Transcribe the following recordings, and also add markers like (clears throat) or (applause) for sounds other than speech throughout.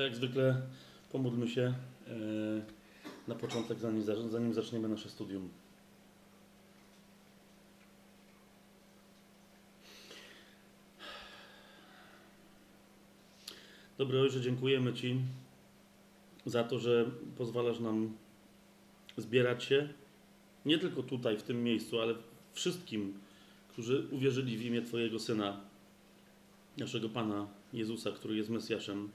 Tak jak zwykle pomódlmy się e, na początek, zanim, zanim zaczniemy nasze studium. Dobry Ojcze, dziękujemy Ci za to, że pozwalasz nam zbierać się nie tylko tutaj, w tym miejscu, ale wszystkim, którzy uwierzyli w imię Twojego Syna, naszego Pana Jezusa, który jest Mesjaszem,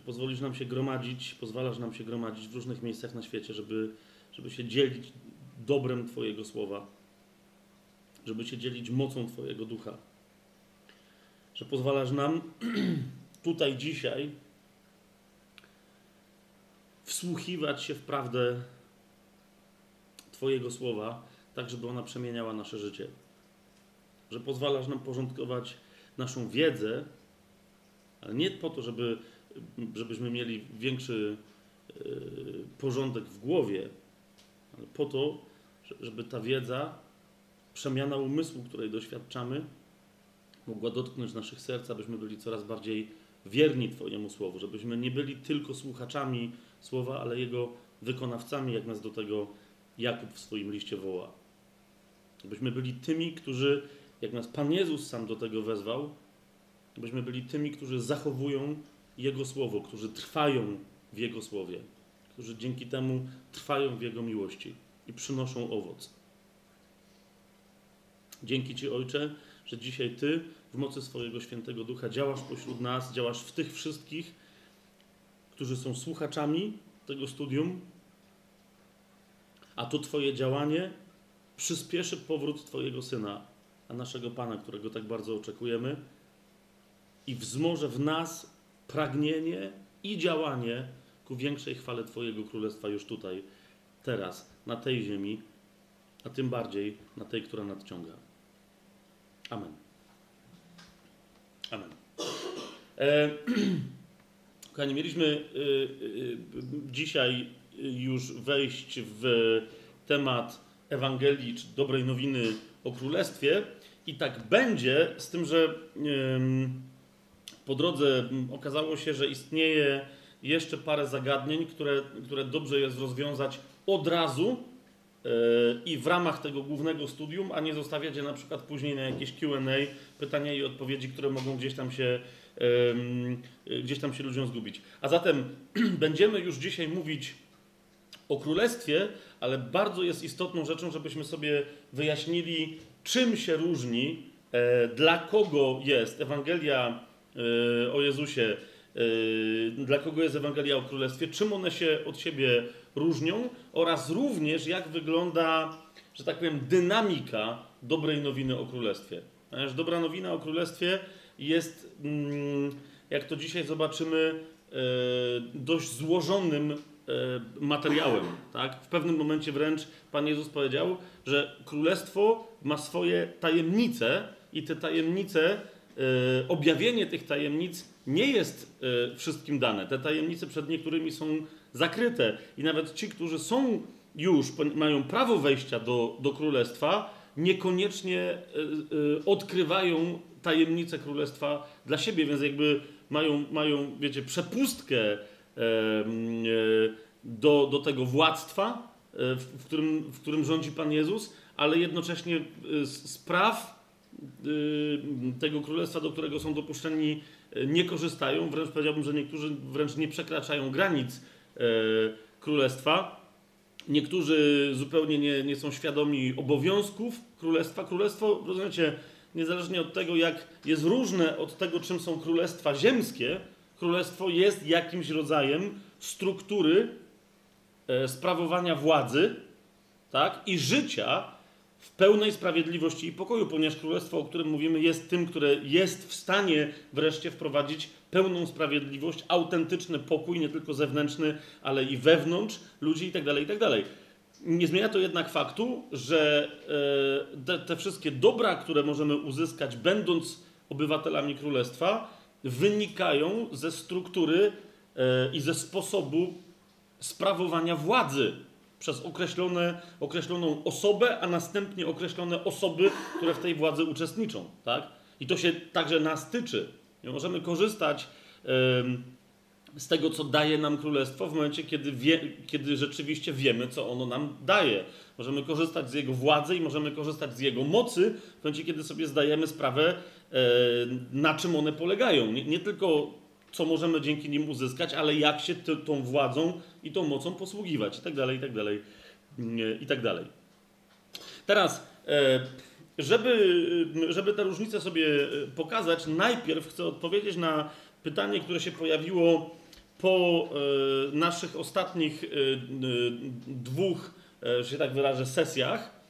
że pozwolisz nam się gromadzić, pozwalasz nam się gromadzić w różnych miejscach na świecie, żeby, żeby się dzielić dobrem Twojego słowa, żeby się dzielić mocą Twojego ducha. Że pozwalasz nam (clears throat) tutaj dzisiaj wsłuchiwać się w prawdę Twojego słowa, tak żeby ona przemieniała nasze życie. Że pozwalasz nam porządkować naszą wiedzę, ale nie po to, żeby, żebyśmy mieli większy yy, porządek w głowie, ale po to, żeby ta wiedza, przemiana umysłu, której doświadczamy, mogła dotknąć naszych serc, abyśmy byli coraz bardziej wierni Twojemu Słowu, żebyśmy nie byli tylko słuchaczami Słowa, ale Jego wykonawcami, jak nas do tego Jakub w swoim liście woła. Abyśmy byli tymi, którzy, jak nas Pan Jezus sam do tego wezwał, abyśmy byli tymi, którzy zachowują Jego Słowo, którzy trwają w Jego Słowie, którzy dzięki temu trwają w Jego miłości i przynoszą owoc. Dzięki Ci, Ojcze, że dzisiaj Ty w mocy swojego świętego ducha działasz pośród nas, działasz w tych wszystkich, którzy są słuchaczami tego studium, a to Twoje działanie przyspieszy powrót Twojego syna, a naszego Pana, którego tak bardzo oczekujemy, i wzmoże w nas pragnienie i działanie ku większej chwale Twojego królestwa już tutaj, teraz, na tej ziemi, a tym bardziej na tej, która nadciąga. Amen. Amen. E, (clears throat) kochani, mieliśmy y, y, dzisiaj już wejść w temat Ewangelii czy dobrej nowiny o Królestwie i tak będzie, z tym, że y, po drodze okazało się, że istnieje jeszcze parę zagadnień, które, które dobrze jest rozwiązać od razu i w ramach tego głównego studium, a nie zostawiać je na przykład później na jakieś QA, pytania i odpowiedzi, które mogą gdzieś tam się, gdzieś tam się ludziom zgubić. A zatem (clears throat) będziemy już dzisiaj mówić o królestwie, ale bardzo jest istotną rzeczą, żebyśmy sobie wyjaśnili, czym się różni, e, dla kogo jest Ewangelia e, o Jezusie, e, dla kogo jest Ewangelia o Królestwie, czym one się od siebie różnią oraz również jak wygląda, że tak powiem, dynamika dobrej nowiny o Królestwie. Ponieważ dobra nowina o Królestwie jest, mm, jak to dzisiaj zobaczymy, dość złożonym materiałem. Tak? W pewnym momencie wręcz Pan Jezus powiedział, że Królestwo ma swoje tajemnice i te tajemnice, objawienie tych tajemnic nie jest wszystkim dane. Te tajemnice przed niektórymi są zakryte. I nawet ci, którzy są już, mają prawo wejścia do, do królestwa, niekoniecznie y, y, odkrywają tajemnicę królestwa dla siebie, więc jakby mają, mają wiecie, przepustkę y, do, do tego władztwa, w którym, w którym rządzi Pan Jezus, ale jednocześnie spraw tego królestwa, do którego są dopuszczeni, nie korzystają. Wręcz powiedziałbym, że niektórzy wręcz nie przekraczają granic E, królestwa. Niektórzy zupełnie nie, nie są świadomi obowiązków królestwa. Królestwo, rozumiecie, niezależnie od tego, jak jest różne od tego, czym są królestwa ziemskie, królestwo jest jakimś rodzajem struktury e, sprawowania władzy tak, i życia w pełnej sprawiedliwości i pokoju, ponieważ królestwo, o którym mówimy, jest tym, które jest w stanie wreszcie wprowadzić pełną sprawiedliwość, autentyczny pokój, nie tylko zewnętrzny, ale i wewnątrz ludzi itd. Tak itd. Tak nie zmienia to jednak faktu, że e, te, te wszystkie dobra, które możemy uzyskać, będąc obywatelami królestwa, wynikają ze struktury e, i ze sposobu sprawowania władzy przez określone, określoną osobę, a następnie określone osoby, które w tej władzy uczestniczą. Tak? I to się także nas tyczy. Nie możemy korzystać z tego, co daje nam królestwo, w momencie, kiedy, wie, kiedy rzeczywiście wiemy, co ono nam daje. Możemy korzystać z jego władzy i możemy korzystać z jego mocy, w momencie, kiedy sobie zdajemy sprawę, e, na czym one polegają. Nie, nie, tylko co możemy dzięki nim uzyskać, ale jak się tą władzą i tą mocą posługiwać, i tak dalej, i tak dalej, i tak dalej. Teraz, e, żeby, żeby te różnice sobie pokazać, najpierw chcę odpowiedzieć na pytanie, które się pojawiło po e, naszych ostatnich e, dwóch, e, że się tak wyrażę, sesjach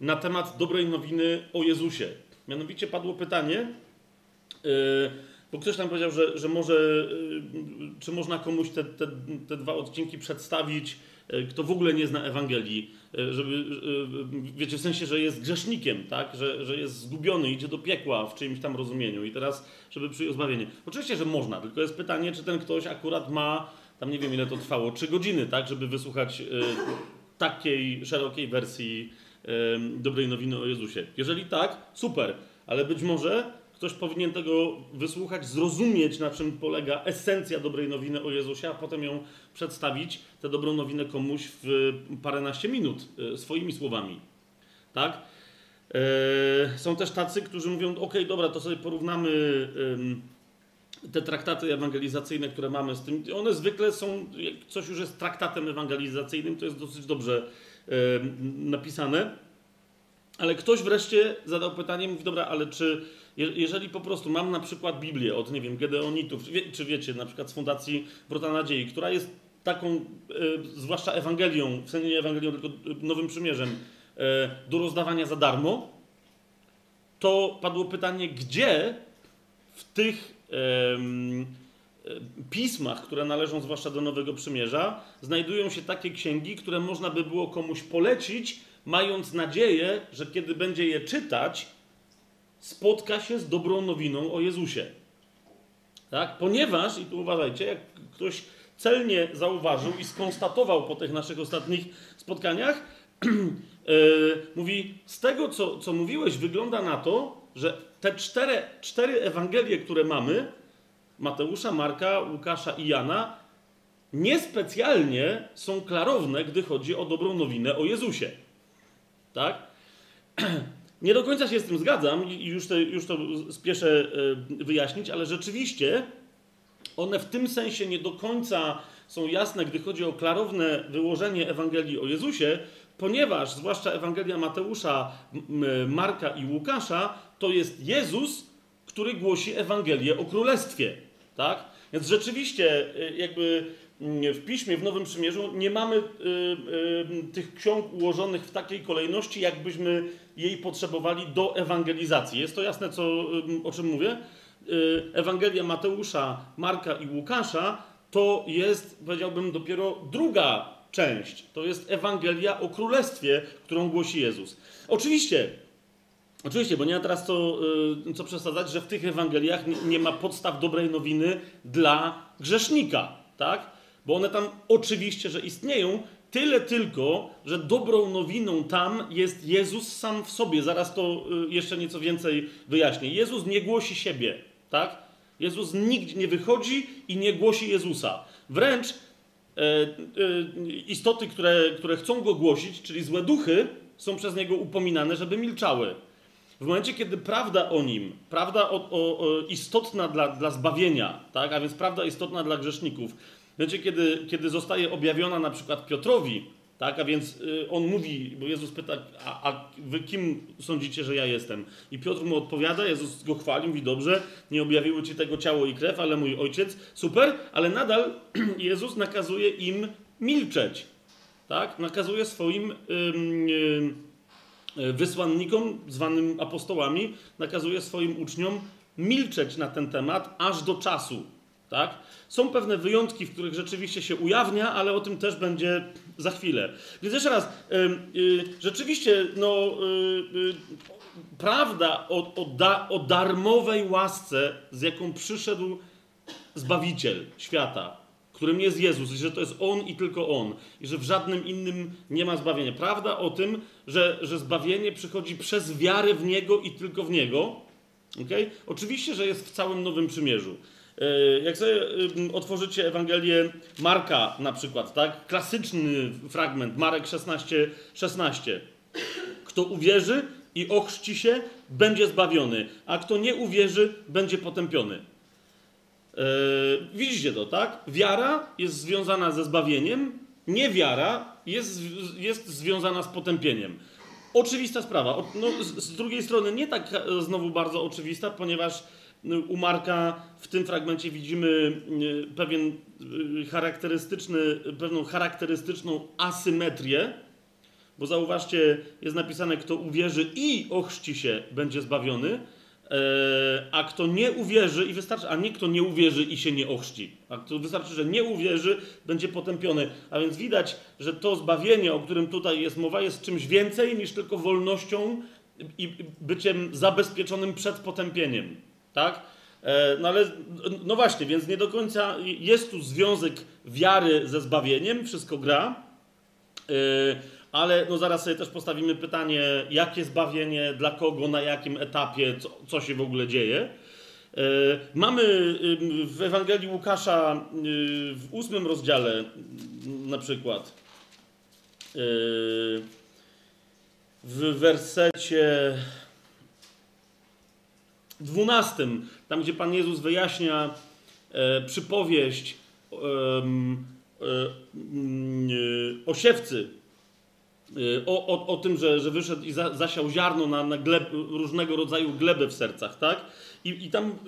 na temat dobrej nowiny o Jezusie. Mianowicie padło pytanie, bo ktoś tam powiedział, że, że może, czy można komuś te, te, te dwa odcinki przedstawić, kto w ogóle nie zna Ewangelii, żeby, wiecie, w sensie, że jest grzesznikiem, tak? że, że jest zgubiony, idzie do piekła w czyimś tam rozumieniu i teraz, żeby przyjął zbawienie. Oczywiście, że można, tylko jest pytanie, czy ten ktoś akurat ma, tam nie wiem ile to trwało, trzy godziny, tak, żeby wysłuchać y, takiej szerokiej wersji y, dobrej nowiny o Jezusie. Jeżeli tak, super, ale być może ktoś powinien tego wysłuchać, zrozumieć, na czym polega esencja dobrej nowiny o Jezusie, a potem ją przedstawić, tę dobrą nowinę komuś w paręnaście minut e, swoimi słowami. Tak? E, są też tacy, którzy mówią: OK, dobra, to sobie porównamy te traktaty ewangelizacyjne, które mamy z tym. One zwykle są, jak coś już jest traktatem ewangelizacyjnym, to jest dosyć dobrze napisane. Ale ktoś wreszcie zadał pytanie, mówi: Dobra, ale czy jeżeli po prostu mam na przykład Biblię od, nie wiem, Gedeonitów, czy, wie, czy wiecie, na przykład z Fundacji Wrota Nadziei, która jest taką, e, zwłaszcza Ewangelią, w sensie nie Ewangelią, tylko Nowym Przymierzem, e, do rozdawania za darmo, to padło pytanie, gdzie w tych e, pismach, które należą zwłaszcza do Nowego Przymierza, znajdują się takie księgi, które można by było komuś polecić, mając nadzieję, że kiedy będzie je czytać, spotka się z dobrą nowiną o Jezusie. Tak? Ponieważ, i tu uważajcie, jak ktoś celnie zauważył i skonstatował po tych naszych ostatnich spotkaniach, yy, (clears throat) mówi, z tego, co, co mówiłeś, wygląda na to, że te cztery, cztery Ewangelie, które mamy, Mateusza, Marka, Łukasza i Jana, niespecjalnie są klarowne, gdy chodzi o dobrą nowinę o Jezusie. Tak? (clears throat) Nie do końca się z tym zgadzam i już to, już to spieszę e, wyjaśnić, ale rzeczywiście one w tym sensie nie do końca są jasne, gdy chodzi o klarowne wyłożenie Ewangelii o Jezusie, ponieważ zwłaszcza Ewangelia Mateusza, Marka i Łukasza to jest Jezus, który głosi Ewangelię o Królestwie. Tak? Więc rzeczywiście, e, jakby w piśmie, w Nowym Przymierzu nie mamy y, y, tych ksiąg ułożonych w takiej kolejności, jakbyśmy jej potrzebowali do ewangelizacji. Jest to jasne, co, y, o czym mówię? Y, Ewangelia Mateusza, Marka i Łukasza to jest, powiedziałbym, dopiero druga część. To jest Ewangelia o Królestwie, którą głosi Jezus. Oczywiście, Oczywiście, bo nie ma teraz co, y, co przesadzać, że w tych Ewangeliach nie ma podstaw dobrej nowiny dla grzesznika, tak? Bo one tam oczywiście, że istnieją, tyle tylko, że dobrą nowiną tam jest Jezus sam w sobie. Zaraz to y, jeszcze nieco więcej wyjaśnię. Jezus nie głosi siebie, tak? Jezus nigdzie nie wychodzi i nie głosi Jezusa. Wręcz e, e, istoty, które, które chcą go głosić, czyli złe duchy, są przez niego upominane, żeby milczały. W momencie, kiedy prawda o nim, prawda o, o, o istotna dla, dla zbawienia, tak? a więc prawda istotna dla grzeszników, Wiecie, kiedy, kiedy zostaje objawiona na przykład Piotrowi, tak, a więc y, on mówi, bo Jezus pyta, a, a, wy kim sądzicie, że ja jestem? I Piotr mu odpowiada, Jezus go chwali, mówi, dobrze, nie objawiły ci tego ciało i krew, ale mój ojciec, super, ale nadal (clears throat) Jezus nakazuje im milczeć, tak, nakazuje swoim y, wysłannikom, zwanym apostołami, nakazuje swoim uczniom milczeć na ten temat aż do czasu, tak? Są pewne wyjątki, w których rzeczywiście się ujawnia, ale o tym też będzie za chwilę. Więc jeszcze raz, yy, rzeczywiście, no, yy, prawda o, o, da, o darmowej łasce, z jaką przyszedł Zbawiciel świata, którym jest Jezus, i że to jest On i tylko On, i że w żadnym innym nie ma zbawienia. Prawda o tym, że, że zbawienie przychodzi przez wiarę w Niego i tylko w Niego. Okay? Oczywiście, że jest w całym Nowym Przymierzu. E, jak sobie otworzycie Ewangelię Marka na przykład, tak? Klasyczny fragment, Marek 16, 16. Kto uwierzy i ochrzci się, będzie zbawiony, a kto nie uwierzy, będzie potępiony. Yy, widzicie to, tak? Wiara jest związana ze zbawieniem, niewiara jest, jest związana z potępieniem. Oczywista sprawa. No, z, z drugiej strony nie tak e, znowu bardzo oczywista, ponieważ u Marka w tym fragmencie widzimy e, pewien e, charakterystyczny, pewną charakterystyczną asymetrię, bo zauważcie, jest napisane, kto uwierzy i ochrzci się, będzie zbawiony, a kto nie uwierzy i wystarczy, a nie kto nie uwierzy i się nie ochrzci. A to wystarczy, że nie uwierzy, będzie potępiony. A więc widać, że to zbawienie, o którym tutaj jest mowa, jest czymś więcej niż tylko wolnością i byciem zabezpieczonym przed potępieniem. Tak? E, no ale, no właśnie, więc nie do końca jest tu związek wiary ze zbawieniem, wszystko gra. E, ale no zaraz sobie też postawimy pytanie, jakie zbawienie, dla kogo, na jakim etapie, co, co się w ogóle dzieje. E, mamy w Ewangelii Łukasza w ósmym rozdziale na przykład w wersecie dwunastym, tam gdzie Pan Jezus wyjaśnia e, przypowieść e, o siewcy, e, o, o, o tym, że, że wyszedł i za, zasiał ziarno na, na gleb, różnego rodzaju gleby w sercach, tak? I, I tam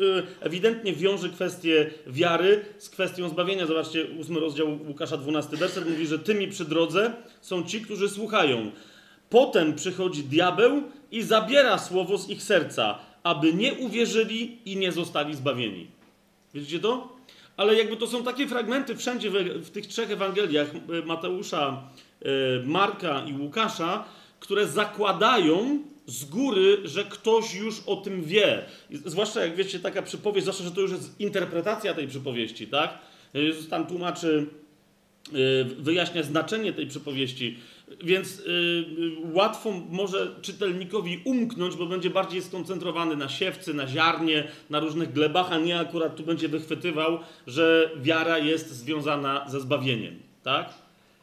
ewidentnie wiąże kwestię wiary z kwestią zbawienia. Zobaczcie, ósmy rozdział Łukasza, 12 werset mówi, że tymi przy drodze są ci, którzy słuchają. Potem przychodzi diabeł i zabiera słowo z ich serca, aby nie uwierzyli i nie zostali zbawieni. Widzicie to? Ale jakby to są takie fragmenty wszędzie w, tych trzech Ewangeliach e, Mateusza, e, Marka i Łukasza, które zakładają z góry, że ktoś już o tym wie. Zwłaszcza jak wiecie, taka przypowieść, zwłaszcza, że to już jest interpretacja tej przypowieści, tak? Jezus tam tłumaczy, e, wyjaśnia znaczenie tej przypowieści. Więc yy, łatwo może czytelnikowi umknąć, bo będzie bardziej skoncentrowany na siewcy, na ziarnie, na różnych glebach, a nie akurat tu będzie wychwytywał, że wiara jest związana ze zbawieniem. Tak?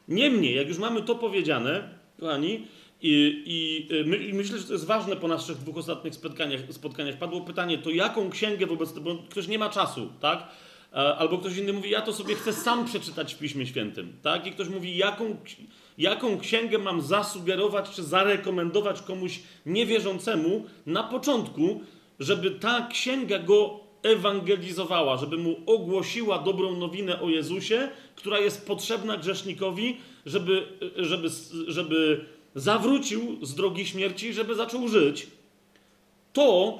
Niemniej, jak już mamy to powiedziane, kochani, i, i, y, my, i myślę, że to jest ważne po naszych dwóch ostatnich spotkaniach, spotkaniach. Padło pytanie, to jaką księgę wobec tego, bo ktoś nie ma czasu, tak? Albo ktoś inny mówi, ja to sobie chcę sam przeczytać w Piśmie Świętym, tak? I ktoś mówi, jaką jaką księgę mam zasugerować czy zarekomendować komuś niewierzącemu na początku, żeby ta księga go ewangelizowała, żeby mu ogłosiła dobrą nowinę o Jezusie, która jest potrzebna grzesznikowi, żeby, żeby, żeby zawrócił z drogi śmierci, żeby zaczął żyć. To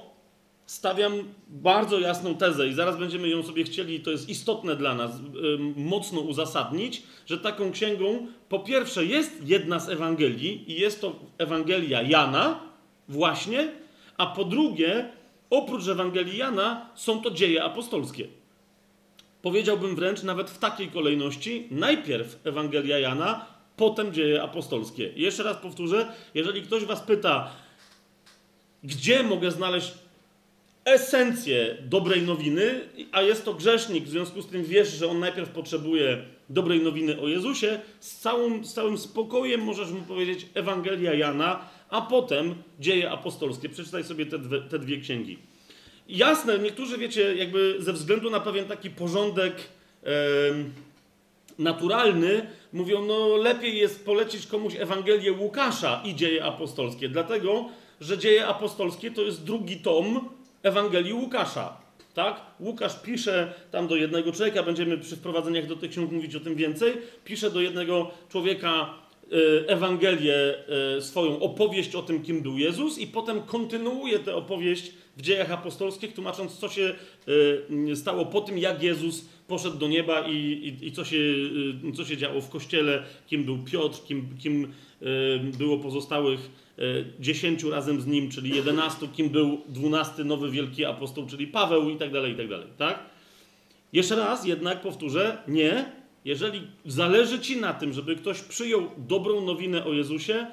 stawiam bardzo jasną tezę i zaraz będziemy ją sobie chcieli, to jest istotne dla nas, mocno uzasadnić, że taką księgą po pierwsze jest jedna z Ewangelii i jest to Ewangelia Jana właśnie, a po drugie oprócz Ewangelii Jana są to dzieje apostolskie. Powiedziałbym wręcz nawet w takiej kolejności, najpierw Ewangelia Jana, potem dzieje apostolskie. Jeszcze raz powtórzę, jeżeli ktoś was pyta, gdzie mogę znaleźć esencję dobrej nowiny, a jest to grzesznik, w związku z tym wiesz, że on najpierw potrzebuje dobrej nowiny o Jezusie, z, całym, z całym spokojem możesz mu powiedzieć Ewangelia Jana, a potem dzieje apostolskie. Przeczytaj sobie te dwie, te dwie księgi. Jasne, niektórzy wiecie, jakby ze względu na pewien taki porządek e, naturalny, mówią, no lepiej jest polecić komuś Ewangelię Łukasza i dzieje apostolskie, dlatego, że dzieje apostolskie to jest drugi tom Ewangelii Łukasza. Tak? Łukasz pisze tam do jednego człowieka, będziemy przy wprowadzeniach do tych ksiąg mówić o tym więcej. Pisze do jednego człowieka e, Ewangelię, e, swoją opowieść o tym, kim był Jezus, i potem kontynuuje tę opowieść w dziejach apostolskich, tłumacząc, co się e, stało po tym, jak Jezus poszedł do nieba i, i, i co, się, co się działo w kościele, kim był Piotr, kim, kim było pozostałych dziesięciu razem z nim, czyli jedenastu, kim był dwunasty nowy wielki apostoł, czyli Paweł i tak dalej, i tak dalej, tak? Jeszcze raz jednak powtórzę, nie. Jeżeli zależy ci na tym, żeby ktoś przyjął dobrą nowinę o Jezusie,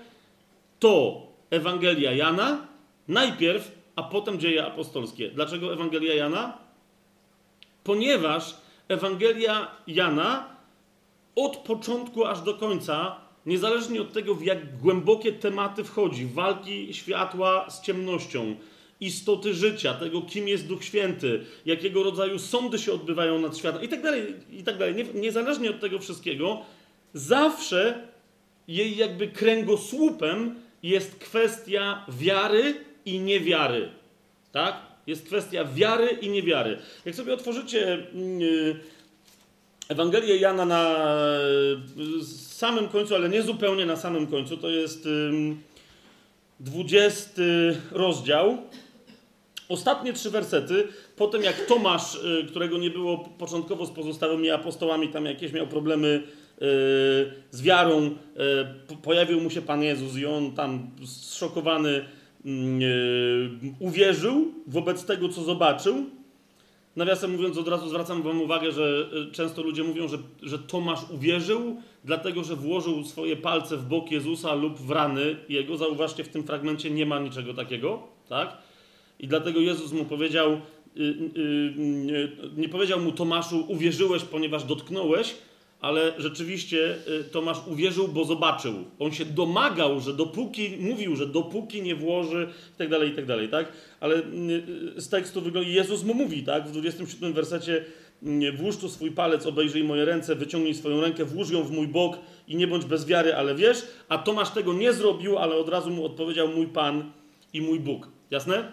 to Ewangelia Jana najpierw, a potem dzieje apostolskie. Dlaczego Ewangelia Jana? Ponieważ Ewangelia Jana od początku aż do końca, niezależnie od tego, w jak głębokie tematy wchodzi, walki światła z ciemnością, istoty życia, tego, kim jest Duch Święty, jakiego rodzaju sądy się odbywają nad światem i tak dalej, i tak dalej. Niezależnie od tego wszystkiego, zawsze jej jakby kręgosłupem jest kwestia wiary i niewiary. Tak? Jest kwestia wiary i niewiary. Jak sobie otworzycie yy, Ewangelię Jana na samym końcu, ale nie zupełnie na samym końcu, to jest yy, 20 rozdział. Ostatnie trzy wersety, potem jak Tomasz, y, którego nie było początkowo z pozostałymi apostołami, tam jakieś miał problemy y, z wiarą, y, pojawił mu się Pan Jezus i on tam zszokowany mm, uwierzył wobec tego, co zobaczył. Nawiasem mówiąc, od razu zwracam Wam uwagę, że często ludzie mówią, że, że Tomasz uwierzył, dlatego że włożył swoje palce w bok Jezusa lub w rany jego. Zauważcie, w tym fragmencie nie ma niczego takiego, tak? I dlatego Jezus mu powiedział, y, y, y, nie powiedział mu Tomaszu, uwierzyłeś, ponieważ dotknąłeś, ale rzeczywiście Tomasz uwierzył, bo zobaczył. On się domagał, że dopóki, mówił, że dopóki nie włoży i tak dalej, i tak dalej, tak? Ale z tekstu wygląda, Jezus mu mówi, tak? W 27 wersecie włóż tu swój palec, obejrzyj moje ręce, wyciągnij swoją rękę, włóż ją w mój bok i nie bądź bez wiary, ale wiesz, a Tomasz tego nie zrobił, ale od razu mu odpowiedział mój Pan i mój Bóg. Jasne?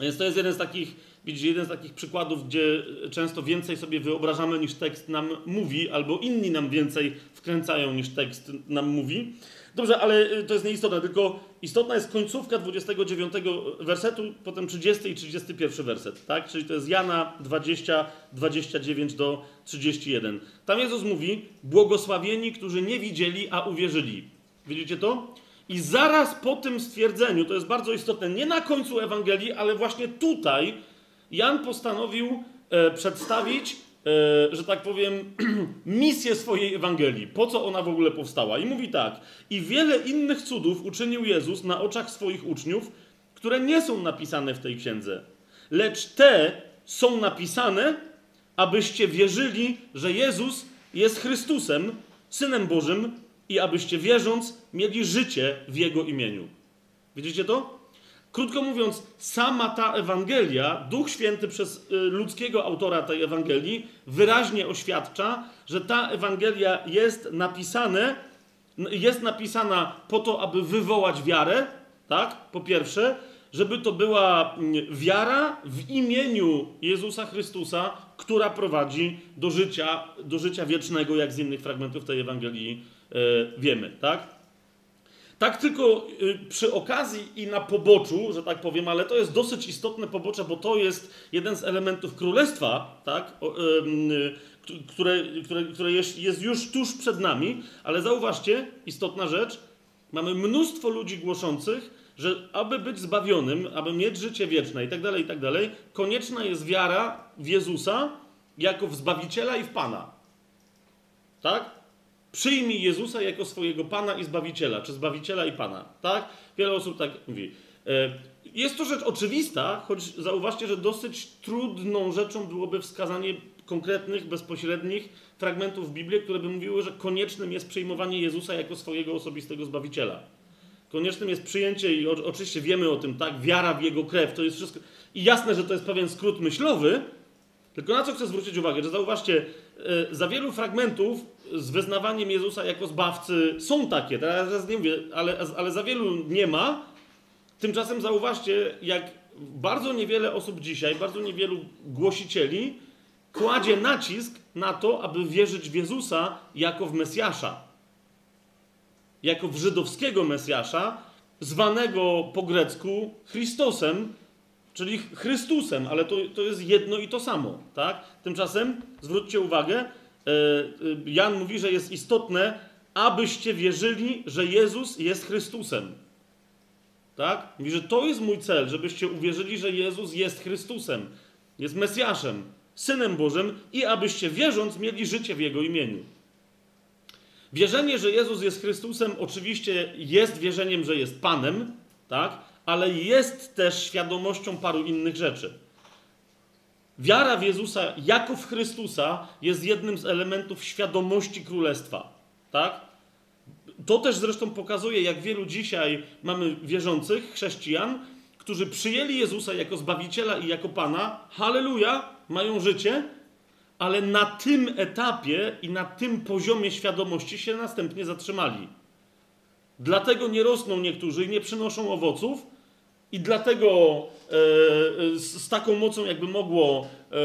Więc to jest jeden z takich, widzicie, jeden z takich przykładów, gdzie często więcej sobie wyobrażamy niż tekst nam mówi, albo inni nam więcej wkręcają niż tekst nam mówi. Dobrze, ale y, to jest nieistotne, tylko istotna jest końcówka 29 wersetu, potem 30 i 31 werset, tak? Czyli to jest Jana 20, 29 do 31. Tam Jezus mówi, błogosławieni, którzy nie widzieli, a uwierzyli. Widzicie to? I zaraz po tym stwierdzeniu, to jest bardzo istotne, nie na końcu Ewangelii, ale właśnie tutaj, Jan postanowił e, przedstawić, że tak powiem, (clears throat) misję swojej Ewangelii. Po co ona w ogóle powstała? I mówi tak: I wiele innych cudów uczynił Jezus na oczach swoich uczniów, które nie są napisane w tej księdze. Lecz te są napisane, abyście wierzyli, że Jezus jest Chrystusem, Synem Bożym, i abyście wierząc mieli życie w Jego imieniu. Widzicie to? Krótko mówiąc, sama ta Ewangelia, Duch Święty przez y, ludzkiego autora tej Ewangelii wyraźnie oświadcza, że ta Ewangelia jest napisane, jest napisana po to, aby wywołać wiarę, tak? Po pierwsze, żeby to była mm, wiara w imieniu Jezusa Chrystusa, która prowadzi do życia, do życia wiecznego, jak z innych fragmentów tej Ewangelii E, wiemy, tak? Tak tylko y, przy okazji i na poboczu, że tak powiem, ale to jest dosyć istotne pobocze, bo to jest jeden z elementów królestwa, tak? które, które, które jest już tuż przed nami, ale zauważcie, istotna rzecz, mamy mnóstwo ludzi głoszących, że aby być zbawionym, aby mieć życie wieczne i tak dalej, i tak dalej, konieczna jest wiara w Jezusa jako w Zbawiciela i w Pana. Tak? Przyjmij Jezusa jako swojego Pana i Zbawiciela, czy Zbawiciela i Pana. Tak? Wiele osób tak mówi. E, jest to rzecz oczywista, choć zauważcie, że dosyć trudną rzeczą byłoby wskazanie konkretnych, bezpośrednich fragmentów Biblii, które by mówiły, że koniecznym jest przyjmowanie Jezusa jako swojego osobistego Zbawiciela. Koniecznym jest przyjęcie, i oczywiście wiemy o tym, tak, wiara w Jego krew, to jest wszystko. I jasne, że to jest pewien skrót myślowy, tylko na co chcę zwrócić uwagę, że zauważcie, e, za wielu fragmentów z wyznawaniem Jezusa jako zbawcy są takie, teraz nie mówię, ale, ale za wielu nie ma. Tymczasem zauważcie, jak bardzo niewiele osób dzisiaj, bardzo niewielu głosicieli kładzie nacisk na to, aby wierzyć w Jezusa jako w Mesjasza. Jako w żydowskiego Mesjasza, zwanego po grecku Chrystosem, czyli Chrystusem, ale to, to jest jedno i to samo. Tak? Tymczasem zwróćcie uwagę, Jan mówi, że jest istotne, abyście wierzyli, że Jezus jest Chrystusem. Tak? Mówi, że to jest mój cel, żebyście uwierzyli, że Jezus jest Chrystusem, jest Mesjaszem, Synem Bożym i abyście wierząc mieli życie w Jego imieniu. Wierzenie, że Jezus jest Chrystusem, oczywiście jest wierzeniem, że jest Panem, tak? ale jest też świadomością paru innych rzeczy. Wiara w Jezusa jako w Chrystusa jest jednym z elementów świadomości królestwa. Tak? To też zresztą pokazuje, jak wielu dzisiaj mamy wierzących chrześcijan, którzy przyjęli Jezusa jako Zbawiciela i jako Pana, halleluja, mają życie, ale na tym etapie i na tym poziomie świadomości się następnie zatrzymali. Dlatego nie rosną niektórzy i nie przynoszą owoców, i dlatego e, z, z, taką mocą, jakby mogło, e,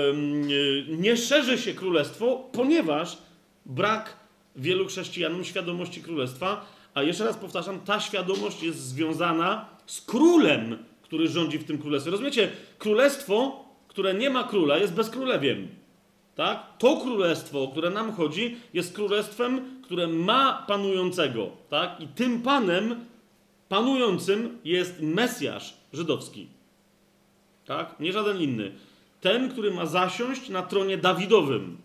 nie szerzy się królestwo, ponieważ brak wielu chrześcijanom świadomości królestwa. A jeszcze raz powtarzam, ta świadomość jest związana z królem, który rządzi w tym królestwie. Rozumiecie? Królestwo, które nie ma króla, jest bezkrólewiem. Tak? To królestwo, o które nam chodzi, jest królestwem, które ma panującego. Tak? I tym panem panującym jest Mesjasz żydowski. Tak? Nie żaden inny. Ten, który ma zasiąść na tronie Dawidowym.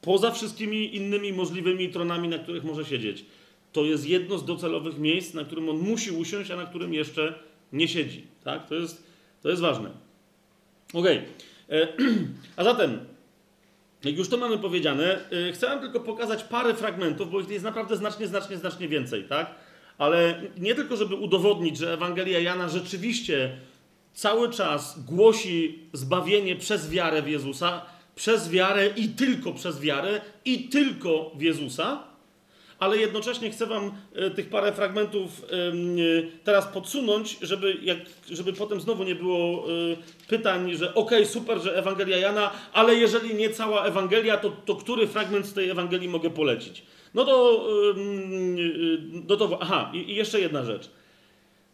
Poza wszystkimi innymi możliwymi tronami, na których może siedzieć. To jest jedno z docelowych miejsc, na którym on musi usiąść, a na którym jeszcze nie siedzi. Tak? To, jest, to jest ważne. Okay. E, (clears throat) a zatem, jak już to mamy powiedziane, e, chcę tylko pokazać parę fragmentów, bo ich jest naprawdę znacznie, znacznie, znacznie więcej. Tak? Ale nie tylko, żeby udowodnić, że Ewangelia Jana rzeczywiście cały czas głosi zbawienie przez wiarę w Jezusa, przez wiarę i tylko przez wiarę i tylko w Jezusa, ale jednocześnie chcę Wam e, tych parę fragmentów e, teraz podsunąć, żeby, jak, żeby potem znowu nie było e, pytań, że okej, okay, super, że Ewangelia Jana, ale jeżeli nie cała Ewangelia, to, to który fragment z tej Ewangelii mogę polecić? No to, no to aha, i jeszcze jedna rzecz.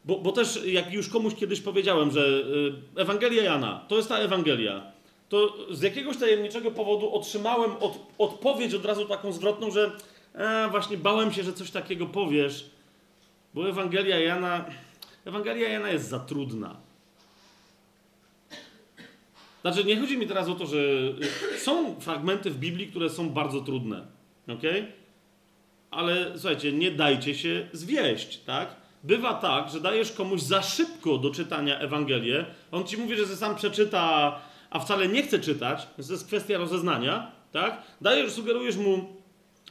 Bo, bo też, jak już komuś kiedyś powiedziałem, że Ewangelia Jana to jest ta Ewangelia, to z jakiegoś tajemniczego powodu otrzymałem od, odpowiedź od razu taką zwrotną, że e, właśnie bałem się, że coś takiego powiesz, bo Ewangelia Jana, Ewangelia Jana jest za trudna. Znaczy, nie chodzi mi teraz o to, że są fragmenty w Biblii, które są bardzo trudne. ok? Ale słuchajcie, nie dajcie się zwieść, tak? Bywa tak, że dajesz komuś za szybko do czytania Ewangelię, on ci mówi, że sam przeczyta, a wcale nie chce czytać, to jest kwestia rozeznania, tak? Dajesz, sugerujesz mu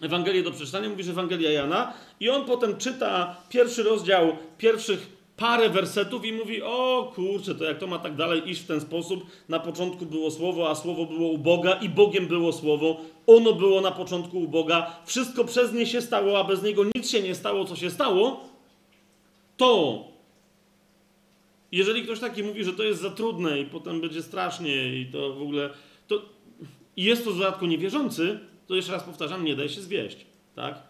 Ewangelię do przeczytania, mówisz Ewangelia Jana i on potem czyta pierwszy rozdział pierwszych parę wersetów i mówi: O kurczę, to jak to ma tak dalej iść w ten sposób? Na początku było słowo, a słowo było u Boga, i Bogiem było słowo. Ono było na początku u Boga. Wszystko przez nie się stało, a bez niego nic się nie stało, co się stało. To, jeżeli ktoś taki mówi, że to jest za trudne i potem będzie strasznie i to w ogóle. To, jest to w dodatku niewierzący, to jeszcze raz powtarzam, nie daj się zwieść. Tak?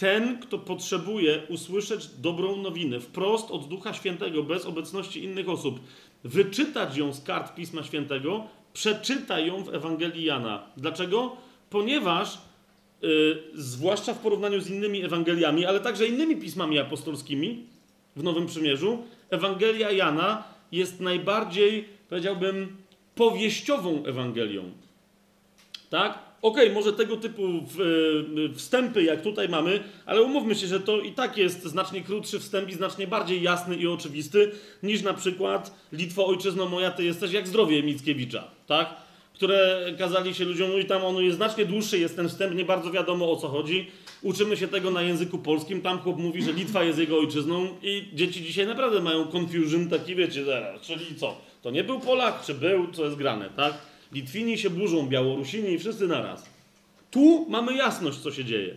ten, kto potrzebuje usłyszeć dobrą nowinę wprost od Ducha Świętego, bez obecności innych osób, wyczytać ją z kart Pisma Świętego, przeczyta ją w Ewangelii Jana. Dlaczego? Ponieważ, yy, zwłaszcza w porównaniu z innymi Ewangeliami, ale także innymi pismami apostolskimi w Nowym Przymierzu, Ewangelia Jana jest najbardziej, powiedziałbym, powieściową Ewangelią. Tak? Okej, okay, może tego typu wstępy, jak tutaj mamy, ale umówmy się, że to i tak jest znacznie krótszy wstęp i znacznie bardziej jasny i oczywisty niż na przykład Litwo, ojczyzno moja, ty jesteś jak zdrowie Mickiewicza, tak? Które kazali się ludziom, i tam ono jest znacznie dłuższy, jest ten wstęp, nie bardzo wiadomo o co chodzi. Uczymy się tego na języku polskim, tam chłop mówi, że Litwa jest jego ojczyzną i dzieci dzisiaj naprawdę mają confusion taki, wiecie, zaraz, czyli co? To nie był Polak, czy był, co jest grane, tak? Litwini się burzą, Białorusini i wszyscy naraz. Tu mamy jasność, co się dzieje.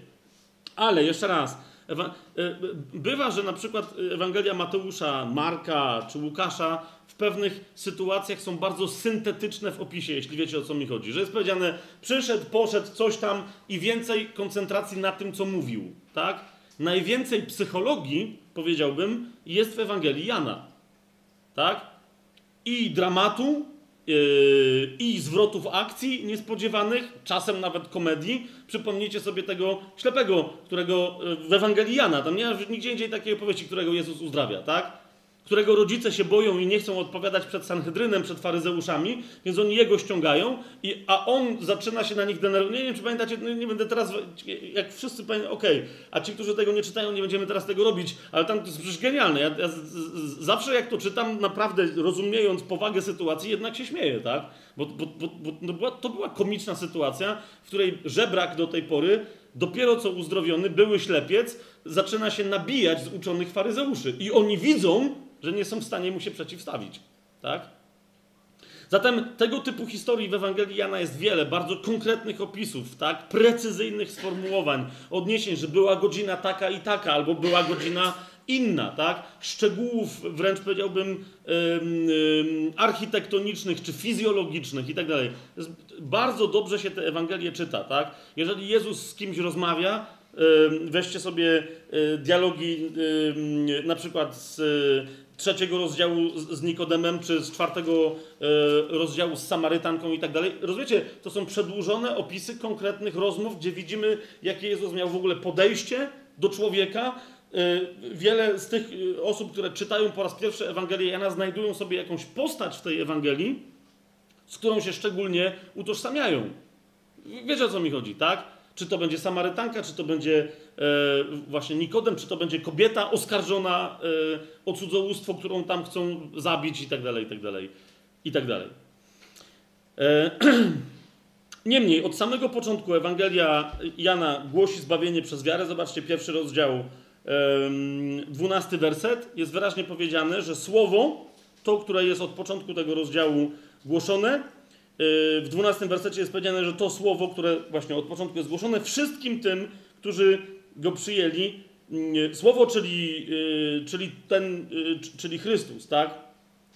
Ale jeszcze raz, e, bywa, że na przykład Ewangelia Mateusza, Marka czy Łukasza w pewnych sytuacjach są bardzo syntetyczne w opisie, jeśli wiecie o co mi chodzi. Że jest powiedziane, przyszedł, poszedł, coś tam i więcej koncentracji na tym, co mówił. Tak? Najwięcej psychologii, powiedziałbym, jest w Ewangelii Jana. Tak? I dramatu, Yy, i zwrotów akcji niespodziewanych, czasem nawet komedii. Przypomnijcie sobie tego ślepego, którego yy, w Ewangelii Jana, tam nie ma nigdzie indziej takiej opowieści, którego Jezus uzdrawia, tak? Którego rodzice się boją i nie chcą odpowiadać przed Sanhedrynem, przed faryzeuszami, więc oni jego ściągają, i, a on zaczyna się na nich denerwować. Nie wiem, czy pamiętacie, nie, nie będę teraz, jak wszyscy pamiętają, okej, okay, a ci, którzy tego nie czytają, nie będziemy teraz tego robić, ale tam to jest przecież genialne. Ja, ja z, z, zawsze jak to czytam, naprawdę rozumiejąc powagę sytuacji, jednak się śmieję, tak? Bo, bo, bo, bo to, była, to była komiczna sytuacja, w której żebrak do tej pory dopiero co uzdrowiony, były ślepiec, zaczyna się nabijać z uczonych faryzeuszy. I oni widzą, że nie są w stanie mu się przeciwstawić. Tak? Zatem tego typu historii w Ewangelii Jana jest wiele, bardzo konkretnych opisów, tak? precyzyjnych sformułowań, odniesień, że była godzina taka i taka, albo była godzina inna, tak? Szczegółów wręcz powiedziałbym ym, ym, architektonicznych czy fizjologicznych i tak dalej. Bardzo dobrze się te Ewangelie czyta, tak? Jeżeli Jezus z kimś rozmawia, weźcie sobie y, dialogi na przykład z trzeciego rozdziału z Nikodemem, czy z czwartego e, rozdziału z Samarytanką i tak dalej. Rozumiecie, to są przedłużone opisy konkretnych rozmów, gdzie widzimy, jakie Jezus miał w ogóle podejście do człowieka. Wiele z tych osób, które czytają po raz pierwszy Ewangelię Jana, znajdują sobie jakąś postać w tej Ewangelii, z którą się szczególnie utożsamiają. Wiecie o co mi chodzi, tak? Czy to będzie Samarytanka, czy to będzie e, właśnie Nikodem, czy to będzie kobieta oskarżona e, o cudzołóstwo, którą tam chcą zabić i tak dalej, i tak dalej, i tak dalej. E, (clears throat) Niemniej, od samego początku Ewangelia Jana głosi zbawienie przez wiarę. Zobaczcie, pierwszy rozdział, dwunasty werset. Jest wyraźnie powiedziane, że słowo, to, które jest od początku tego rozdziału głoszone, w 12 wersecie jest powiedziane, że to słowo, które właśnie od początku jest zgłoszone wszystkim tym, którzy go przyjęli, mm, słowo, czyli, y, czyli ten, y, czyli Chrystus, tak?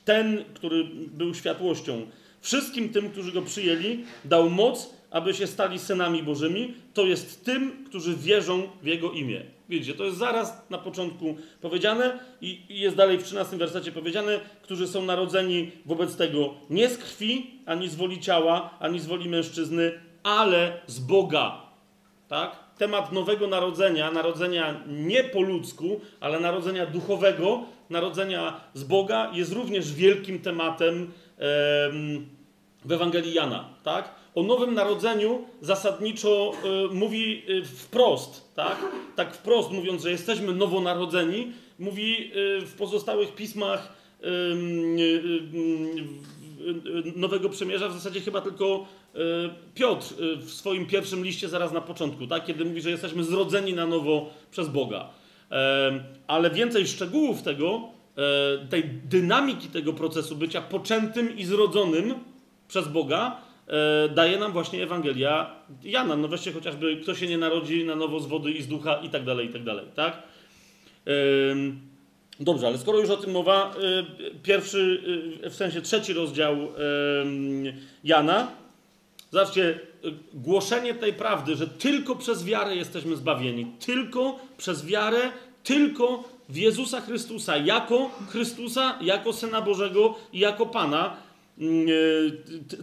Ten, który był światłością. Wszystkim tym, którzy go przyjęli, dał moc, aby się stali synami Bożymi. To jest tym, którzy wierzą w Jego imię. Widzicie, to jest zaraz na początku powiedziane i jest dalej w 13 wersecie powiedziane, którzy są narodzeni wobec tego nie z krwi, ani z woli ciała, ani z woli mężczyzny, ale z Boga. Tak? Temat nowego narodzenia, narodzenia nie po ludzku, ale narodzenia duchowego, narodzenia z Boga jest również wielkim tematem w Ewangelii Jana. Tak? O Nowym Narodzeniu zasadniczo y, mówi y, wprost, tak? Tak wprost mówiąc, że jesteśmy nowonarodzeni, mówi y, w pozostałych pismach Nowego Przymierza w zasadzie chyba tylko Piotr w swoim pierwszym liście zaraz na początku, tak? Kiedy mówi, że jesteśmy zrodzeni na nowo przez Boga. Ale więcej szczegółów tego, tej dynamiki tego procesu bycia poczętym i zrodzonym przez Boga, daje nam właśnie Ewangelia Jana. No weźcie chociażby, kto się nie narodzi na nowo z wody i z ducha i tak dalej, i tak dalej, tak? Dobrze, ale skoro już o tym mowa, e, pierwszy, e, w sensie trzeci rozdział Jana, zobaczcie, głoszenie tej prawdy, że tylko przez wiarę jesteśmy zbawieni, tylko przez wiarę, tylko w Jezusa Chrystusa, jako Chrystusa, jako Syna Bożego i jako Pana, e,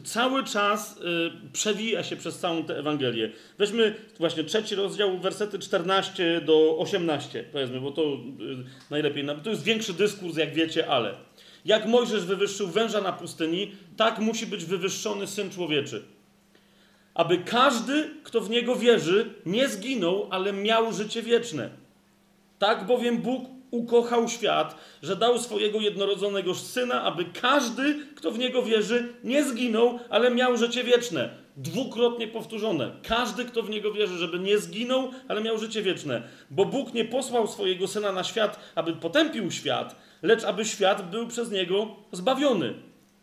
cały czas e, przewija się przez całą tę Ewangelię. Weźmy właśnie trzeci rozdział, wersety 14 do 18, powiedzmy, bo to e, najlepiej. To jest większy dyskurs, jak wiecie, ale. Jak Mojżesz wywyższył węża na pustyni, tak musi być wywyższony Syn Człowieczy. Aby każdy, kto w Niego wierzy, nie zginął, ale miał życie wieczne. Tak bowiem Bóg ukochał świat, że dał swojego jednorodzonego syna, aby każdy, kto w niego wierzy, nie zginął, ale miał życie wieczne. Dwukrotnie powtórzone. Każdy, kto w niego wierzy, żeby nie zginął, ale miał życie wieczne. Bo Bóg nie posłał swojego syna na świat, aby potępił świat, lecz aby świat był przez niego zbawiony.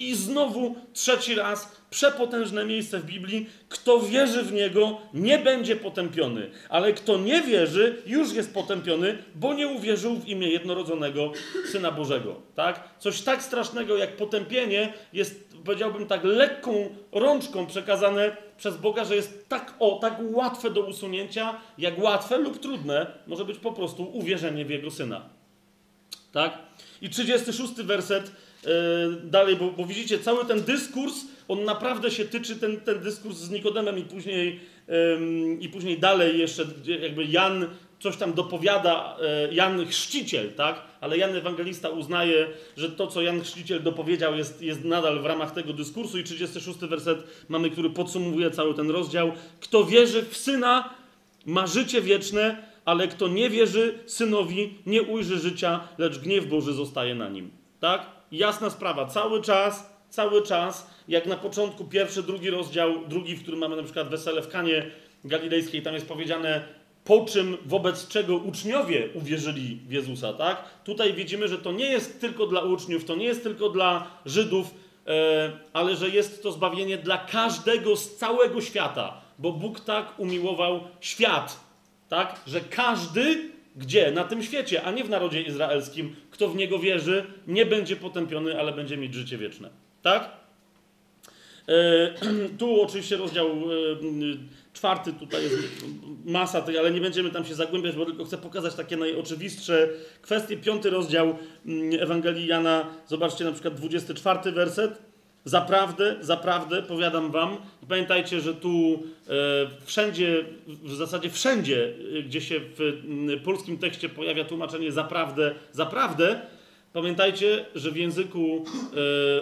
I znowu trzeci raz przepotężne miejsce w Biblii. Kto wierzy w niego, nie będzie potępiony, ale kto nie wierzy, już jest potępiony, bo nie uwierzył w imię jednorodzonego Syna Bożego. Tak? Coś tak strasznego jak potępienie jest, powiedziałbym tak, lekką rączką przekazane przez Boga, że jest tak, o, tak łatwe do usunięcia, jak łatwe lub trudne może być po prostu uwierzenie w Jego Syna. Tak? I 36 werset dalej, bo, bo, widzicie, cały ten dyskurs, on naprawdę się tyczy, ten, ten dyskurs z Nikodemem i później, i później dalej jeszcze jakby Jan coś tam dopowiada e, Jan Chrzciciel, tak? Ale Jan Ewangelista uznaje, że to, co Jan Chrzciciel dopowiedział, jest, jest nadal w ramach tego dyskursu. I 36 werset mamy, który podsumowuje cały ten rozdział. Kto wierzy w Syna, ma życie wieczne, ale kto nie wierzy Synowi, nie ujrzy życia, lecz gniew Boży zostaje na nim. Tak? Jasna sprawa. Cały czas, cały czas, jak na początku pierwszy, drugi rozdział, drugi, w którym mamy na przykład wesele w Kanie Galilejskiej, tam jest powiedziane, po czym, wobec czego uczniowie uwierzyli w Jezusa, tak? Tutaj widzimy, że to nie jest tylko dla uczniów, to nie jest tylko dla Żydów, e, ale że jest to zbawienie dla każdego z całego świata, bo Bóg tak umiłował świat, tak? Że każdy, gdzie? Na tym świecie, a nie w narodzie izraelskim, kto w Niego wierzy, nie będzie potępiony, ale będzie mieć życie wieczne, tak? E, (clears throat) tu oczywiście rozdział e, czwarty, tutaj jest masa tej, ale nie będziemy tam się zagłębiać, bo tylko chcę pokazać takie najoczywistsze kwestie. Piąty rozdział Ewangelii Jana, zobaczcie na przykład 24 werset. Zaprawdę, zaprawdę, powiadam wam, pamiętajcie, że tu e, wszędzie, w zasadzie wszędzie, gdzie się w polskim tekście pojawia tłumaczenie zaprawdę, zaprawdę, Pamiętajcie, że w języku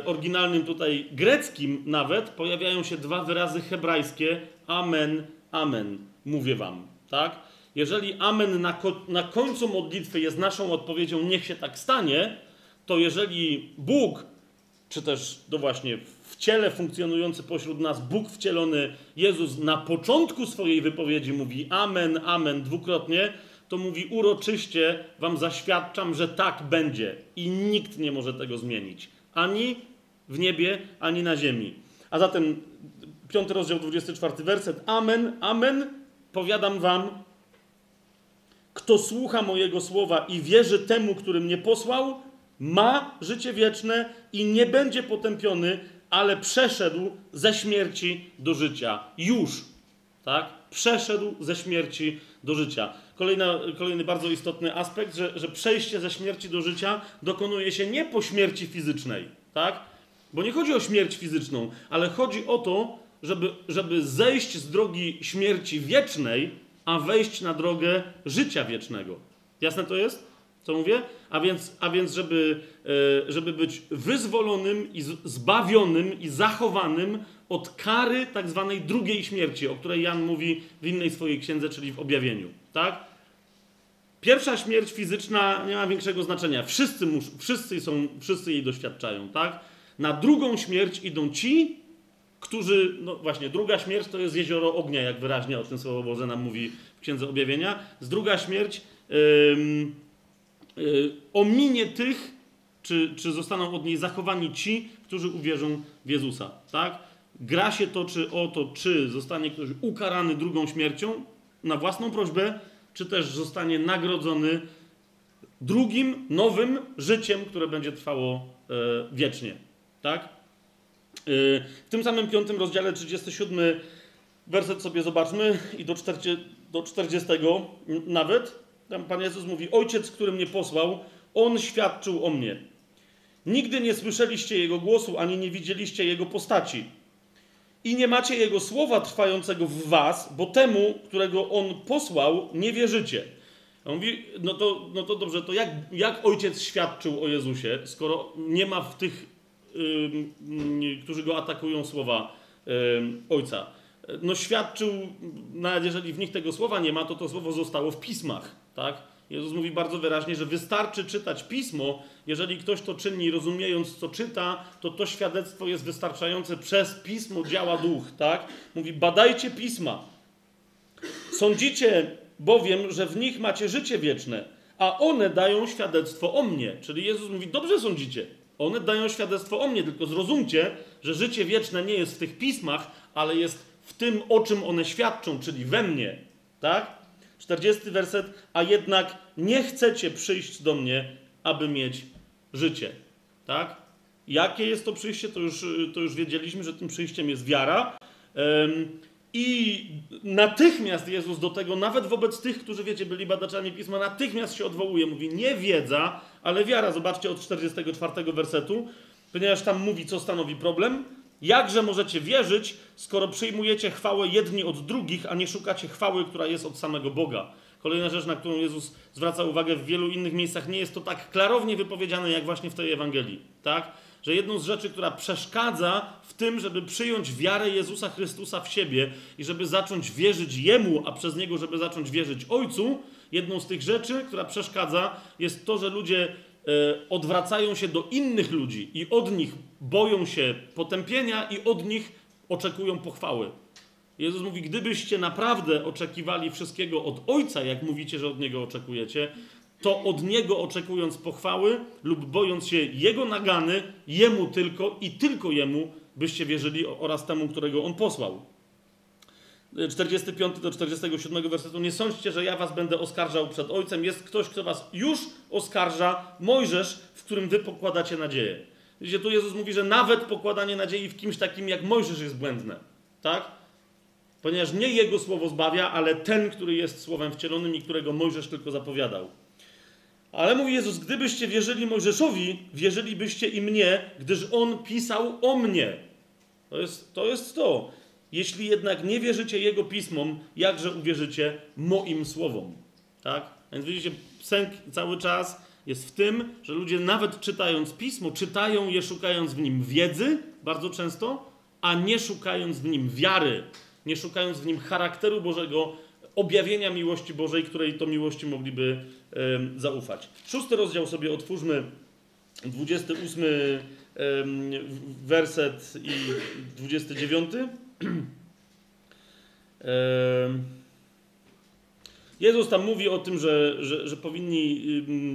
e, oryginalnym tutaj greckim nawet pojawiają się dwa wyrazy hebrajskie amen, amen. Mówię wam, tak? Jeżeli amen na, ko na końcu modlitwy jest naszą odpowiedzią, niech się tak stanie, to jeżeli Bóg, czy też no właśnie w ciele funkcjonujący pośród nas, Bóg wcielony, Jezus na początku swojej wypowiedzi mówi amen, amen dwukrotnie, to mówi uroczyście wam zaświadczam, że tak będzie i nikt nie może tego zmienić. Ani w niebie, ani na ziemi. A zatem 5 rozdział 24 werset. Amen, amen, powiadam wam, kto słucha mojego słowa i wierzy temu, który mnie posłał, ma życie wieczne i nie będzie potępiony, ale przeszedł ze śmierci do życia. Już. Tak? Przeszedł ze śmierci do życia. Kolejna, kolejny bardzo istotny aspekt, że, że przejście ze śmierci do życia dokonuje się nie po śmierci fizycznej, tak? Bo nie chodzi o śmierć fizyczną, ale chodzi o to, żeby, żeby zejść z drogi śmierci wiecznej, a wejść na drogę życia wiecznego. Jasne to jest? Co mówię? A więc, a więc żeby, e, żeby być wyzwolonym i zbawionym i zachowanym od kary tak zwanej drugiej śmierci, o której Jan mówi w innej swojej księdze, czyli w objawieniu. Tak? Pierwsza śmierć fizyczna nie ma większego znaczenia. Wszyscy, mus, wszyscy, są, wszyscy jej doświadczają. Tak? Na drugą śmierć idą ci, którzy, no właśnie, druga śmierć to jest jezioro ognia, jak wyraźnie o tym Słowo Boże nam mówi w Księdze Objawienia. Z druga śmierć yy, ominie tych, czy, czy zostaną od niej zachowani ci, którzy uwierzą w Jezusa. Tak? Gra się toczy o to, czy zostanie ktoś ukarany drugą śmiercią na własną prośbę, czy też zostanie nagrodzony drugim, nowym życiem, które będzie trwało e, wiecznie. Tak? E, w tym samym piątym rozdziale, 37 werset sobie zobaczmy i do 40, do 40 nawet. Tam Pan Jezus mówi, Ojciec, który mnie posłał, On świadczył o mnie. Nigdy nie słyszeliście Jego głosu, ani nie widzieliście Jego postaci i nie macie Jego słowa trwającego w was, bo temu, którego On posłał, nie wierzycie. On mówi, no to, no to dobrze, to jak, jak ojciec świadczył o Jezusie, skoro nie ma w tych, yy, którzy go atakują, słowa yy, ojca? No świadczył, nawet jeżeli w nich tego słowa nie ma, to to słowo zostało w pismach, tak? Jezus mówi bardzo wyraźnie, że wystarczy czytać pismo. Jeżeli ktoś to czyni, rozumiejąc, co czyta, to to świadectwo jest wystarczające. Przez pismo działa duch, tak? Mówi, badajcie pisma. Sądzicie bowiem, że w nich macie życie wieczne, a one dają świadectwo o mnie. Czyli Jezus mówi, dobrze sądzicie. One dają świadectwo o mnie, tylko zrozumcie, że życie wieczne nie jest w tych pismach, ale jest w tym, o czym one świadczą, czyli we mnie. Tak? 40 werset, a jednak nie chcecie przyjść do mnie, aby mieć życie. Tak? Jakie jest to przyjście, to już, to już wiedzieliśmy, że tym przyjściem jest wiara. I natychmiast Jezus do tego, nawet wobec tych, którzy, wiecie, byli badaczami pisma, natychmiast się odwołuje. Mówi, nie wiedza, ale wiara. Zobaczcie od 44 wersetu, ponieważ tam mówi, co stanowi problem. Jakże możecie wierzyć, skoro przyjmujecie chwałę jedni od drugich, a nie szukacie chwały, która jest od samego Boga? Kolejna rzecz, na którą Jezus zwraca uwagę w wielu innych miejscach, nie jest to tak klarownie wypowiedziane, jak właśnie w tej Ewangelii. Tak? Że jedną z rzeczy, która przeszkadza w tym, żeby przyjąć wiarę Jezusa Chrystusa w siebie i żeby zacząć wierzyć Jemu, a przez Niego, żeby zacząć wierzyć Ojcu, jedną z tych rzeczy, która przeszkadza, jest to, że ludzie odwracają się do innych ludzi i od nich boją się potępienia i od nich oczekują pochwały. Jezus mówi, gdybyście naprawdę oczekiwali wszystkiego od Ojca, jak mówicie, że od Niego oczekujecie, to od Niego oczekując pochwały lub bojąc się Jego nagany, Jemu tylko i tylko Jemu byście wierzyli oraz temu, którego On posłał. 45 do 47 wersetu. Nie sądźcie, że ja was będę oskarżał przed Ojcem. Jest ktoś, kto was już oskarża, Mojżesz, w którym wy pokładacie nadzieję. Widzicie, tu Jezus mówi, że nawet pokładanie nadziei w kimś takim jak Mojżesz jest błędne. Tak? Ponieważ nie jego słowo zbawia, ale ten, który jest słowem wcielonym i którego Mojżesz tylko zapowiadał. Ale mówi Jezus, gdybyście wierzyli Mojżeszowi, wierzylibyście i mnie, gdyż on pisał o mnie. To jest to. Jest to. Jeśli jednak nie wierzycie jego pismom, jakże uwierzycie moim słowom? Tak? Więc widzicie, sęk cały czas jest w tym, że ludzie nawet czytając pismo, czytają je szukając w nim wiedzy, bardzo często, a nie szukając w nim wiary nie szukając w nim charakteru Bożego, objawienia miłości Bożej, której to miłości mogliby zaufać. Szósty rozdział sobie otwórzmy, 28 werset i 29. Jezus tam mówi o tym, że, że, że, powinni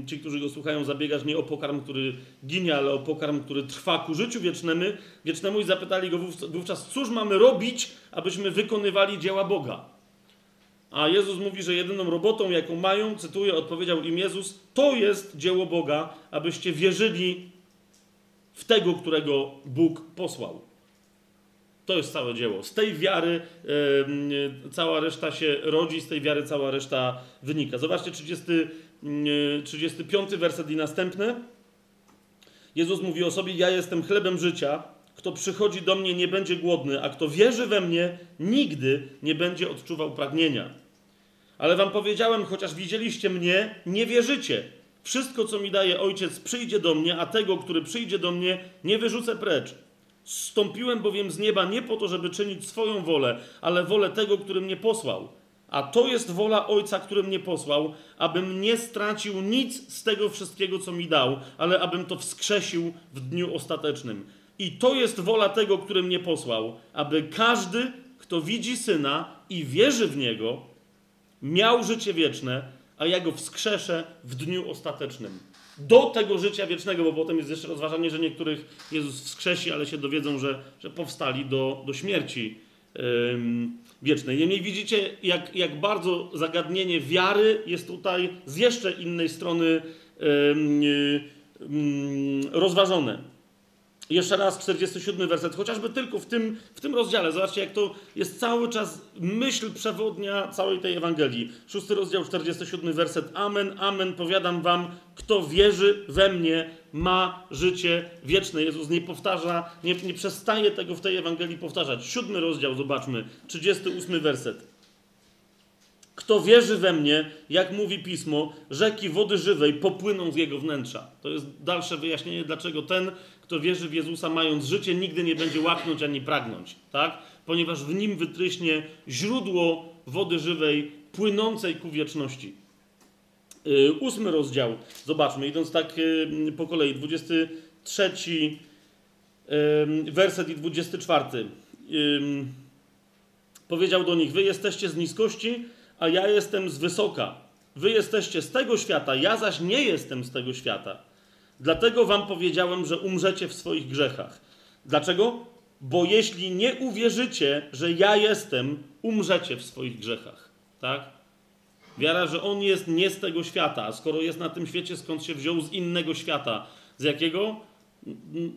ci, którzy go słuchają, zabiegać nie o pokarm, który ginie, ale o pokarm, który trwa ku życiu wiecznemu. wiecznemu i zapytali go wówczas, cóż mamy robić, abyśmy wykonywali dzieła Boga. A Jezus mówi, że jedyną robotą, jaką mają, cytuję, odpowiedział im Jezus, to jest dzieło Boga, abyście wierzyli w tego, którego Bóg posłał. To jest całe dzieło. Z tej wiary yy, cała reszta się rodzi, z tej wiary cała reszta wynika. Zobaczcie 30, yy, 35 werset i następny. Jezus mówi o sobie: Ja jestem chlebem życia. Kto przychodzi do mnie, nie będzie głodny, a kto wierzy we mnie, nigdy nie będzie odczuwał pragnienia. Ale wam powiedziałem, chociaż widzieliście mnie, nie wierzycie. Wszystko, co mi daje ojciec, przyjdzie do mnie, a tego, który przyjdzie do mnie, nie wyrzucę precz. Stąpiłem bowiem z nieba nie po to, żeby czynić swoją wolę, ale wolę tego, który mnie posłał. A to jest wola Ojca, który mnie posłał, abym nie stracił nic z tego wszystkiego, co mi dał, ale abym to wskrzesił w dniu ostatecznym. I to jest wola tego, który mnie posłał, aby każdy, kto widzi syna i wierzy w niego, miał życie wieczne, a ja go wskrzeszę w dniu ostatecznym do tego życia wiecznego, bo potem jest jeszcze rozważanie, że niektórych Jezus wskrzesi, ale się dowiedzą, że, że powstali do, do śmierci wiecznej. Niemniej widzicie, jak, jak bardzo zagadnienie wiary jest tutaj z jeszcze innej strony rozważone. Jeszcze raz 47 werset, chociażby tylko w tym, w tym rozdziale. Zobaczcie, jak to jest cały czas myśl przewodnia całej tej Ewangelii. Szósty rozdział, 47 werset. Amen, amen, powiadam wam, kto wierzy we mnie, ma życie wieczne. Jezus nie powtarza, nie, nie przestaje tego w tej Ewangelii powtarzać. Siódmy rozdział, zobaczmy, 38 werset. Kto wierzy we mnie, jak mówi pismo, rzeki wody żywej popłyną z jego wnętrza. To jest dalsze wyjaśnienie, dlaczego ten, kto wierzy w Jezusa, mając życie, nigdy nie będzie łaknąć ani pragnąć. Tak? Ponieważ w nim wytryśnie źródło wody żywej płynącej ku wieczności. Yy, ósmy rozdział, zobaczmy, idąc tak yy, po kolei, 23 yy, werset i 24. Yy, powiedział do nich: Wy jesteście z niskości, a ja jestem z wysoka. Wy jesteście z tego świata, ja zaś nie jestem z tego świata. Dlatego wam powiedziałem, że umrzecie w swoich grzechach. Dlaczego? Bo jeśli nie uwierzycie, że ja jestem, umrzecie w swoich grzechach. Tak? Wiara, że on jest nie z tego świata, a skoro jest na tym świecie, skąd się wziął z innego świata. Z jakiego?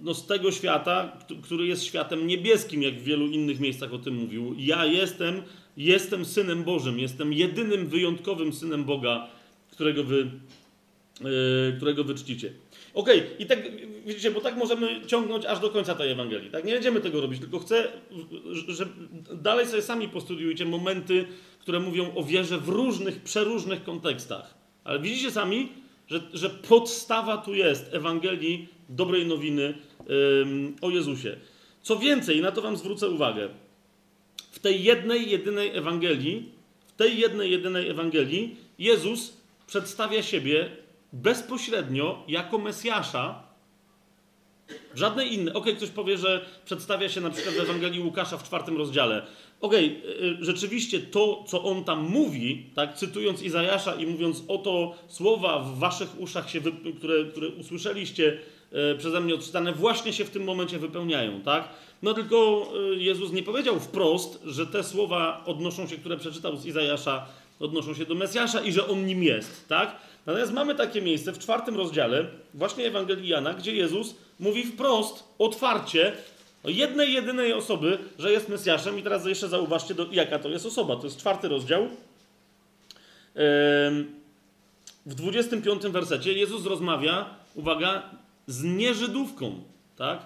No z tego świata, który jest światem niebieskim, jak w wielu innych miejscach o tym mówił. Ja jestem Jestem synem Bożym, jestem jedynym wyjątkowym synem Boga, którego wy, yy, którego wy czcicie. Okej, okay, i tak, widzicie, bo tak możemy ciągnąć aż do końca tej Ewangelii. Tak? Nie będziemy tego robić, tylko chcę, że dalej sobie sami postudiujcie momenty, które mówią o wierze w różnych, przeróżnych kontekstach. Ale widzicie sami, że, że podstawa tu jest Ewangelii dobrej nowiny o Jezusie. Co więcej, na to Wam zwrócę uwagę. W tej jednej, jedynej Ewangelii, w tej jednej, jedynej Ewangelii, Jezus przedstawia siebie bezpośrednio jako Mesjasza. Żadnej innej. Okej, okay, ktoś powie, że przedstawia się na przykład w Ewangelii Łukasza w czwartym rozdziale. Okej, okay, rzeczywiście to, co on tam mówi, tak, cytując Izajasza i mówiąc oto słowa w waszych uszach, się, które, które usłyszeliście e, przeze mnie odczytane, właśnie się w tym momencie wypełniają, tak? No tylko e, Jezus nie powiedział wprost, że te słowa odnoszą się, które przeczytał z Izajasza, odnoszą się do Mesjasza i że on nim jest, tak? Natomiast mamy takie miejsce w czwartym rozdziale, właśnie Ewangelii Jana, gdzie Jezus mówi wprost, otwarcie, o jednej, jedynej osoby, że jest Mesjaszem. I teraz jeszcze zauważcie, do, jaka to jest osoba. To jest czwarty rozdział. W 25 wersecie Jezus rozmawia, uwaga, z nieżydówką, tak?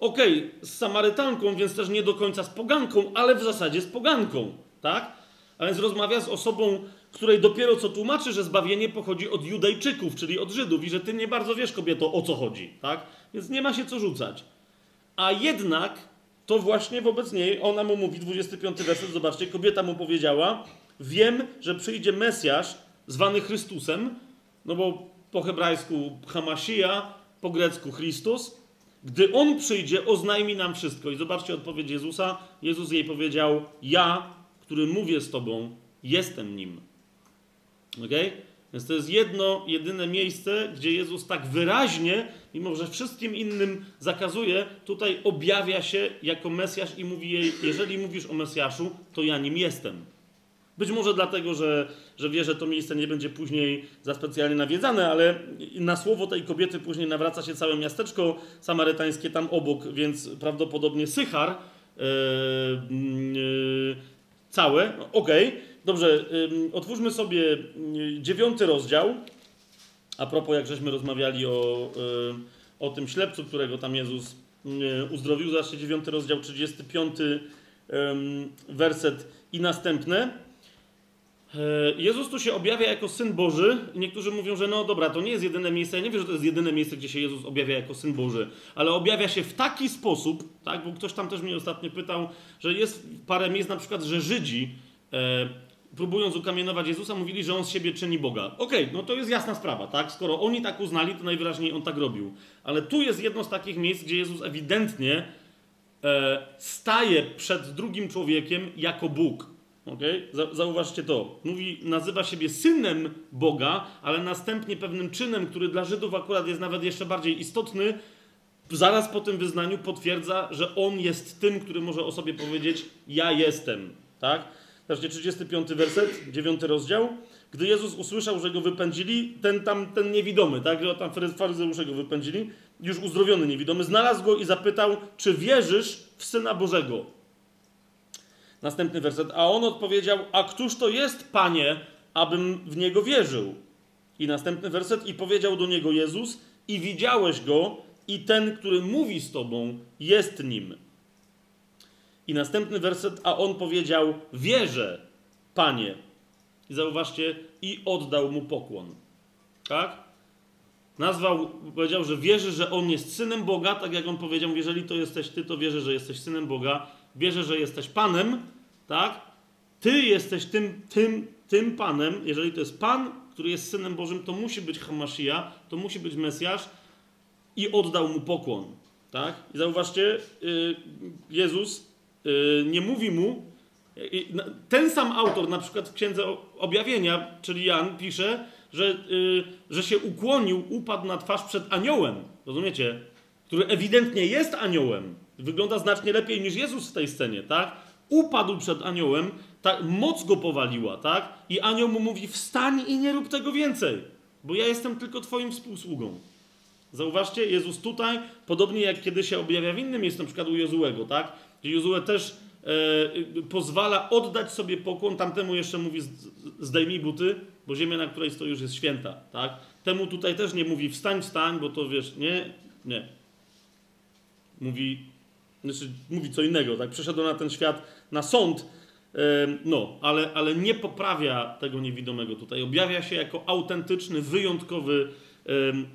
Okej, okay, z Samarytanką, więc też nie do końca z poganką, ale w zasadzie z poganką, tak? A więc rozmawia z osobą, której dopiero co tłumaczy, że zbawienie pochodzi od Judejczyków, czyli od Żydów i że ty nie bardzo wiesz, kobieto, o co chodzi, tak? Więc nie ma się co rzucać. A jednak to właśnie wobec niej ona mu mówi, 25 werset, zobaczcie, kobieta mu powiedziała: Wiem, że przyjdzie Mesjasz, zwany Chrystusem, no bo po hebrajsku Hamasija, po grecku Chrystus. Gdy on przyjdzie, oznajmi nam wszystko. I zobaczcie odpowiedź Jezusa. Jezus jej powiedział: Ja, który mówię z tobą, jestem nim. Ok? Więc to jest jedno, jedyne miejsce, gdzie Jezus tak wyraźnie, mimo że wszystkim innym zakazuje, tutaj objawia się jako Mesjasz i mówi jej, jeżeli mówisz o Mesjaszu, to ja nim jestem. Być może dlatego, że, że wie, że to miejsce nie będzie później za specjalnie nawiedzane, ale na słowo tej kobiety później nawraca się całe miasteczko samarytańskie tam obok, więc prawdopodobnie Sychar yy, yy, całe, okej. Okay Dobrze, otwórzmy sobie dziewiąty rozdział. A propos, jak żeśmy rozmawiali o, o tym ślepcu, którego tam Jezus uzdrowił. Zobaczcie, dziewiąty rozdział, 35 werset i następne. Jezus tu się objawia jako Syn Boży. Niektórzy mówią, że no dobra, to nie jest jedyne miejsce. Ja nie wiem, że to jest jedyne miejsce, gdzie się Jezus objawia jako Syn Boży, ale objawia się w taki sposób, tak, bo ktoś tam też mnie ostatnio pytał, że jest parę miejsc, na przykład, że Żydzi e, próbując ukamienować Jezusa, mówili, że on z siebie czyni Boga. Okej, okay, no to jest jasna sprawa, tak? Skoro oni tak uznali, to najwyraźniej on tak robił. Ale tu jest jedno z takich miejsc, gdzie Jezus ewidentnie e, staje przed drugim człowiekiem jako Bóg. Okay? Zauważcie to. Mówi, nazywa siebie synem Boga, ale następnie pewnym czynem, który dla Żydów akurat jest nawet jeszcze bardziej istotny, zaraz po tym wyznaniu potwierdza, że on jest tym, który może o sobie powiedzieć: Ja jestem. Tak? Zobaczcie, 35 werset, 9 rozdział. Gdy Jezus usłyszał, że go wypędzili, ten tam, ten niewidomy, tak, tam faryzeusze go wypędzili, już uzdrowiony niewidomy, znalazł go i zapytał, czy wierzysz w Syna Bożego? Następny werset. A on odpowiedział, a któż to jest, Panie, abym w Niego wierzył? I następny werset. I powiedział do niego Jezus, i widziałeś go, i ten, który mówi z tobą, jest nim. I następny werset, a on powiedział: Wierzę, panie. I zauważcie, i oddał mu pokłon. Tak? Nazwał, powiedział, że wierzy, że on jest synem Boga, tak jak on powiedział: Jeżeli to jesteś ty, to wierzę, że jesteś synem Boga. Wierzę, że jesteś panem, tak? Ty jesteś tym, tym, tym panem. Jeżeli to jest pan, który jest synem Bożym, to musi być Hamashia, to musi być Mesjasz. I oddał mu pokłon. Tak? I zauważcie, yy, Jezus Y, nie mówi mu, ten sam autor, na przykład w Księdze Objawienia, czyli Jan, pisze, że, y, że się ukłonił, upadł na twarz przed aniołem, rozumiecie? Który ewidentnie jest aniołem. Wygląda znacznie lepiej niż Jezus w tej scenie, tak? Upadł przed aniołem, ta, moc go powaliła, tak? I anioł mu mówi: Wstań i nie rób tego więcej, bo ja jestem tylko Twoim współsługą. Zauważcie, Jezus tutaj, podobnie jak kiedy się objawia w innym miejscu, na przykład u Jozułego, tak? Jozue też e, pozwala oddać sobie pokłon, tamtemu jeszcze mówi zdejmij buty, bo ziemia, na której stoi już jest święta, tak? Temu tutaj też nie mówi wstań, wstań, bo to wiesz, nie, nie. Mówi, znaczy, mówi co innego, tak? Przeszedł na ten świat na sąd, No, ale, ale nie poprawia tego niewidomego tutaj. Objawia się jako autentyczny, wyjątkowy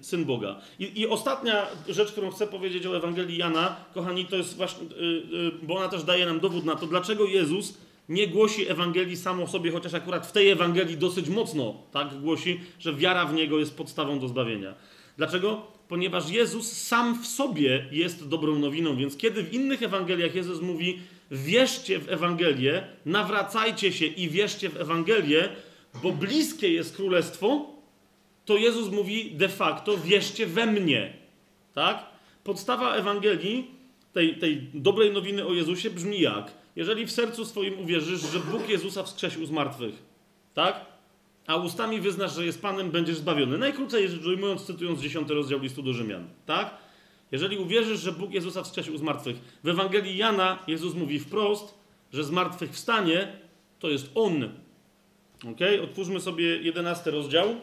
Syn Boga. I, I, ostatnia rzecz, którą chcę powiedzieć o Ewangelii Jana, kochani, to jest właśnie, y, y, bo ona też daje nam dowód na to, dlaczego Jezus nie głosi Ewangelii samo sobie, chociaż akurat w tej Ewangelii dosyć mocno tak głosi, że wiara w Niego jest podstawą do zbawienia. Dlaczego? Ponieważ Jezus sam w sobie jest dobrą nowiną, więc kiedy w innych Ewangeliach Jezus mówi wierzcie w Ewangelię, nawracajcie się i wierzcie w Ewangelię, bo bliskie jest Królestwo, to Jezus mówi de facto wierzcie we mnie. Tak? Podstawa Ewangelii, tej, tej dobrej nowiny o Jezusie brzmi jak? Jeżeli w sercu swoim uwierzysz, że Bóg Jezusa wskrzesił z martwych, tak? A ustami wyznasz, że jest Panem, będziesz zbawiony. Najkrócej rzecz ujmując, cytując 10 rozdział listu do Rzymian, tak? Jeżeli uwierzysz, że Bóg Jezusa wskrzesił z martwych, w Ewangelii Jana Jezus mówi wprost, że z martwych wstanie to jest On. Ok? Otwórzmy sobie 11 rozdział.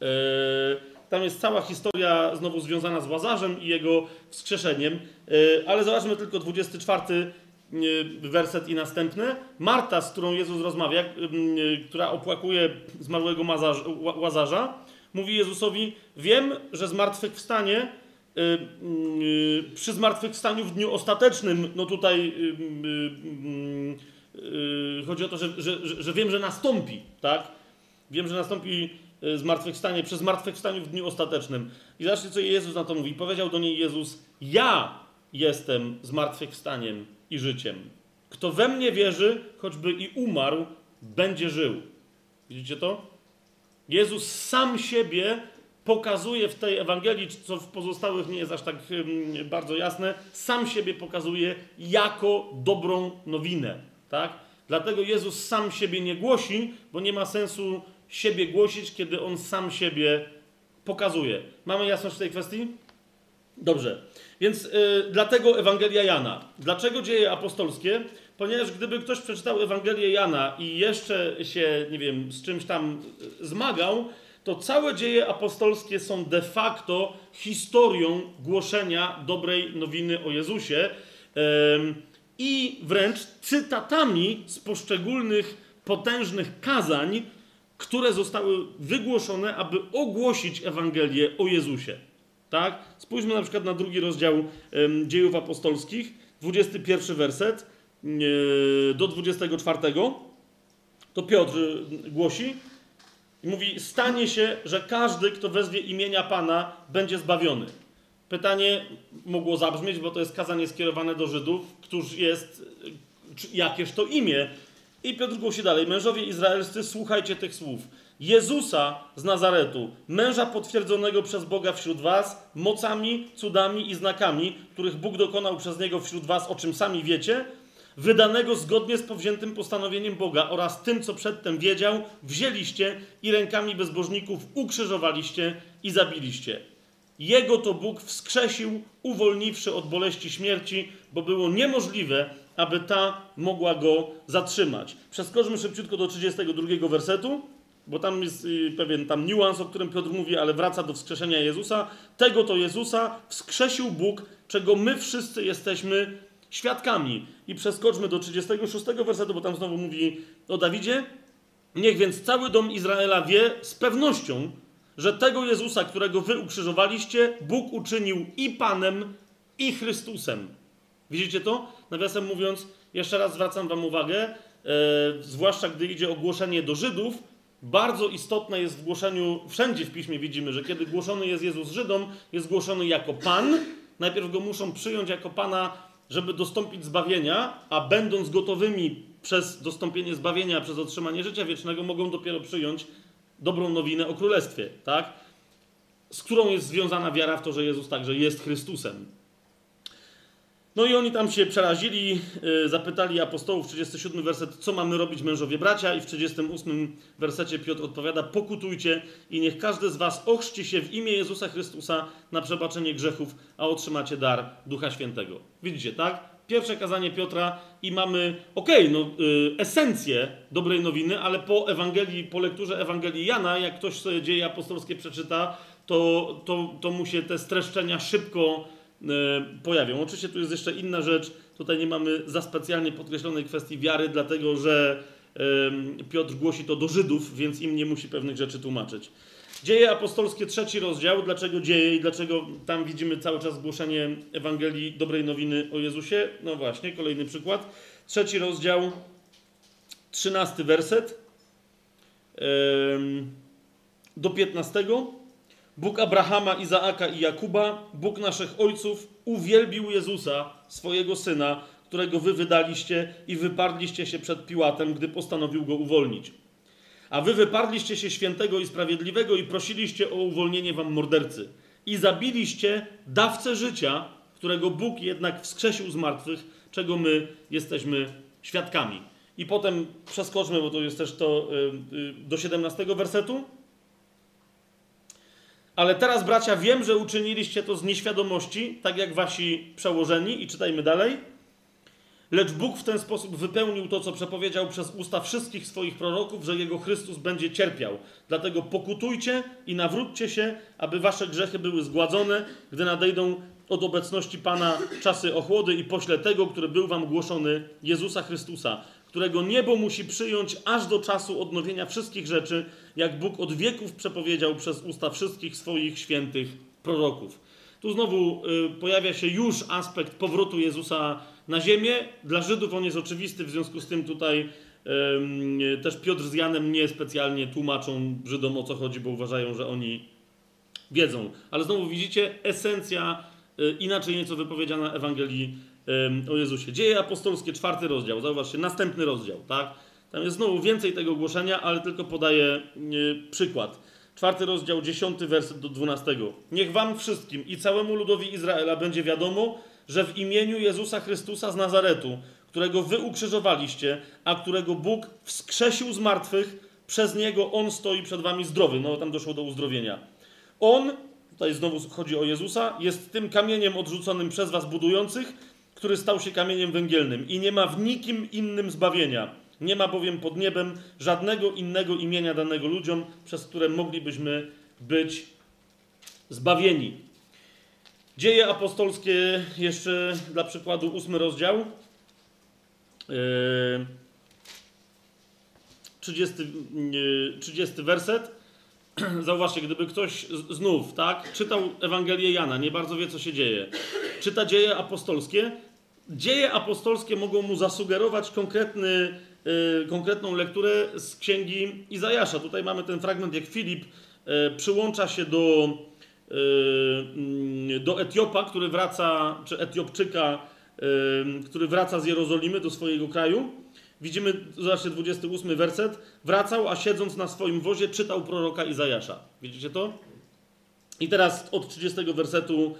Eee, tam jest cała historia znowu związana z Łazarzem i jego wskrzeszeniem, eee, ale zobaczmy tylko 24 werset i następne. Marta, z którą Jezus rozmawia, która opłakuje zmarłego Łazarza, mówi Jezusowi: Wiem, że zmartwychwstanie przy zmartwychwstaniu w dniu ostatecznym, no tutaj chodzi o to, że, że, że wiem, że nastąpi, tak? Wiem, że nastąpi zmartwychwstanie przy zmartwychwstaniu w dniu ostatecznym. I zobaczcie, co Jezus na to mówi. Powiedział do niej Jezus: Ja jestem zmartwychwstaniem i życiem. Kto we mnie wierzy, choćby i umarł, będzie żył. Widzicie to? Jezus sam siebie pokazuje w tej Ewangelii, co w pozostałych nie jest aż tak bardzo jasne, sam siebie pokazuje jako dobrą nowinę. Tak? Dlatego Jezus sam siebie nie głosi, bo nie ma sensu siebie głosić, kiedy on sam siebie pokazuje. Mamy jasność w tej kwestii? Dobrze. Więc y, dlatego Ewangelia Jana. Dlaczego dzieje apostolskie? Ponieważ gdyby ktoś przeczytał Ewangelię Jana i jeszcze się, nie wiem, z czymś tam y, zmagał, to całe dzieje apostolskie są de facto historią głoszenia dobrej nowiny o Jezusie i wręcz cytatami z poszczególnych potężnych kazań, które zostały wygłoszone, aby ogłosić Ewangelię o Jezusie. Tak? Spójrzmy na przykład na drugi rozdział Dziejów Apostolskich, 21 werset do 24. To Piotr y, głosi i mówi: Stanie się, że każdy, kto wezwie imienia Pana, będzie zbawiony. Pytanie mogło zabrzmieć, bo to jest kazanie skierowane do Żydów, któż jest, jakież to imię. I Piotr głosi dalej: Mężowie izraelscy, słuchajcie tych słów. Jezusa z Nazaretu, męża potwierdzonego przez Boga wśród was, mocami, cudami i znakami, których Bóg dokonał przez niego wśród was, o czym sami wiecie, wydanego zgodnie z powziętym postanowieniem Boga oraz tym, co przedtem wiedział, wzięliście i rękami bezbożników ukrzyżowaliście i zabiliście. Jego to Bóg wskrzesił, uwolniwszy od boleści śmierci, bo było niemożliwe, aby ta mogła go zatrzymać. Przeskoczmy szybciutko do 32 wersetu bo tam jest y, pewien tam niuans, o którym Piotr mówi, ale wraca do wskrzeszenia Jezusa. Tego to Jezusa wskrzesił Bóg, czego my wszyscy jesteśmy świadkami. I przeskoczmy do 36 wersetu, bo tam znowu mówi o Dawidzie. Niech więc cały dom Izraela wie z pewnością, że tego Jezusa, którego wy ukrzyżowaliście, Bóg uczynił i Panem, i Chrystusem. Widzicie to? Nawiasem mówiąc, jeszcze raz zwracam wam uwagę, e, zwłaszcza gdy idzie o głoszenie do Żydów, bardzo istotne jest w głoszeniu, wszędzie w piśmie widzimy, że kiedy głoszony jest Jezus Żydom, jest głoszony jako Pan. Najpierw go muszą przyjąć jako Pana, żeby dostąpić zbawienia, a będąc gotowymi przez dostąpienie zbawienia, przez otrzymanie życia wiecznego, mogą dopiero przyjąć dobrą nowinę o królestwie, tak? Z którą jest związana wiara w to, że Jezus także jest Chrystusem. No i oni tam się przerazili, y, zapytali apostołów, 37 werset, co mamy robić mężowie bracia i w 38 wersecie Piotr odpowiada, pokutujcie i niech każdy z was ochrzci się w imię Jezusa Chrystusa na przebaczenie grzechów, a otrzymacie dar Ducha Świętego. Widzicie, tak? Pierwsze kazanie Piotra i mamy, okej, okay, no, y, esencję dobrej nowiny, ale po Ewangelii, po lekturze Ewangelii Jana, jak ktoś sobie dzieje apostolskie przeczyta, to, to, to mu się te streszczenia szybko pojawią. Oczywiście tu jest jeszcze inna rzecz, Tutaj nie mamy za specjalnie podkreślonej kwestii wiary, dlatego że Piotr głosi to do Żydów, więc im nie musi pewnych rzeczy tłumaczyć. Dzieje apostolskie, trzeci rozdział. Dlaczego dzieje i dlaczego tam widzimy cały czas głoszenie Ewangelii dobrej nowiny o Jezusie? No właśnie, kolejny przykład. Trzeci rozdział, trzynasty werset do piętnastego. Bóg Abrahama, Izaaka i Jakuba, Bóg naszych ojców, uwielbił Jezusa, swojego syna, którego wy wydaliście i wyparliście się przed Piłatem, gdy postanowił go uwolnić. A wy wyparliście się świętego i sprawiedliwego i prosiliście o uwolnienie wam mordercy. I zabiliście dawcę życia, którego Bóg jednak wskrzesił z martwych, czego my jesteśmy świadkami. I potem przeskoczmy, bo to jest też to y, y, do 17 wersetu. Ale teraz, bracia, wiem, że uczyniliście to z nieświadomości, tak jak wasi przełożeni, i czytajmy dalej. Lecz Bóg w ten sposób wypełnił to, co przepowiedział przez usta wszystkich swoich proroków, że jego Chrystus będzie cierpiał. Dlatego pokutujcie i nawróćcie się, aby wasze grzechy były zgładzone, gdy nadejdą od obecności Pana czasy ochłody i pośle tego, który był wam głoszony, Jezusa Chrystusa, którego niebo musi przyjąć aż do czasu odnowienia wszystkich rzeczy, jak Bóg od wieków przepowiedział przez usta wszystkich swoich świętych proroków. Tu znowu y, pojawia się już aspekt powrotu Jezusa na ziemię. Dla Żydów on jest oczywisty, w związku z tym tutaj y, też Piotr z Janem nie specjalnie tłumaczą Żydom o co chodzi, bo uważają, że oni wiedzą. Ale znowu widzicie, esencja y, inaczej nieco wypowiedziana Ewangelii o Jezusie. Dzieje apostolskie, czwarty rozdział. Zauważcie, następny rozdział, tak? Tam jest znowu więcej tego głoszenia, ale tylko podaję przykład. Czwarty rozdział, dziesiąty werset do dwunastego. Niech wam wszystkim i całemu ludowi Izraela będzie wiadomo, że w imieniu Jezusa Chrystusa z Nazaretu, którego wy ukrzyżowaliście, a którego Bóg wskrzesił z martwych, przez niego on stoi przed wami zdrowy. No tam doszło do uzdrowienia. On, tutaj znowu chodzi o Jezusa, jest tym kamieniem odrzuconym przez was budujących, który stał się kamieniem węgielnym i nie ma w nikim innym zbawienia nie ma bowiem pod niebem żadnego innego imienia danego ludziom, przez które moglibyśmy być zbawieni. Dzieje apostolskie, jeszcze dla przykładu, ósmy rozdział. 30, yy, 30 yy, werset. (clears throat) Zauważcie, gdyby ktoś znów, tak, czytał Ewangelię Jana, nie bardzo wie, co się dzieje, czyta dzieje apostolskie, dzieje apostolskie mogą mu zasugerować konkretny Y, konkretną lekturę z księgi Izajasza. Tutaj mamy ten fragment, jak Filip y, przyłącza się do, y, do Etiopa, który wraca, czy Etiopczyka, który wraca z Jerozolimy do swojego kraju. Widzimy, zobaczcie, 28 werset. Wracał, a siedząc na swoim wozie, czytał proroka Izajasza. Widzicie to? I teraz od 30 wersetu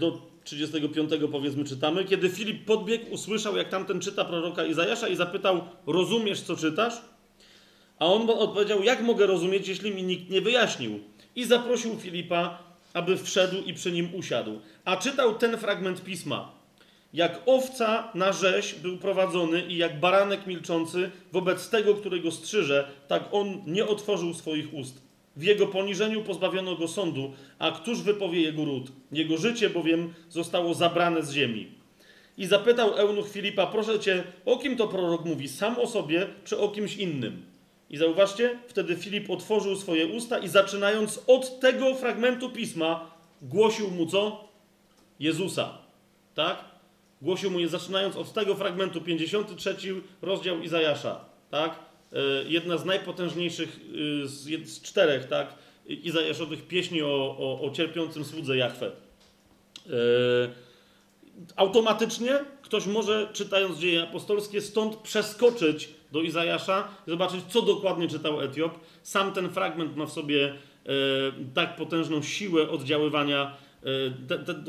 do 35 powiedzmy czytamy, kiedy Filip podbiegł, usłyszał, jak tamten czyta proroka Izajasza i zapytał, rozumiesz, co czytasz? A on odpowiedział, jak mogę rozumieć, jeśli mi nikt nie wyjaśnił? I zaprosił Filipa, aby wszedł i przy nim usiadł. A czytał ten fragment pisma. Jak owca na rzeź był prowadzony i jak baranek milczący wobec tego, którego strzyże, tak on nie otworzył swoich ust. W jego poniżeniu pozbawiono go sądu, a któż wypowie jego ród? Jego życie bowiem zostało zabrane z ziemi. I zapytał eunuch Filipa, proszę cię, o kim to prorok mówi, sam o sobie, czy o kimś innym? I zauważcie, wtedy Filip otworzył swoje usta i zaczynając od tego fragmentu pisma, głosił mu co? Jezusa. Tak? Głosił mu je, zaczynając od tego fragmentu, 53 rozdział Izajasza. Tak? E, jedna z najpotężniejszych e, z, z czterech, tak, Izajaszowych pieśni o, o, o cierpiącym słudze Jachwę. E, automatycznie ktoś może, czytając dzieje apostolskie, stąd przeskoczyć do Izajasza i zobaczyć, co dokładnie czytał Etiop. Sam ten fragment ma w sobie tak potężną siłę oddziaływania.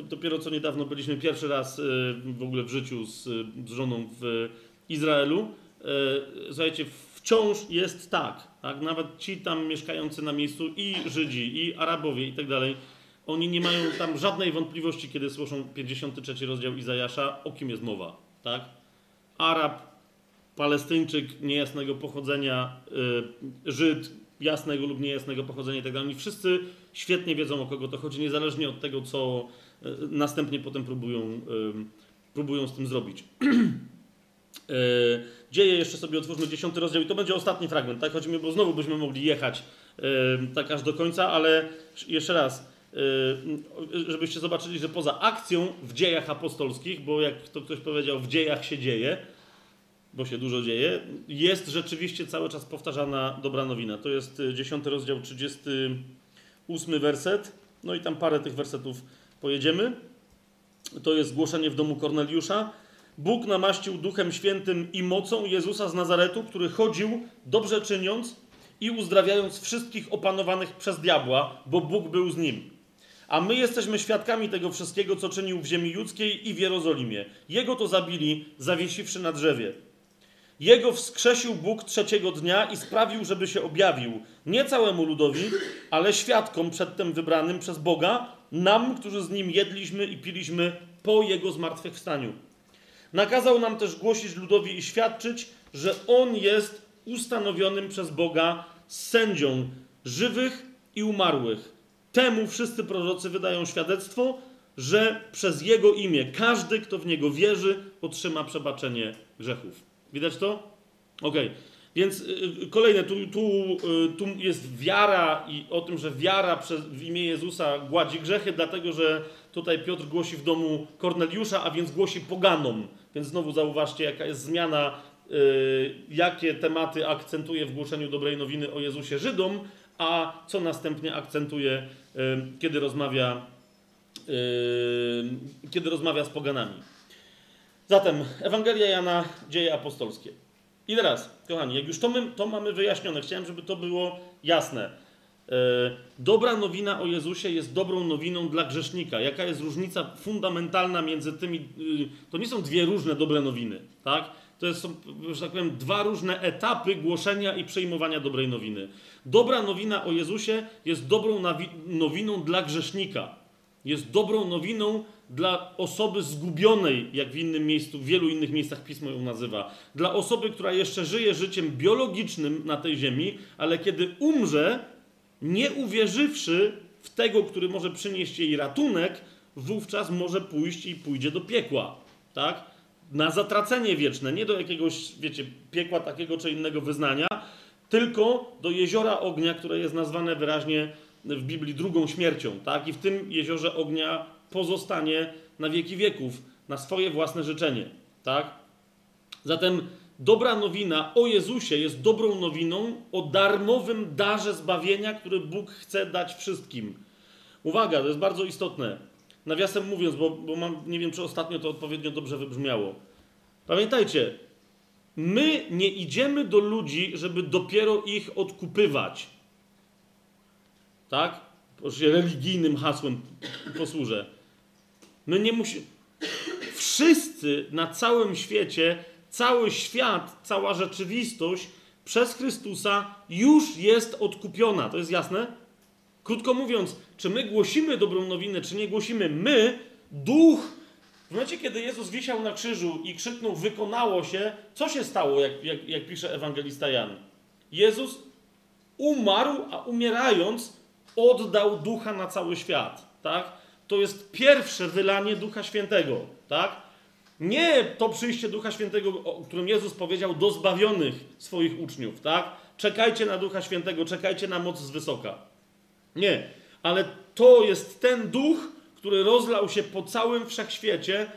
Dopiero co niedawno byliśmy pierwszy raz w ogóle w życiu z, z żoną w Izraelu. Słuchajcie, wciąż jest tak, tak, nawet ci tam mieszkający na miejscu i Żydzi, i Arabowie i tak dalej, oni nie mają tam żadnej wątpliwości, kiedy słyszą 53 rozdział Izajasza, o kim jest mowa, tak? Arab, Palestyńczyk niejasnego pochodzenia, yy, Żyd jasnego lub niejasnego pochodzenia i tak. Oni wszyscy świetnie wiedzą, o kogo to chodzi, niezależnie od tego, co yy, następnie potem próbują yy, próbują z tym zrobić. (clears throat) Dzieje jeszcze sobie otwórzmy dziesiąty rozdział i to będzie ostatni fragment, tak? Chodzi mi, bo znowu byśmy mogli jechać e, tak aż do końca, ale jeszcze raz, e, żebyście zobaczyli, że poza akcją w dziejach apostolskich, bo jak to ktoś powiedział, w dziejach się dzieje, bo się dużo dzieje, jest rzeczywiście cały czas powtarzana dobra nowina. To jest dziesiąty rozdział, 38 werset, no i tam parę tych wersetów pojedziemy. To jest głoszenie w domu Korneliusza. Bóg namaścił Duchem Świętym i mocą Jezusa z Nazaretu, który chodził, dobrze czyniąc i uzdrawiając wszystkich opanowanych przez diabła, bo Bóg był z nim. A my jesteśmy świadkami tego wszystkiego, co czynił w ziemi judzkiej i w Jerozolimie. Jego to zabili, zawiesiwszy na drzewie. Jego wskrzesił Bóg trzeciego dnia i sprawił, żeby się objawił nie całemu ludowi, ale świadkom przedtem wybranym przez Boga, nam, którzy z nim jedliśmy i piliśmy po jego zmartwychwstaniu. Nakazał nam też głosić ludowi i świadczyć, że on jest ustanowionym przez Boga sędzią żywych i umarłych. Temu wszyscy prorocy wydają świadectwo, że przez jego imię każdy, kto w niego wierzy, otrzyma przebaczenie grzechów. Widać to? Okay. Więc y, y, kolejne, tu, tu, y, tu jest wiara i o tym, że wiara przez, w imię Jezusa gładzi grzechy, dlatego że tutaj Piotr głosi w domu Korneliusza, a więc głosi poganom. Więc znowu zauważcie, jaka jest zmiana, jakie tematy akcentuje w głoszeniu dobrej nowiny o Jezusie Żydom, a co następnie akcentuje, kiedy rozmawia, kiedy rozmawia z poganami. Zatem Ewangelia Jana, dzieje apostolskie. I teraz, kochani, jak już to, my, to mamy wyjaśnione, chciałem, żeby to było jasne. E, dobra nowina o Jezusie jest dobrą nowiną dla grzesznika. Jaka jest różnica fundamentalna między tymi. Y, to nie są dwie różne dobre nowiny, tak? To są, że tak powiem, dwa różne etapy głoszenia i przejmowania dobrej nowiny. Dobra nowina o Jezusie jest dobrą nowiną dla grzesznika. Jest dobrą nowiną dla osoby zgubionej, jak w innym miejscu, w wielu innych miejscach pismo ją nazywa, dla osoby, która jeszcze żyje życiem biologicznym na tej ziemi, ale kiedy umrze, nie uwierzywszy w tego, który może przynieść jej ratunek, wówczas może pójść i pójdzie do piekła, tak? Na zatracenie wieczne, nie do jakiegoś, wiecie, piekła takiego czy innego wyznania, tylko do jeziora ognia, które jest nazwane wyraźnie w Biblii drugą śmiercią, tak? I w tym jeziorze ognia pozostanie na wieki wieków, na swoje własne życzenie. Tak? Zatem dobra nowina o Jezusie jest dobrą nowiną o darmowym darze zbawienia, który Bóg chce dać wszystkim. Uwaga, to jest bardzo istotne. Nawiasem mówiąc, bo, bo mam, nie wiem, czy ostatnio to odpowiednio dobrze wybrzmiało. Pamiętajcie, my nie idziemy do ludzi, żeby dopiero ich odkupywać. Tak? religijnym hasłem posłużę. My nie musimy. Wszyscy na całym świecie, cały świat, cała rzeczywistość przez Chrystusa już jest odkupiona. To jest jasne? Krótko mówiąc, czy my głosimy dobrą nowinę, czy nie głosimy, my, duch, w momencie, kiedy Jezus wisiał na krzyżu i krzyknął, wykonało się, co się stało, jak, jak, jak pisze ewangelista Jan? Jezus umarł, a umierając, oddał ducha na cały świat. Tak? to jest pierwsze wylanie Ducha Świętego, tak? Nie to przyjście Ducha Świętego, o którym Jezus powiedział do zbawionych swoich uczniów, tak? Czekajcie na Ducha Świętego, czekajcie na moc z wysoka. Nie, ale to jest ten duch, który rozlał się po całym wszechświecie,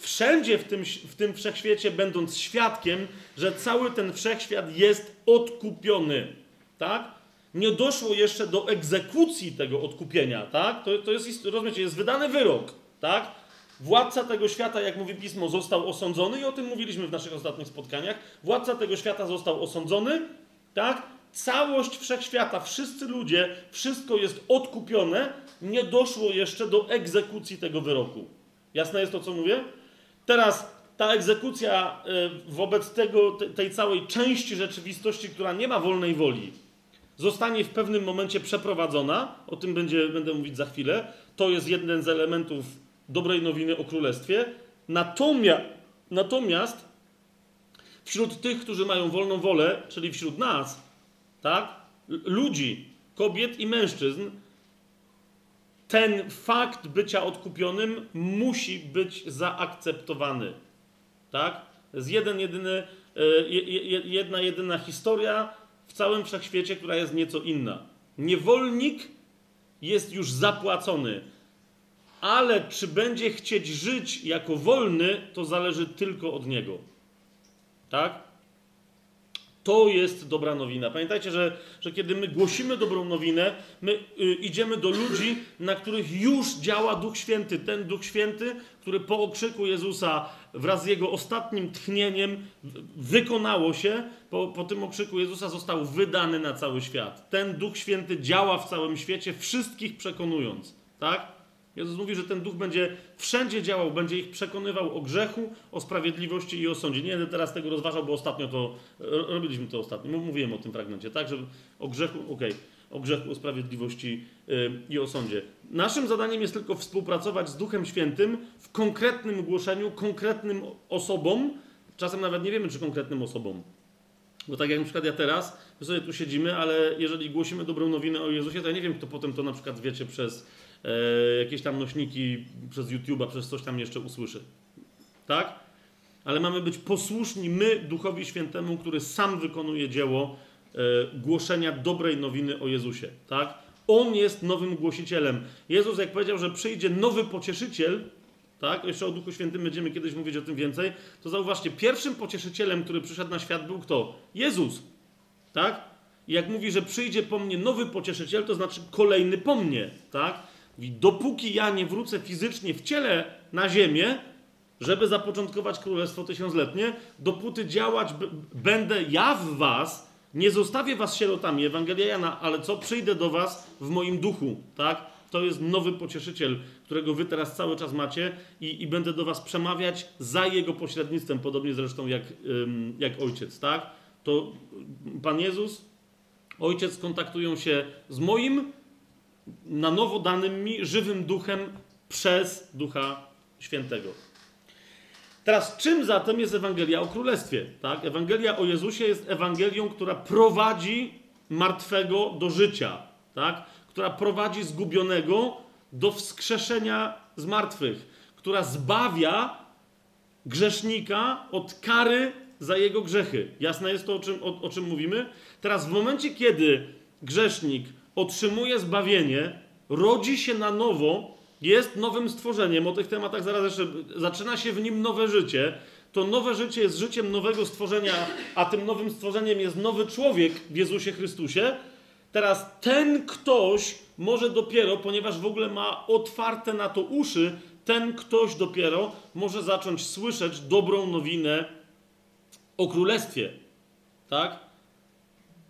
wszędzie w tym, w tym wszechświecie, będąc świadkiem, że cały ten wszechświat jest odkupiony. Tak? nie doszło jeszcze do egzekucji tego odkupienia, tak? To, to jest, rozumiecie, jest wydany wyrok, tak? Władca tego świata, jak mówi pismo, został osądzony i o tym mówiliśmy w naszych ostatnich spotkaniach. Władca tego świata został osądzony, tak? Całość wszechświata, wszyscy ludzie, wszystko jest odkupione, nie doszło jeszcze do egzekucji tego wyroku. Jasne jest to, co mówię? Teraz ta egzekucja y, wobec tego, tej całej części rzeczywistości, która nie ma wolnej woli, zostanie w pewnym momencie przeprowadzona, o tym będzie, będę mówić za chwilę, to jest jeden z elementów dobrej nowiny o królestwie. Natomiast, natomiast wśród tych, którzy mają wolną wolę, czyli wśród nas, tak, ludzi, kobiet i mężczyzn, ten fakt bycia odkupionym musi być zaakceptowany. Tak? Jest jeden, jedyny, e, jedna, jedyna historia w całym wszechświecie, która jest nieco inna. Niewolnik jest już zapłacony, ale czy będzie chcieć żyć jako wolny, to zależy tylko od niego. Tak? To jest dobra nowina. Pamiętajcie, że, że kiedy my głosimy dobrą nowinę, my y, idziemy do ludzi, na których już działa Duch Święty. Ten Duch Święty, który po okrzyku Jezusa wraz z jego ostatnim tchnieniem wykonało się, po, po tym okrzyku Jezusa został wydany na cały świat. Ten Duch Święty działa w całym świecie, wszystkich przekonując. Tak? Jezus mówi, że ten duch będzie wszędzie działał, będzie ich przekonywał o grzechu, o sprawiedliwości i o sądzie. Nie będę teraz tego rozważał, bo ostatnio to robiliśmy to ostatnio. Mówiłem o tym fragmencie, tak, że o grzechu, okej, okay, o grzechu, o sprawiedliwości yy, i o sądzie. Naszym zadaniem jest tylko współpracować z Duchem Świętym w konkretnym głoszeniu, konkretnym osobom. Czasem nawet nie wiemy, czy konkretnym osobom. Bo tak jak na przykład ja teraz, my sobie tu siedzimy, ale jeżeli głosimy dobrą nowinę o Jezusie, to ja nie wiem, kto potem to na przykład wiecie przez jakieś tam nośniki przez YouTube'a, przez coś tam jeszcze usłyszy. Tak? Ale mamy być posłuszni my Duchowi Świętemu, który sam wykonuje dzieło e, głoszenia dobrej nowiny o Jezusie. Tak? On jest nowym głosicielem. Jezus, jak powiedział, że przyjdzie nowy pocieszyciel, tak? Jeszcze o Duchu Świętym będziemy kiedyś mówić o tym więcej. To zauważcie, pierwszym pocieszycielem, który przyszedł na świat, był kto? Jezus. Tak? I jak mówi, że przyjdzie po mnie nowy pocieszyciel, to znaczy kolejny po mnie. Tak? I dopóki ja nie wrócę fizycznie w ciele na ziemię, żeby zapoczątkować królestwo tysiącletnie, dopóty działać będę ja w was, nie zostawię was sierotami, Ewangelia Jana, ale co? Przyjdę do was w moim duchu, tak? To jest nowy pocieszyciel, którego wy teraz cały czas macie i, i będę do was przemawiać za jego pośrednictwem, podobnie zresztą jak, ym, jak ojciec, tak? To Pan Jezus, ojciec kontaktują się z moim na nowo danym mi żywym duchem przez Ducha Świętego. Teraz, czym zatem jest Ewangelia o Królestwie? Tak? Ewangelia o Jezusie jest Ewangelią, która prowadzi martwego do życia, tak? która prowadzi zgubionego do wskrzeszenia z martwych, która zbawia grzesznika od kary za jego grzechy. Jasne jest to, o czym, o, o czym mówimy? Teraz, w momencie, kiedy grzesznik otrzymuje zbawienie, rodzi się na nowo, jest nowym stworzeniem. O tych tematach zaraz jeszcze zaczyna się w nim nowe życie. To nowe życie jest życiem nowego stworzenia, a tym nowym stworzeniem jest nowy człowiek w Jezusie Chrystusie. Teraz ten ktoś może dopiero, ponieważ w ogóle ma otwarte na to uszy, ten ktoś dopiero może zacząć słyszeć dobrą nowinę o królestwie. Tak?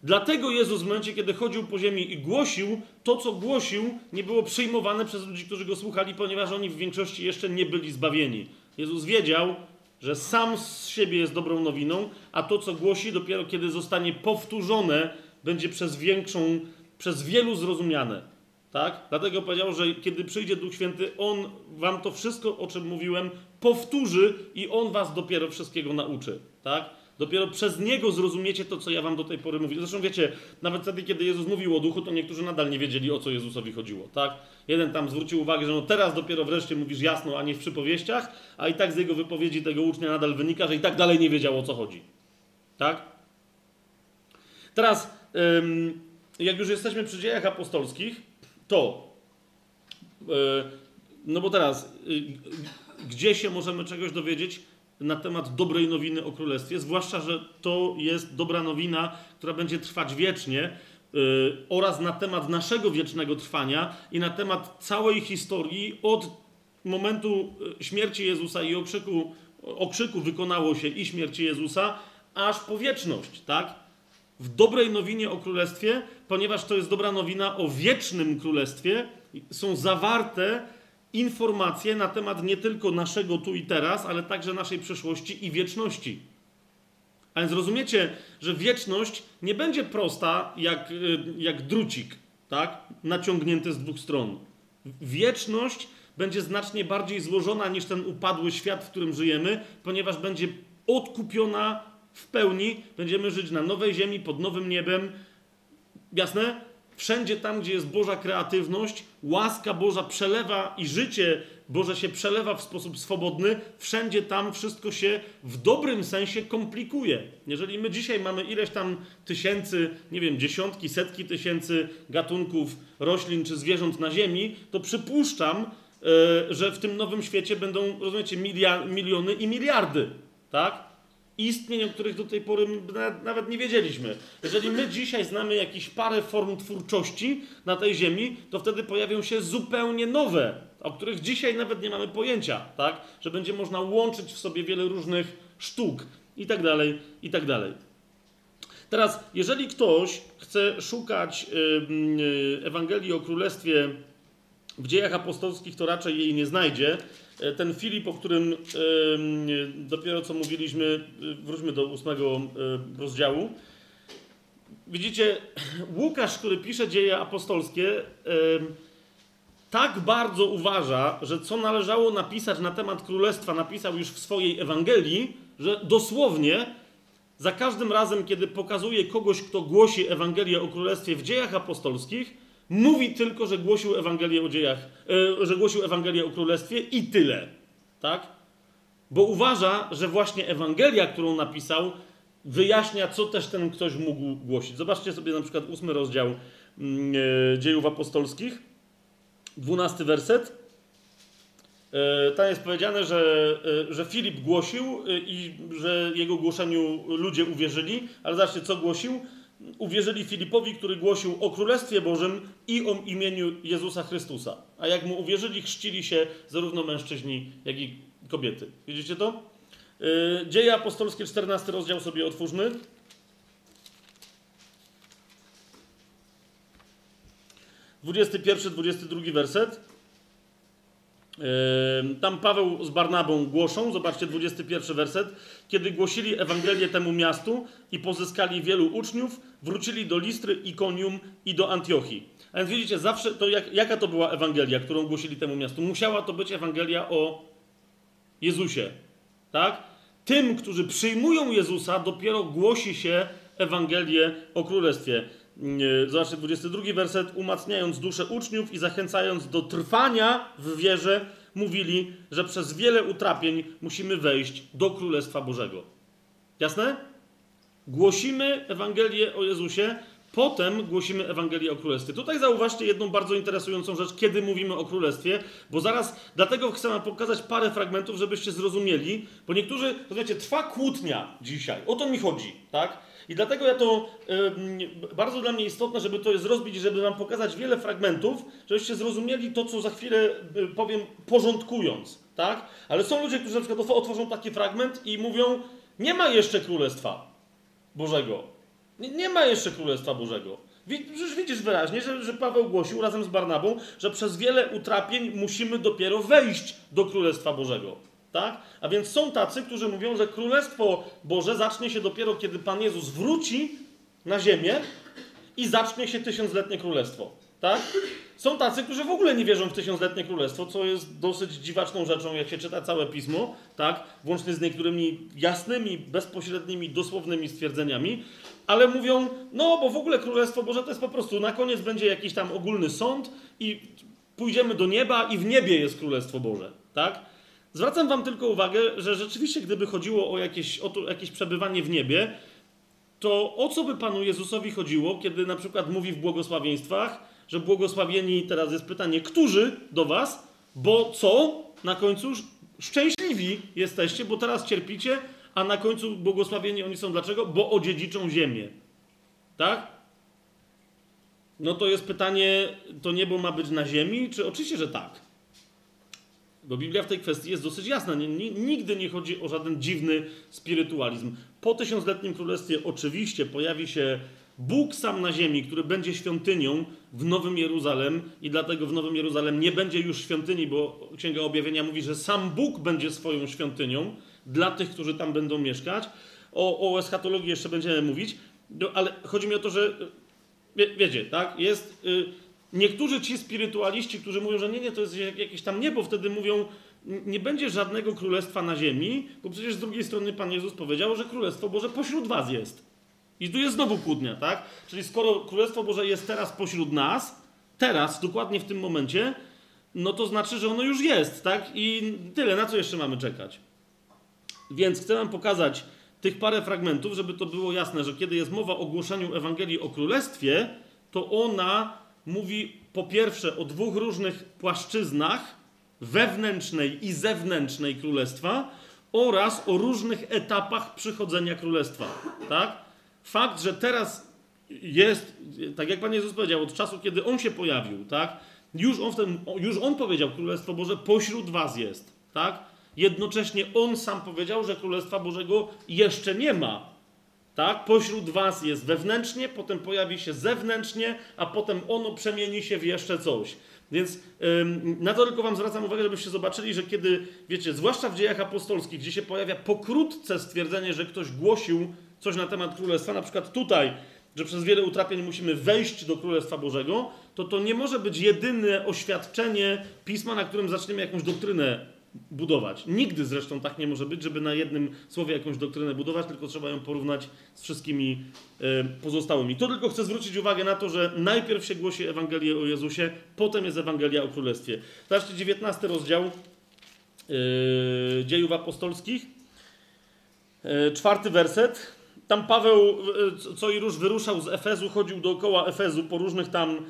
Dlatego Jezus w momencie, kiedy chodził po ziemi i głosił, to co głosił, nie było przyjmowane przez ludzi, którzy go słuchali, ponieważ oni w większości jeszcze nie byli zbawieni. Jezus wiedział, że sam z siebie jest dobrą nowiną, a to co głosi, dopiero kiedy zostanie powtórzone, będzie przez większą, przez wielu zrozumiane. Tak? Dlatego powiedział, że kiedy przyjdzie Duch Święty, On wam to wszystko, o czym mówiłem, powtórzy i On was dopiero wszystkiego nauczy. Tak? Dopiero przez Niego zrozumiecie to, co ja wam do tej pory mówię. Zresztą wiecie, nawet wtedy, kiedy Jezus mówił o duchu, to niektórzy nadal nie wiedzieli, o co Jezusowi chodziło, tak? Jeden tam zwrócił uwagę, że no teraz dopiero wreszcie mówisz jasno, a nie w przypowieściach, a i tak z jego wypowiedzi tego ucznia nadal wynika, że i tak dalej nie wiedział, o co chodzi. Tak? Teraz, jak już jesteśmy przy dziejach apostolskich, to, e, no bo teraz, y, gdzie się możemy czegoś dowiedzieć? Na temat dobrej nowiny o Królestwie, zwłaszcza, że to jest dobra nowina, która będzie trwać wiecznie, yy, oraz na temat naszego wiecznego trwania i na temat całej historii od momentu y, śmierci Jezusa i okrzyku, okrzyku wykonało się i śmierci Jezusa, aż po wieczność, tak? W dobrej nowinie o Królestwie, ponieważ to jest dobra nowina o wiecznym Królestwie, są zawarte informacje na temat nie tylko naszego tu i teraz, ale także naszej przeszłości i wieczności. A więc rozumiecie, że wieczność nie będzie prosta jak, y, jak drucik, tak? Naciągnięty z dwóch stron. Wieczność będzie znacznie bardziej złożona niż ten upadły świat, w którym żyjemy, ponieważ będzie odkupiona w pełni. Będziemy żyć na nowej ziemi, pod nowym niebem. Jasne? Wszędzie tam, gdzie jest Boża kreatywność, łaska Boża przelewa i życie Boże się przelewa w sposób swobodny, wszędzie tam wszystko się w dobrym sensie komplikuje. Jeżeli my dzisiaj mamy ileś tam tysięcy, nie wiem, dziesiątki, setki tysięcy gatunków roślin czy zwierząt na Ziemi, to przypuszczam, e, że w tym nowym świecie będą, rozumiecie, miliony i miliardy, tak? Istnień, o których do tej pory nawet nie wiedzieliśmy. Jeżeli my dzisiaj znamy jakieś parę form twórczości na tej ziemi, to wtedy pojawią się zupełnie nowe, o których dzisiaj nawet nie mamy pojęcia, tak? Że będzie można łączyć w sobie wiele różnych sztuk i tak dalej, i tak dalej. Teraz, jeżeli ktoś chce szukać yy, Ewangelii o Królestwie w dziejach apostolskich, to raczej jej nie znajdzie, ten Filip, o którym dopiero co mówiliśmy, e, wróćmy do ósmego e, rozdziału. Widzicie, Łukasz, który pisze dzieje apostolskie, tak bardzo uważa, że co należało napisać na temat królestwa, napisał już w swojej Ewangelii, że dosłownie za każdym razem, kiedy pokazuje kogoś, kto głosi Ewangelię o królestwie w dziejach apostolskich, Mówi tylko, że głosił Ewangelię o dziejach, e, że głosił Ewangelię o Królestwie i tyle. Tak? Bo uważa, że właśnie Ewangelia, którą napisał, wyjaśnia, co też ten ktoś mógł głosić. Zobaczcie sobie na przykład ósmy rozdział mm, e, dziejów apostolskich, dwunasty werset. E, tam jest powiedziane, że, że Filip głosił i że jego głoszeniu ludzie uwierzyli, ale zobaczcie, co głosił uwierzyli Filipowi, który głosił o Królestwie Bożym i o imieniu Jezusa Chrystusa. A jak mu uwierzyli, chrzcili się zarówno mężczyźni, jak i kobiety. Widzicie to? Y, Dzieje apostolskie, 14 rozdział sobie otwórzmy. Dwudziesty pierwszy, dwudziesty drugi werset. Tam Paweł z Barnabą głoszą, zobaczcie 21 werset, kiedy głosili Ewangelię temu miastu i pozyskali wielu uczniów, wrócili do Listry, Ikonium i do Antiochii. A więc widzicie, zawsze to jak, jaka to była Ewangelia, którą głosili temu miastu? Musiała to być Ewangelia o Jezusie, tak? Tym, którzy przyjmują Jezusa, dopiero głosi się Ewangelię o Królestwie. Zobaczcie, 22 werset. Umacniając duszę uczniów i zachęcając do trwania w wierze, mówili, że przez wiele utrapień musimy wejść do Królestwa Bożego. Jasne? Głosimy Ewangelię o Jezusie, potem głosimy Ewangelię o Królestwie. Tutaj zauważcie jedną bardzo interesującą rzecz, kiedy mówimy o Królestwie, bo zaraz, dlatego chcę pokazać parę fragmentów, żebyście zrozumieli, bo niektórzy, rozumiecie, trwa kłótnia dzisiaj, o to mi chodzi, tak? I dlatego ja to y, bardzo dla mnie istotne, żeby to jest rozbić, żeby wam pokazać wiele fragmentów, żebyście zrozumieli to, co za chwilę y, powiem, porządkując, tak? Ale są ludzie, którzy na przykład otworzą taki fragment i mówią, nie ma jeszcze Królestwa Bożego. Nie, nie ma jeszcze Królestwa Bożego. Przecież widzisz wyraźnie, że, że Paweł głosił razem z Barnabą, że przez wiele utrapień musimy dopiero wejść do Królestwa Bożego. Tak? A więc są tacy, którzy mówią, że Królestwo Boże zacznie się dopiero, kiedy Pan Jezus wróci na ziemię i zacznie się tysiącletnie królestwo. Tak? Są tacy, którzy w ogóle nie wierzą w tysiącletnie królestwo, co jest dosyć dziwaczną rzeczą, jak się czyta całe pismo, tak? włącznie z niektórymi jasnymi, bezpośrednimi, dosłownymi stwierdzeniami, ale mówią, no bo w ogóle Królestwo Boże to jest po prostu, na koniec będzie jakiś tam ogólny sąd i pójdziemy do nieba i w niebie jest Królestwo Boże. Tak? Zwracam wam tylko uwagę, że rzeczywiście, gdyby chodziło o jakieś, o to, jakieś przebywanie w niebie, to o co by Panu Jezusowi chodziło, kiedy na przykład mówi w błogosławieństwach, że błogosławieni, teraz jest pytanie, którzy do was, bo co? Na końcu szczęśliwi jesteście, bo teraz cierpicie, a na końcu błogosławieni oni są dlaczego? Bo odziedziczą ziemię. Tak? No to jest pytanie, to niebo ma być na ziemi? Czy oczywiście, że tak. Bo Biblia w tej kwestii jest dosyć jasna. Nigdy nie chodzi o żaden dziwny spirytualizm. Po tysiącletnim królestwie oczywiście pojawi się Bóg sam na ziemi, który będzie świątynią w Nowym Jeruzalem i dlatego w Nowym Jeruzalem nie będzie już świątyni, bo Księga Objawienia mówi, że sam Bóg będzie swoją świątynią dla tych, którzy tam będą mieszkać. O, o eschatologii jeszcze będziemy mówić, no, ale chodzi mi o to, że wie, wiecie, tak, jest... Y, Niektórzy ci spirytualiści, którzy mówią, że nie, nie, to jest jakieś tam niebo, wtedy mówią, nie będzie żadnego królestwa na ziemi, bo przecież z drugiej strony Pan Jezus powiedział, że Królestwo Boże pośród was jest. I tu jest znowu kłótnia, tak? Czyli skoro Królestwo Boże jest teraz pośród nas, teraz, dokładnie w tym momencie, no to znaczy, że ono już jest, tak? I tyle, na co jeszcze mamy czekać? Więc chcę wam pokazać tych parę fragmentów, żeby to było jasne, że kiedy jest mowa o głoszeniu Ewangelii o Królestwie, to ona mówi po pierwsze o dwóch różnych płaszczyznach wewnętrznej i zewnętrznej Królestwa oraz o różnych etapach przychodzenia Królestwa. Tak? Fakt, że teraz jest, tak jak Pan Jezus powiedział, od czasu, kiedy On się pojawił, tak? Już On, w tym, już on powiedział, Królestwo Boże pośród was jest, tak? Jednocześnie On sam powiedział, że Królestwa Bożego jeszcze nie ma, tak? Pośród was jest wewnętrznie, potem pojawi się zewnętrznie, a potem ono przemieni się w jeszcze coś. Więc ym, na to tylko wam zwracam uwagę, żebyście zobaczyli, że kiedy, wiecie, zwłaszcza w dziejach apostolskich, gdzie się pojawia pokrótce stwierdzenie, że ktoś głosił coś na temat Królestwa, na przykład tutaj, że przez wiele utrapień musimy wejść do Królestwa Bożego, to to nie może być jedyne oświadczenie pisma, na którym zaczniemy jakąś doktrynę budować. Nigdy zresztą tak nie może być, żeby na jednym słowie jakąś doktrynę budować, tylko trzeba ją porównać z wszystkimi y, pozostałymi. To tylko chcę zwrócić uwagę na to, że najpierw się głosi Ewangelię o Jezusie, potem jest Ewangelia o Królestwie. Zobaczcie, 19 rozdział yy, dziejów apostolskich, yy, czwarty werset. Tam Paweł, co i róż wyruszał z Efezu, chodził dookoła Efezu po różnych tam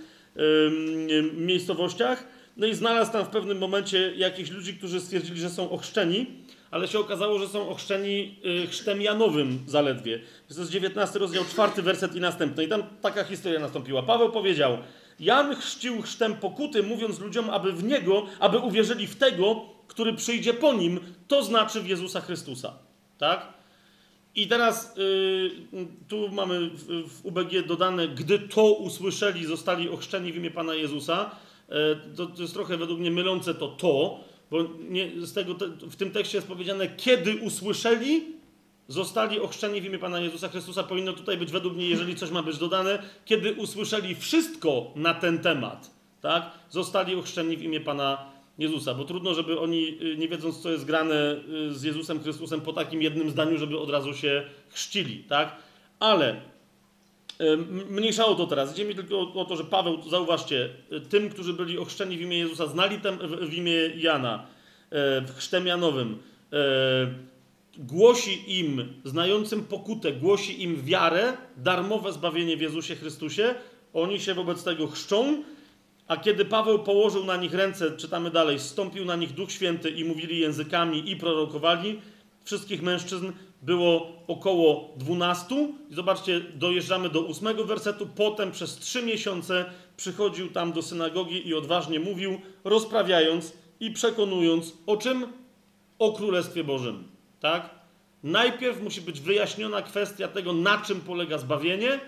miejscowościach no i znalazł tam w pewnym momencie jakichś ludzi, którzy stwierdzili, że są ochrzczeni, ale się okazało, że są ochrzczeni y, chrztem Janowym zaledwie. To jest 19 rozdział, 4 werset i następny. I tam taka historia nastąpiła. Paweł powiedział, Jan chrzcił chrztem pokuty, mówiąc ludziom, aby w Niego, aby uwierzyli w Tego, który przyjdzie po Nim, to znaczy w Jezusa Chrystusa. Tak? I teraz y, tu mamy w, w UBG dodane, gdy to usłyszeli, zostali ochrzczeni w imię Pana Jezusa. E, to, to jest trochę według mnie mylące to to, bo nie, z tego te, w tym tekście jest powiedziane, kiedy usłyszeli, zostali ochrzczeni w imię Pana Jezusa Chrystusa. Powinno tutaj być według mnie, jeżeli coś ma być dodane, kiedy usłyszeli wszystko na ten temat, tak? Zostali ochrzczeni w imię Pana Jezusa, bo trudno, żeby oni, y, nie wiedząc, co jest grane y, z Jezusem Chrystusem, po takim jednym zdaniu, żeby od razu się chrzcili, tak? Ale Mniejszało to teraz. Idzie mi tylko o to, że Paweł, zauważcie, tym, którzy byli ochrzczeni w imię Jezusa, znali tem, w imię Jana, e, w chrztem Janowym, e, głosi im, znającym pokutę, głosi im wiarę, darmowe zbawienie w Jezusie Chrystusie. Oni się wobec tego chrzczą, a kiedy Paweł położył na nich ręce, czytamy dalej, stąpił na nich Duch Święty i mówili językami i prorokowali, wszystkich mężczyzn było około 12. I zobaczcie, dojeżdżamy do ósmego wersetu. Potem przez trzy miesiące przychodził tam do synagogi i odważnie mówił, rozprawiając i przekonując o czym? O Królestwie Bożym. Tak? Najpierw musi być wyjaśniona kwestia tego, na czym polega zbawienie,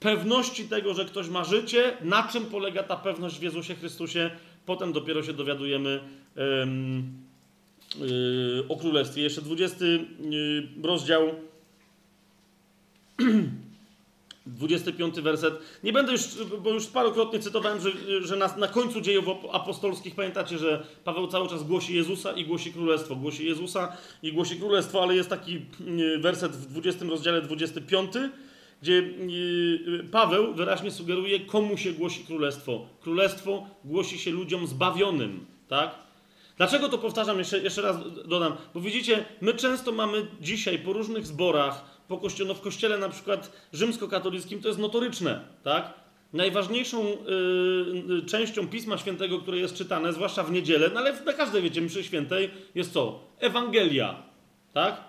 pewności tego, że ktoś ma życie, na czym polega ta pewność w Jezusie Chrystusie. Potem dopiero się dowiadujemy. Yy, o królestwie. Jeszcze 20 yy, rozdział, (clears throat) 25 werset. Nie będę już, bo już parokrotnie cytowałem, że, że na, na końcu dziejów apostolskich pamiętacie, że Paweł cały czas głosi Jezusa i głosi królestwo. Głosi Jezusa i głosi królestwo, ale jest taki yy, werset w 20 rozdziale 25, gdzie Paweł wyraźnie sugeruje, komu się głosi królestwo. Królestwo głosi się ludziom zbawionym, tak? Dlaczego to powtarzam, jeszcze, jeszcze raz dodam? Bo widzicie, my często mamy dzisiaj po różnych zborach, po kościele, no w kościele na przykład rzymskokatolickim to jest notoryczne, tak? Najważniejszą yy, częścią Pisma Świętego, które jest czytane, zwłaszcza w niedzielę, no ale na każdej, wiecie, mszy świętej, jest co? Ewangelia, tak?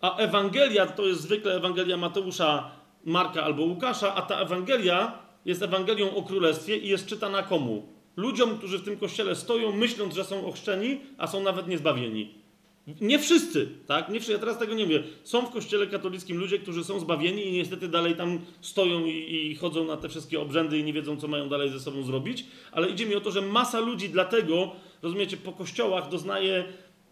A Ewangelia to jest zwykle Ewangelia Mateusza, Marka albo Łukasza, a ta Ewangelia jest Ewangelią o Królestwie i jest czytana komu? Ludziom, którzy w tym kościele stoją, myśląc, że są ochrzczeni, a są nawet niezbawieni. Nie wszyscy, tak? Nie wszyscy, ja teraz tego nie mówię. Są w kościele katolickim ludzie, którzy są zbawieni i niestety dalej tam stoją i, i, chodzą na te wszystkie obrzędy i nie wiedzą, co mają dalej ze sobą zrobić. Ale idzie mi o to, że masa ludzi dlatego, rozumiecie, po kościołach doznaje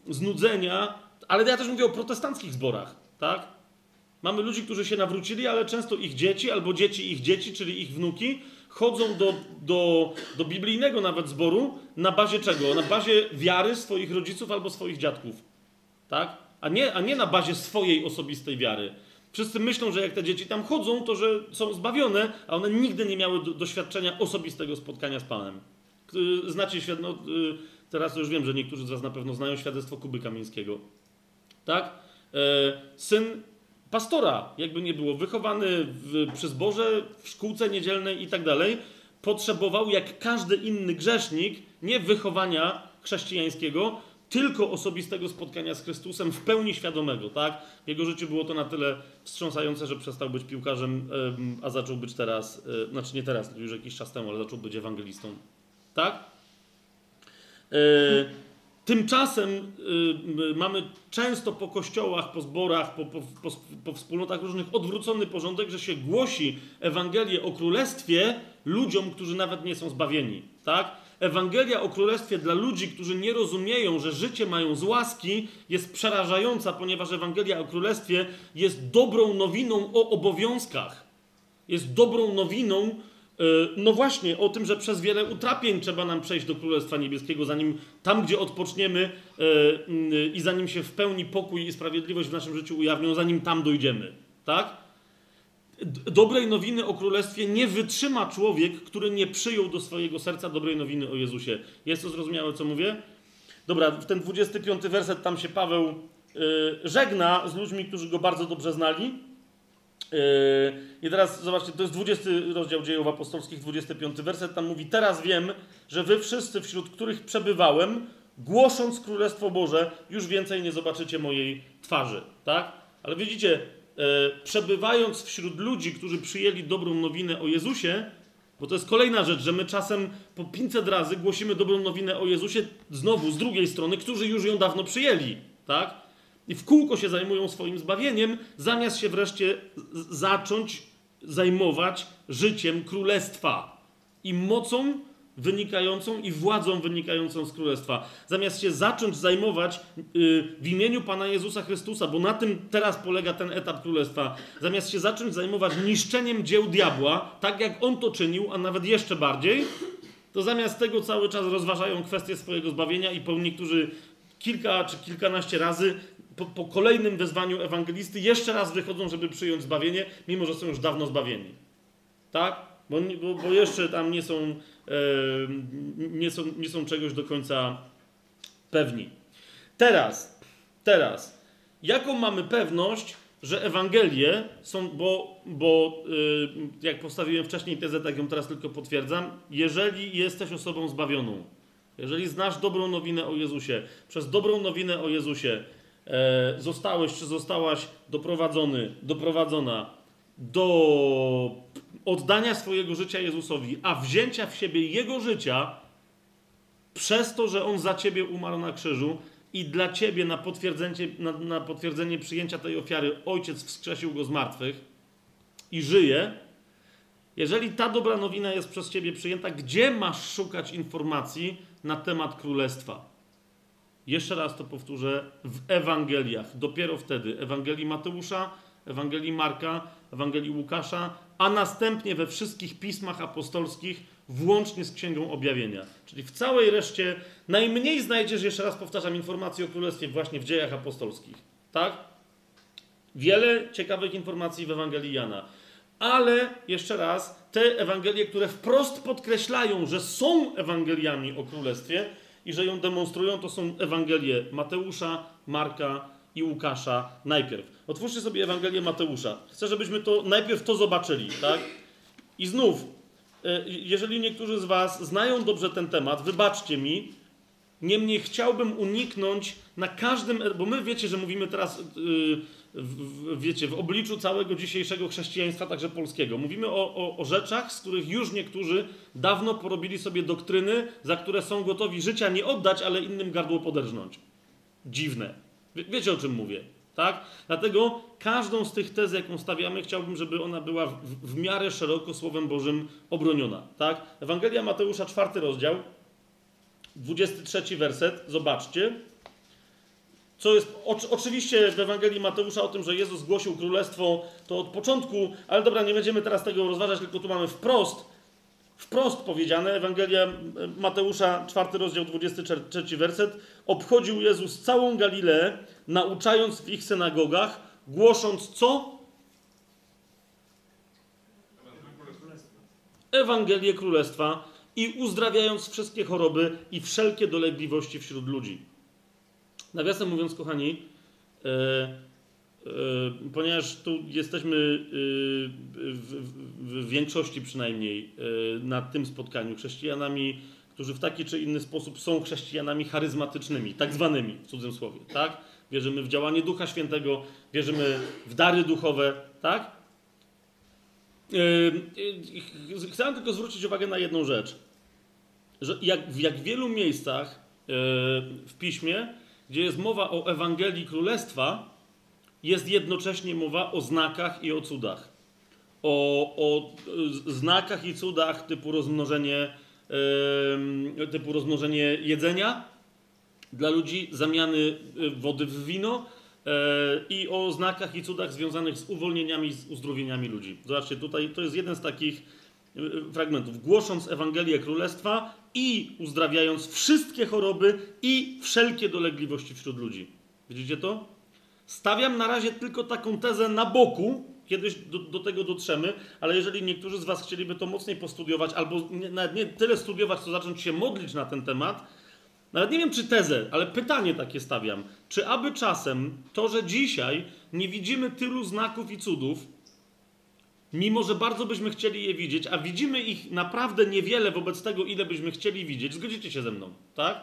znudzenia, ale ja też mówię o protestanckich zborach, tak? Mamy ludzi, którzy się nawrócili, ale często ich dzieci albo dzieci ich dzieci, czyli ich wnuki, chodzą do, do, do biblijnego nawet zboru na bazie czego? Na bazie wiary swoich rodziców albo swoich dziadków. Tak? A nie, a nie na bazie swojej osobistej wiary. Wszyscy myślą, że jak te dzieci tam chodzą, to że są zbawione, a one nigdy nie miały do, doświadczenia osobistego spotkania z Panem. Znacie świadectwo, no, teraz już wiem, że niektórzy z Was na pewno znają świadectwo Kuby Kamińskiego. Tak? E, syn pastora, jakby nie było, wychowany w, przy zborze, w szkółce niedzielnej i tak dalej, potrzebował, jak każdy inny grzesznik, nie wychowania chrześcijańskiego, tylko osobistego spotkania z Chrystusem w pełni świadomego, tak? W jego życiu było to na tyle wstrząsające, że przestał być piłkarzem, a zaczął być teraz, e, znaczy nie teraz, już jakiś czas temu, ale zaczął być ewangelistą, tak? E, tymczasem y, mamy często po kościołach, po zborach, po, po, po, po, wspólnotach różnych odwrócony porządek, że się głosi Ewangelię o Królestwie ludziom, którzy nawet nie są zbawieni. Tak? Ewangelia o Królestwie dla ludzi, którzy nie rozumieją, że życie mają z łaski, jest przerażająca, ponieważ Ewangelia o Królestwie jest dobrą nowiną o obowiązkach. Jest dobrą nowiną, no właśnie, o tym, że przez wiele utrapień trzeba nam przejść do Królestwa Niebieskiego, zanim tam, gdzie odpoczniemy e, i zanim się w pełni pokój i sprawiedliwość w naszym życiu ujawnią, zanim tam dojdziemy. Tak? dobrej nowiny o Królestwie nie wytrzyma człowiek, który nie przyjął do swojego serca dobrej nowiny o Jezusie. Jest to zrozumiałe, co mówię? Dobra, w ten 25 werset tam się Paweł yy, żegna z ludźmi, którzy go bardzo dobrze znali. Yy, I teraz zobaczcie, to jest 20 rozdział dziejów apostolskich, 25 werset. Tam mówi: Teraz wiem, że wy wszyscy, wśród których przebywałem, głosząc Królestwo Boże, już więcej nie zobaczycie mojej twarzy. Tak? Ale widzicie, E, przebywając wśród ludzi, którzy przyjęli dobrą nowinę o Jezusie, bo to jest kolejna rzecz, że my czasem po 500 razy głosimy dobrą nowinę o Jezusie znowu z drugiej strony, którzy już ją dawno przyjęli, tak? I w kółko się zajmują swoim zbawieniem, zamiast się wreszcie zacząć zajmować życiem królestwa i mocą wynikającą i władzą wynikającą z królestwa. Zamiast się zacząć zajmować yy, w imieniu Pana Jezusa Chrystusa, bo na tym teraz polega ten etap królestwa, zamiast się zacząć zajmować niszczeniem dzieł diabła, tak jak on to czynił, a nawet jeszcze bardziej, to zamiast tego cały czas rozważają kwestię swojego zbawienia i po niektórzy kilka czy kilkanaście razy po, po kolejnym wezwaniu ewangelisty jeszcze raz wychodzą, żeby przyjąć zbawienie, mimo że są już dawno zbawieni. Tak? Bo, bo, bo jeszcze tam nie są nie są, nie są czegoś do końca pewni. Teraz, teraz, jaką mamy pewność, że Ewangelie są, bo, bo yy, jak postawiłem wcześniej tezę, tak ją teraz tylko potwierdzam, jeżeli jesteś osobą zbawioną, jeżeli znasz dobrą nowinę o Jezusie, przez dobrą nowinę o Jezusie e, zostałeś czy zostałaś doprowadzony, doprowadzona do oddania swojego życia Jezusowi, a wzięcia w siebie Jego życia przez to, że On za Ciebie umarł na krzyżu i dla Ciebie na potwierdzenie, na, na potwierdzenie przyjęcia tej ofiary Ojciec wskrzesił Go z martwych i żyje, jeżeli ta dobra nowina jest przez Ciebie przyjęta, gdzie masz szukać informacji na temat Królestwa? Jeszcze raz to powtórzę, w Ewangeliach. Dopiero wtedy Ewangelii Mateusza, Ewangelii Marka, Ewangelii Łukasza, a następnie we wszystkich pismach apostolskich, włącznie z Księgą Objawienia. Czyli w całej reszcie najmniej znajdziesz, jeszcze raz powtarzam, informacji o Królestwie właśnie w dziejach apostolskich. Tak? Wiele ciekawych informacji w Ewangelii Jana. Ale jeszcze raz, te Ewangelie, które wprost podkreślają, że są Ewangeliami o Królestwie i że ją demonstrują, to są Ewangelie Mateusza, Marka i Łukasza najpierw. Otwórzcie sobie Ewangelię Mateusza. Chcę, żebyśmy to najpierw to zobaczyli, tak? I znów, e, jeżeli niektórzy z Was znają dobrze ten temat, wybaczcie mi, niemniej chciałbym uniknąć na każdym, bo my wiecie, że mówimy teraz, yy, wiecie, w obliczu całego dzisiejszego chrześcijaństwa, także polskiego. Mówimy o, o, o rzeczach, z których już niektórzy dawno porobili sobie doktryny, za które są gotowi życia nie oddać, ale innym gardło poderżnąć. Dziwne. Wie, wiecie o czym mówię. Tak? Dlatego każdą z tych tez, jaką stawiamy, chciałbym, żeby ona była w, w miarę szeroko Słowem Bożym obroniona. Tak? Ewangelia Mateusza, czwarty rozdział, 23 werset, zobaczcie. Co jest o, oczywiście w Ewangelii Mateusza o tym, że Jezus głosił królestwo, to od początku, ale dobra, nie będziemy teraz tego rozważać, tylko tu mamy wprost, wprost powiedziane, Ewangelia Mateusza, 4 rozdział, 23 werset, obchodził Jezus całą Galileę, nauczając w ich synagogach, głosząc co? Ewangelię Królestwa i uzdrawiając wszystkie choroby i wszelkie dolegliwości wśród ludzi. Nawiasem mówiąc, kochani, e, e, ponieważ tu jesteśmy e, w, w, większości przynajmniej na tym spotkaniu chrześcijanami, którzy w taki czy inny sposób są chrześcijanami charyzmatycznymi, tak zwanymi w cudzym słowie, tak? Wierzymy w działanie Ducha Świętego, wierzymy w dary duchowe, tak? Yy, chcę tylko zwrócić uwagę na jedną rzecz. Że jak, w jak wielu miejscach yy, w piśmie, gdzie jest mowa o Ewangelii Królestwa, jest jednocześnie mowa o znakach i o cudach. O, o znakach i cudach typu rozmnożenie, yy, typu rozmnożenie jedzenia dla ludzi, zamiany wody w wino, E, i o znakach i cudach związanych z uwolnieniami, z uzdrowieniami ludzi. Zobaczcie, tutaj to jest jeden z takich e, fragmentów. Głosząc Ewangelię Królestwa i uzdrawiając wszystkie choroby i wszelkie dolegliwości wśród ludzi. Widzicie to? Stawiam na razie tylko taką tezę na boku, kiedyś do, do, tego dotrzemy, ale jeżeli niektórzy z Was chcieliby to mocniej postudiować, albo nie, nawet nie tyle studiować, co zacząć się modlić na ten temat, nawet nie wiem, czy tezę, ale pytanie takie stawiam. Czy aby czasem to, że dzisiaj nie widzimy tylu znaków i cudów, mimo że bardzo byśmy chcieli je widzieć, a widzimy ich naprawdę niewiele wobec tego, ile byśmy chcieli widzieć, zgodzicie się ze mną, tak?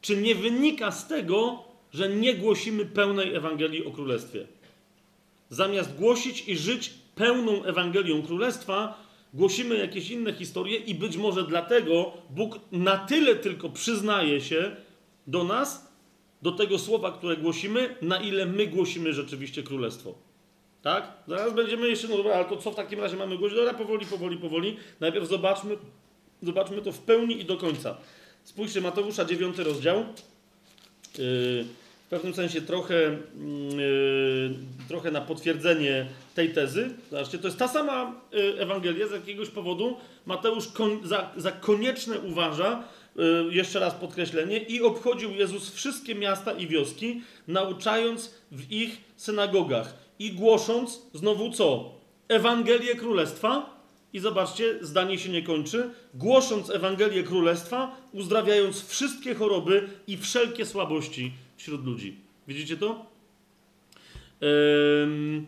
Czy nie wynika z tego, że nie głosimy pełnej Ewangelii o Królestwie? Zamiast głosić i żyć pełną Ewangelią Królestwa, głosimy jakieś inne historie i być może dlatego Bóg na tyle tylko przyznaje się do nas, do tego słowa, które głosimy, na ile my głosimy rzeczywiście królestwo. Tak? Zaraz będziemy jeszcze, no dobra, ale to co w takim razie mamy głosić? Dobra, powoli, powoli, powoli. Najpierw zobaczmy, zobaczmy to w pełni i do końca. Spójrzcie, Mateusza 9 rozdział. Yy, w pewnym sensie trochę, yy, trochę na potwierdzenie tej tezy. Zobaczcie, to jest ta sama yy, Ewangelia, z jakiegoś powodu Mateusz za, za konieczne uważa, jeszcze raz podkreślenie, i obchodził Jezus wszystkie miasta i wioski, nauczając w ich synagogach i głosząc znowu co? Ewangelię Królestwa. I zobaczcie, zdanie się nie kończy. Głosząc Ewangelię Królestwa, uzdrawiając wszystkie choroby i wszelkie słabości wśród ludzi. Widzicie to? Ym...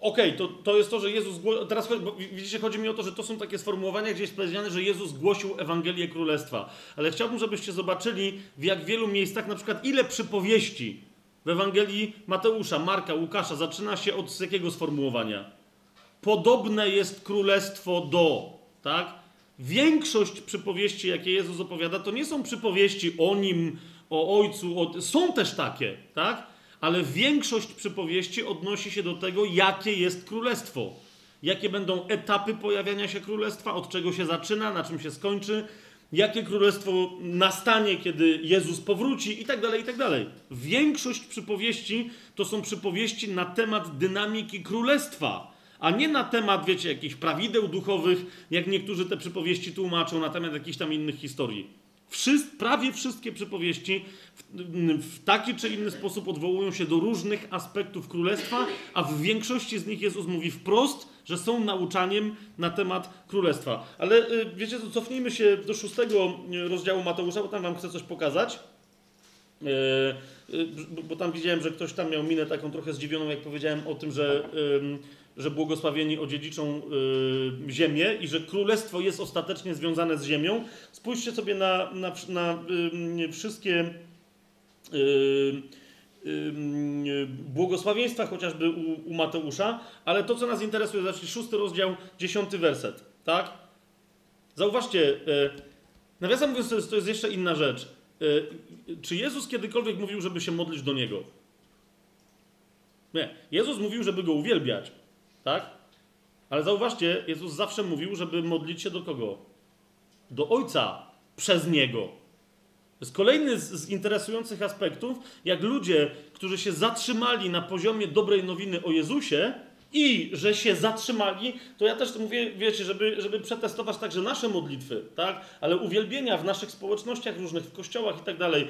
Okej, okay, to, to jest to, że Jezus. Teraz widzicie, chodzi mi o to, że to są takie sformułowania, gdzie jest powiedziane, że Jezus głosił Ewangelię Królestwa. Ale chciałbym, żebyście zobaczyli, w jak wielu miejscach, na przykład, ile przypowieści w Ewangelii Mateusza, Marka, Łukasza zaczyna się od jakiego sformułowania? Podobne jest królestwo do, tak? Większość przypowieści, jakie Jezus opowiada, to nie są przypowieści o nim, o ojcu, o... są też takie, tak? Ale większość przypowieści odnosi się do tego, jakie jest królestwo. Jakie będą etapy pojawiania się królestwa, od czego się zaczyna, na czym się skończy, jakie królestwo nastanie, kiedy Jezus powróci i tak dalej, i tak dalej. Większość przypowieści to są przypowieści na temat dynamiki królestwa, a nie na temat, wiecie, jakichś prawideł duchowych, jak niektórzy te przypowieści tłumaczą, na temat jakichś tam innych historii prawie wszystkie przypowieści w, w, taki czy inny sposób odwołują się do różnych aspektów królestwa, a w większości z nich Jezus mówi wprost, że są nauczaniem na temat królestwa. Ale y, wiecie co, cofnijmy się do szóstego y, rozdziału Mateusza, bo tam wam chcę coś pokazać. Y, bo tam widziałem, że ktoś tam miał minę taką trochę zdziwioną, jak powiedziałem o tym, że że błogosławieni odziedziczą ziemię i że królestwo jest ostatecznie związane z ziemią. Spójrzcie sobie na, na, na wszystkie błogosławieństwa chociażby u, u, Mateusza, ale to, co nas interesuje, znaczy szósty rozdział, dziesiąty werset, tak? Zauważcie, nawiasem mówiąc, to jest, to jest jeszcze inna rzecz. Czy Jezus kiedykolwiek mówił, żeby się modlić do Niego? Nie. Jezus mówił, żeby Go uwielbiać. Tak? Ale zauważcie, Jezus zawsze mówił, żeby modlić się do kogo? Do Ojca przez Niego. Jest kolejny z, z, interesujących aspektów, jak ludzie, którzy się zatrzymali na poziomie dobrej nowiny o Jezusie i że się zatrzymali, to ja też mówię, wiecie, żeby, żeby przetestować także nasze modlitwy, tak? Ale uwielbienia w naszych społecznościach różnych, w kościołach i tak dalej.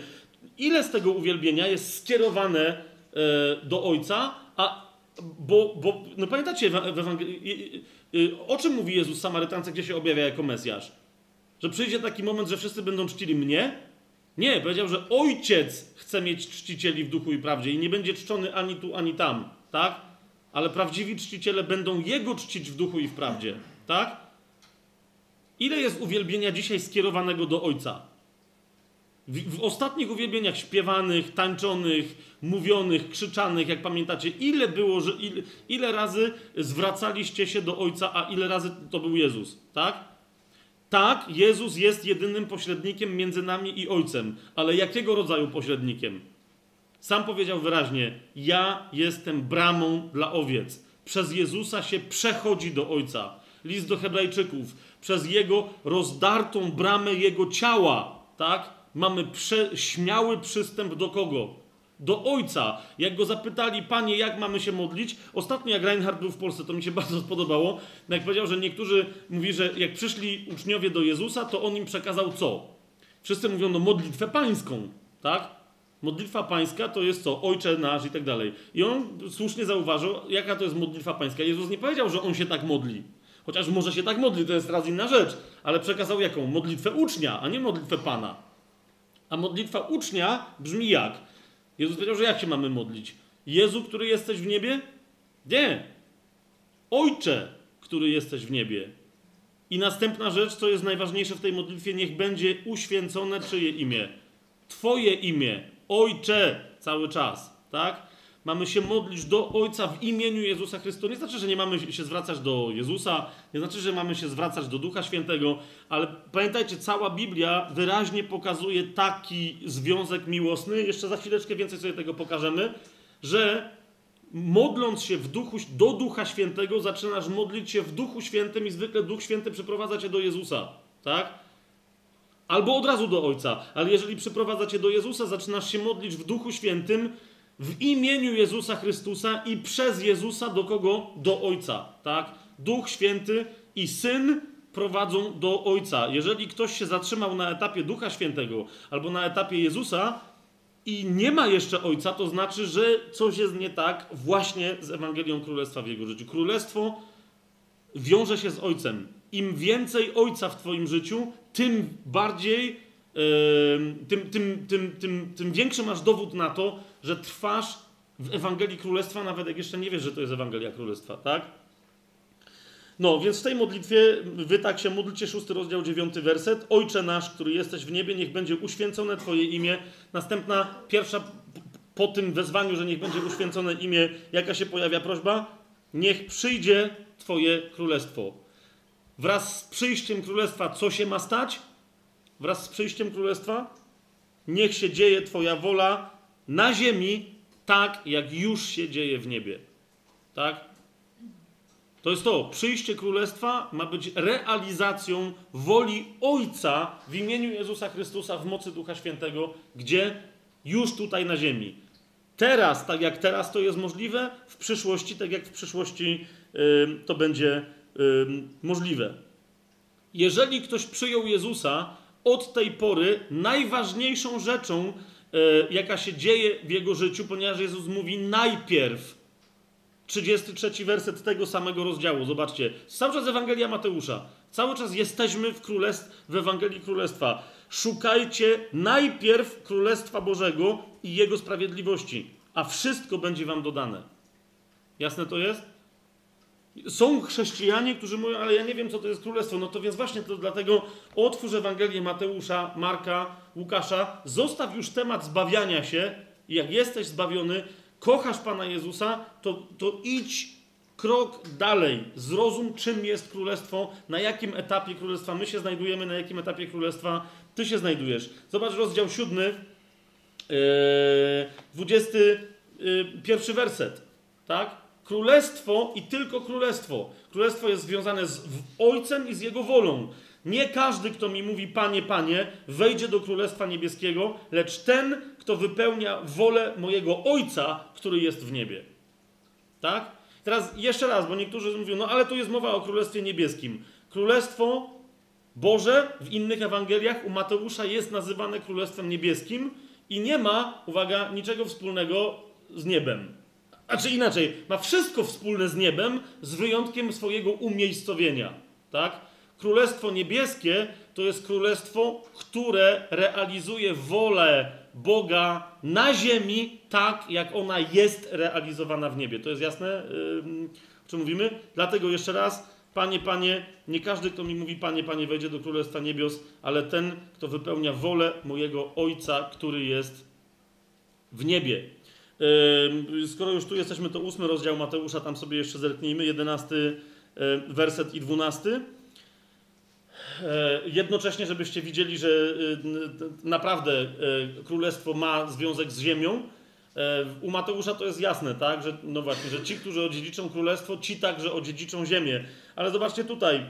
Ile z tego uwielbienia jest skierowane e, do Ojca, a bo, bo no pamiętacie w Ewangelii, o czym mówi Jezus Samarytance, gdzie się objawia jako Mesjasz? Że przyjdzie taki moment, że wszyscy będą czcili mnie? Nie, powiedział, że ojciec chce mieć czcicieli w duchu i prawdzie i nie będzie czczony ani tu, ani tam, tak? Ale prawdziwi czciciele będą jego czcić w duchu i w prawdzie, tak? Ile jest uwielbienia dzisiaj skierowanego do ojca? W, w, ostatnich uwielbieniach śpiewanych, tańczonych, mówionych, krzyczanych, jak pamiętacie, ile było, że ile, ile razy zwracaliście się do Ojca, a ile razy to był Jezus, tak? Tak, Jezus jest jedynym pośrednikiem między nami i Ojcem, ale jakiego rodzaju pośrednikiem? Sam powiedział wyraźnie: Ja jestem bramą dla owiec. Przez Jezusa się przechodzi do Ojca. List do Hebrajczyków. Przez Jego rozdartą bramę Jego ciała, tak? Mamy prze, śmiały przystęp do kogo? Do Ojca. Jak go zapytali, Panie, jak mamy się modlić? Ostatnio, jak Reinhard był w Polsce, to mi się (laughs) bardzo spodobało. Jak powiedział, że niektórzy mówi, że jak przyszli uczniowie do Jezusa, to on im przekazał co? Wszyscy mówią, no modlitwę pańską, tak? Modlitwa pańska to jest co? Ojcze nasz i tak dalej. I on słusznie zauważył, jaka to jest modlitwa pańska. Jezus nie powiedział, że on się tak modli. Chociaż może się tak modli, to jest raz inna rzecz. Ale przekazał jaką? Modlitwę ucznia, a nie modlitwę Pana. A modlitwa ucznia brzmi jak? Jezus powiedział, że jak się mamy modlić? Jezu, który jesteś w niebie? Nie. Ojcze, który jesteś w niebie. I następna rzecz, co jest najważniejsze w tej modlitwie, niech będzie uświęcone czyje imię? Twoje imię. Ojcze, cały czas. Tak? Mamy się modlić do Ojca w imieniu Jezusa Chrystusa. Nie znaczy, że nie mamy się zwracać do Jezusa, nie znaczy, że mamy się zwracać do Ducha Świętego, ale pamiętajcie, cała Biblia wyraźnie pokazuje taki związek miłosny. Jeszcze za chwileczkę więcej sobie tego pokażemy, że modląc się w duchu, do Ducha Świętego, zaczynasz modlić się w Duchu Świętym i zwykle Duch Święty przyprowadza cię do Jezusa. Tak? Albo od razu do Ojca. Ale jeżeli przyprowadza cię do Jezusa, zaczynasz się modlić w Duchu Świętym w imieniu Jezusa Chrystusa i przez Jezusa do kogo? Do Ojca, tak? Duch Święty i Syn prowadzą do Ojca. Jeżeli ktoś się zatrzymał na etapie Ducha Świętego albo na etapie Jezusa i nie ma jeszcze Ojca, to znaczy, że coś jest nie tak właśnie z Ewangelią Królestwa w jego życiu. Królestwo wiąże się z Ojcem. Im więcej Ojca w Twoim życiu, tym bardziej tym, tym, tym, tym, tym większy masz dowód na to, że trwasz w Ewangelii Królestwa, nawet jak jeszcze nie wiesz, że to jest Ewangelia Królestwa, tak? No, więc w tej modlitwie wy tak się modlicie, szósty rozdział, dziewiąty werset. Ojcze nasz, który jesteś w niebie, niech będzie uświęcone Twoje imię. Następna, pierwsza po tym wezwaniu, że niech będzie uświęcone imię, jaka się pojawia prośba? Niech przyjdzie Twoje królestwo. Wraz z przyjściem królestwa, co się ma stać? wraz z przyjściem królestwa? Niech się dzieje Twoja wola na ziemi, tak jak już się dzieje w niebie. Tak? To jest to. Przyjście królestwa ma być realizacją woli Ojca w imieniu Jezusa Chrystusa w mocy Ducha Świętego, gdzie już tutaj na ziemi. Teraz, tak jak teraz to jest możliwe, w przyszłości, tak jak w przyszłości yy, to będzie yy, możliwe. Jeżeli ktoś przyjął Jezusa, od tej pory najważniejszą rzeczą, jaka się dzieje w jego życiu, ponieważ Jezus mówi najpierw. 33 werset tego samego rozdziału. Zobaczcie. Cały czas Ewangelia Mateusza. Cały czas jesteśmy w, królestw, w Ewangelii Królestwa. Szukajcie najpierw Królestwa Bożego i Jego sprawiedliwości, a wszystko będzie wam dodane. Jasne to jest? Są chrześcijanie, którzy mówią, ale ja nie wiem, co to jest królestwo. No to więc właśnie to dlatego otwórz Ewangelię Mateusza, Marka, Łukasza, zostaw już temat zbawiania się. Jak jesteś zbawiony, kochasz Pana Jezusa, to, to idź krok dalej. Zrozum, czym jest królestwo, na jakim etapie królestwa my się znajdujemy, na jakim etapie królestwa ty się znajdujesz. Zobacz rozdział siódmy, yy, dwudziesty yy, pierwszy werset. Tak? Królestwo i tylko królestwo. Królestwo jest związane z Ojcem i z Jego wolą. Nie każdy, kto mi mówi Panie, Panie, wejdzie do Królestwa Niebieskiego, lecz ten, kto wypełnia wolę mojego Ojca, który jest w niebie. Tak? Teraz jeszcze raz, bo niektórzy mówią, no ale tu jest mowa o Królestwie Niebieskim. Królestwo Boże w innych Ewangeliach u Mateusza jest nazywane Królestwem Niebieskim i nie ma, uwaga, niczego wspólnego z niebem. A czy inaczej, ma wszystko wspólne z niebem, z wyjątkiem swojego umiejscowienia. Tak? Królestwo niebieskie to jest królestwo, które realizuje wolę Boga na ziemi, tak jak ona jest realizowana w niebie. To jest jasne, o czym mówimy? Dlatego jeszcze raz, Panie, Panie, nie każdy, kto mi mówi Panie, Panie, wejdzie do Królestwa Niebios, ale ten, kto wypełnia wolę mojego Ojca, który jest w niebie. Skoro już tu jesteśmy, to ósmy rozdział Mateusza, tam sobie jeszcze zerknijmy, jedenasty yy, werset i dwunasty. E, jednocześnie, żebyście widzieli, że e, naprawdę e, królestwo ma związek z ziemią. U Mateusza to jest jasne, tak? Że, no właśnie, że ci, którzy odziedziczą królestwo, ci także odziedziczą ziemię. Ale zobaczcie tutaj,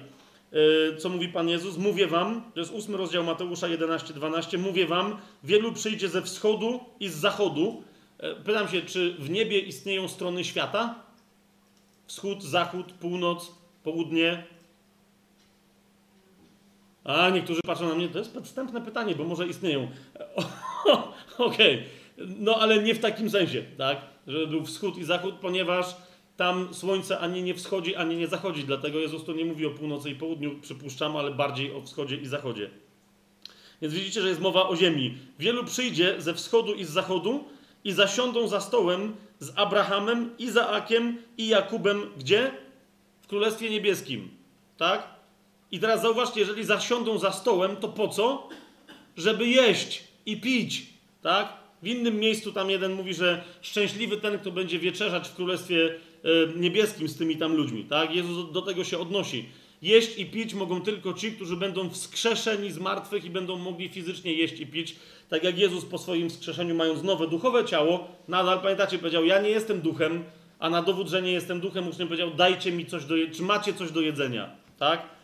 co mówi Pan Jezus. Mówię wam, to jest ósmy rozdział Mateusza 11-12, mówię wam, wielu przyjdzie ze wschodu i z zachodu. Pytam się, czy w niebie istnieją strony świata? Wschód, zachód, północ, południe, a niektórzy patrzą na mnie, to jest podstępne pytanie, bo może istnieją. (laughs) Okej, okay. no ale nie w takim sensie, tak? Żeby był wschód i zachód, ponieważ tam słońce ani nie wschodzi, ani nie zachodzi. Dlatego Jezus tu nie mówi o północy i południu, przypuszczam, ale bardziej o wschodzie i zachodzie. Więc widzicie, że jest mowa o ziemi. Wielu przyjdzie ze wschodu i z zachodu i zasiądą za stołem z Abrahamem, Izaakiem i Jakubem. Gdzie? W Królestwie Niebieskim. Tak? I teraz zauważcie, jeżeli zasiądą za stołem, to po co? Żeby jeść i pić, tak? W innym miejscu tam jeden mówi, że szczęśliwy ten, kto będzie wieczerzać w Królestwie e, Niebieskim z tymi tam ludźmi, tak? Jezus do tego się odnosi. Jeść i pić mogą tylko ci, którzy będą wskrzeszeni z martwych i będą mogli fizycznie jeść i pić. Tak jak Jezus po swoim wskrzeszeniu, mając nowe duchowe ciało, nadal, pamiętacie, powiedział, ja nie jestem duchem, a na dowód, że nie jestem duchem, uczniom powiedział, dajcie mi coś do jedzenia, czy macie coś do jedzenia, tak?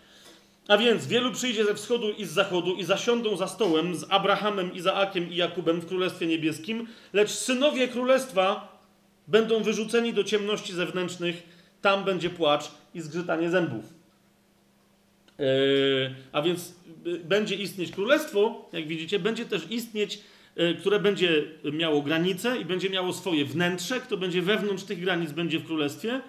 A więc wielu przyjdzie ze wschodu i z zachodu i zasiądą za stołem z Abrahamem, Izaakiem i Jakubem w Królestwie Niebieskim, lecz synowie Królestwa będą wyrzuceni do ciemności zewnętrznych, tam będzie płacz i zgrzytanie zębów. Yy, a więc yy, będzie istnieć królestwo, jak widzicie, będzie też istnieć, yy, które będzie miało granice i będzie miało swoje wnętrze. Kto będzie wewnątrz tych granic, będzie w królestwie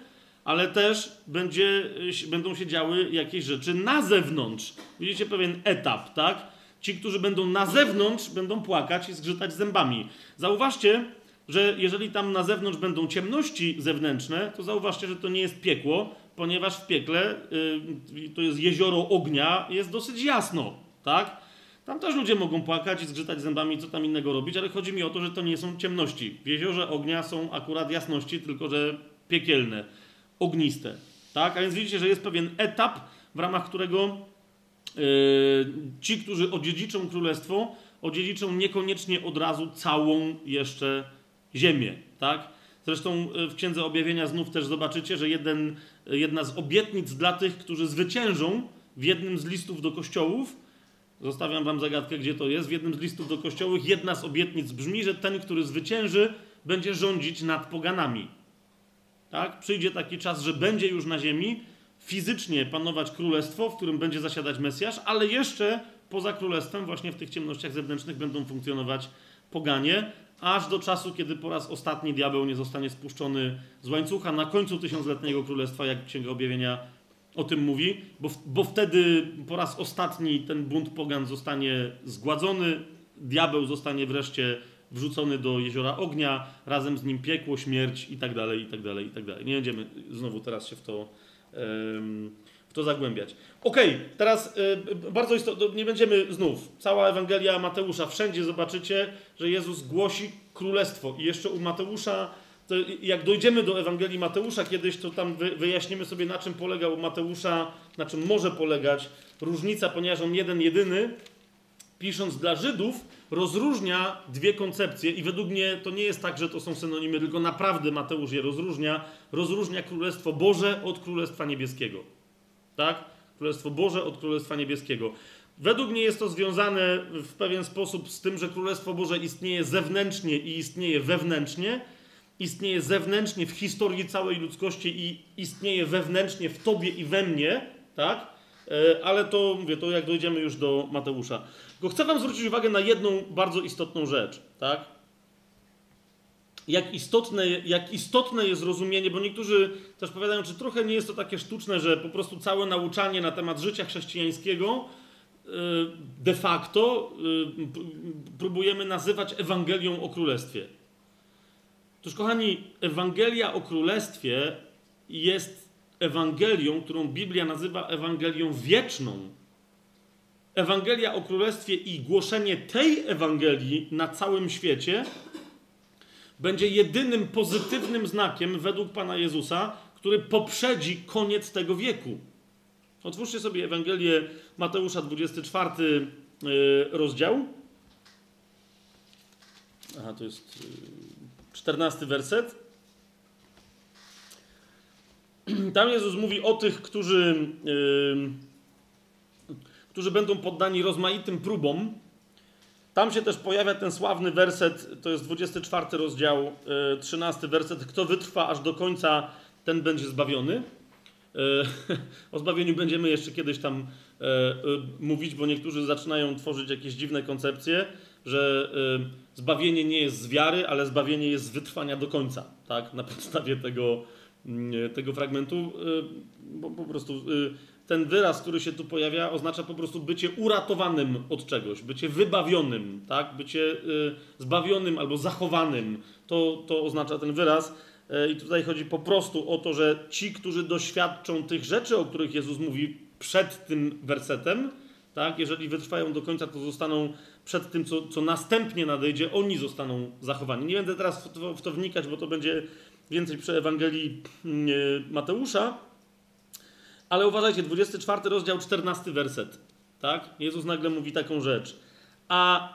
ale też będzie, będą się działy jakieś rzeczy na zewnątrz. Widzicie pewien etap, tak? Ci, którzy będą na zewnątrz, będą płakać i zgrzytać zębami. Zauważcie, że jeżeli tam na zewnątrz będą ciemności zewnętrzne, to zauważcie, że to nie jest piekło, ponieważ w piekle yy, to jest jezioro ognia, jest dosyć jasno, tak? Tam też ludzie mogą płakać i zgrzytać zębami, co tam innego robić, ale chodzi mi o to, że to nie są ciemności. W jeziorze ognia są akurat jasności, tylko że piekielne ogniste. Tak? A więc widzicie, że jest pewien etap, w ramach którego yy, ci, którzy odziedziczą królestwo, odziedziczą niekoniecznie od razu całą jeszcze ziemię. Tak? Zresztą e, w Księdze Objawienia znów też zobaczycie, że jeden, jedna z obietnic dla tych, którzy zwyciężą w jednym z listów do kościołów, zostawiam wam zagadkę, gdzie to jest, w jednym z listów do kościołów jedna z obietnic brzmi, że ten, który zwycięży, będzie rządzić nad poganami. Tak? Przyjdzie taki czas, że będzie już na ziemi fizycznie panować królestwo, w którym będzie zasiadać Mesjasz, ale jeszcze poza królestwem, właśnie w tych ciemnościach zewnętrznych będą funkcjonować poganie, aż do czasu, kiedy po raz ostatni diabeł nie zostanie spuszczony z łańcucha na końcu tysiącletniego królestwa, jak Księga Objawienia o tym mówi, bo, bo wtedy po raz ostatni ten bunt pogan zostanie zgładzony, diabeł zostanie wreszcie wrzucony do jeziora ognia, razem z nim piekło, śmierć i tak dalej, i tak dalej, i tak dalej. Nie będziemy znowu teraz się w to, w to zagłębiać. Okej, okay, teraz bardzo istotne, nie będziemy znów, cała Ewangelia Mateusza, wszędzie zobaczycie, że Jezus głosi królestwo i jeszcze u Mateusza jak dojdziemy do Ewangelii Mateusza kiedyś, to tam wyjaśnimy sobie, na czym polega u Mateusza, na czym może polegać różnica, ponieważ on jeden, jedyny, pisząc dla Żydów, rozróżnia dwie koncepcje i według mnie to nie jest tak, że to są synonimy, tylko naprawdę Mateusz je rozróżnia. Rozróżnia Królestwo Boże od Królestwa Niebieskiego. Tak? Królestwo Boże od Królestwa Niebieskiego. Według mnie jest to związane w pewien sposób z tym, że Królestwo Boże istnieje zewnętrznie i istnieje wewnętrznie. Istnieje zewnętrznie w historii całej ludzkości i istnieje wewnętrznie w Tobie i we mnie, tak? E, ale to, mówię, to jak dojdziemy już do Mateusza. Tylko chcę wam zwrócić uwagę na jedną bardzo istotną rzecz, tak? jak istotne, jak istotne jest rozumienie, bo niektórzy też powiadają, czy trochę nie jest to takie sztuczne, że po prostu całe nauczanie na temat życia chrześcijańskiego y, de facto y, próbujemy nazywać Ewangelią o Królestwie. Otóż, kochani, Ewangelia o Królestwie jest Ewangelią, którą Biblia nazywa Ewangelią wieczną. Ewangelia o Królestwie i głoszenie tej Ewangelii na całym świecie będzie jedynym pozytywnym znakiem według Pana Jezusa, który poprzedzi koniec tego wieku. Otwórzcie sobie Ewangelię Mateusza 24 y, rozdział. Aha, to jest 14 y, werset. Tam Jezus mówi o tych, którzy, yy, którzy będą poddani rozmaitym próbom, tam się też pojawia ten sławny werset, to jest 24 rozdział, 13 e, werset. Kto wytrwa aż do końca, ten będzie zbawiony. E, (laughs) o zbawieniu będziemy jeszcze kiedyś tam e, mówić, bo niektórzy zaczynają tworzyć jakieś dziwne koncepcje, że zbawienie nie jest z wiary, ale zbawienie jest z wytrwania do końca. Tak? Na podstawie tego, mm, tego fragmentu, bo po prostu ten wyraz, który się tu pojawia, oznacza po prostu bycie uratowanym od czegoś, bycie wybawionym, tak? bycie y, zbawionym albo zachowanym. To, to oznacza ten wyraz. Y, I tutaj chodzi po prostu o to, że ci, którzy doświadczą tych rzeczy, o których Jezus mówi przed tym wersetem, tak? jeżeli wytrwają do końca, to zostaną przed tym, co, co następnie nadejdzie, oni zostaną zachowani. Nie będę teraz w to, w to wnikać, bo to będzie więcej przy Ewangelii y, Mateusza. Ale uważajcie, 24 rozdział, 14 werset. Tak? Jezus nagle mówi taką rzecz. A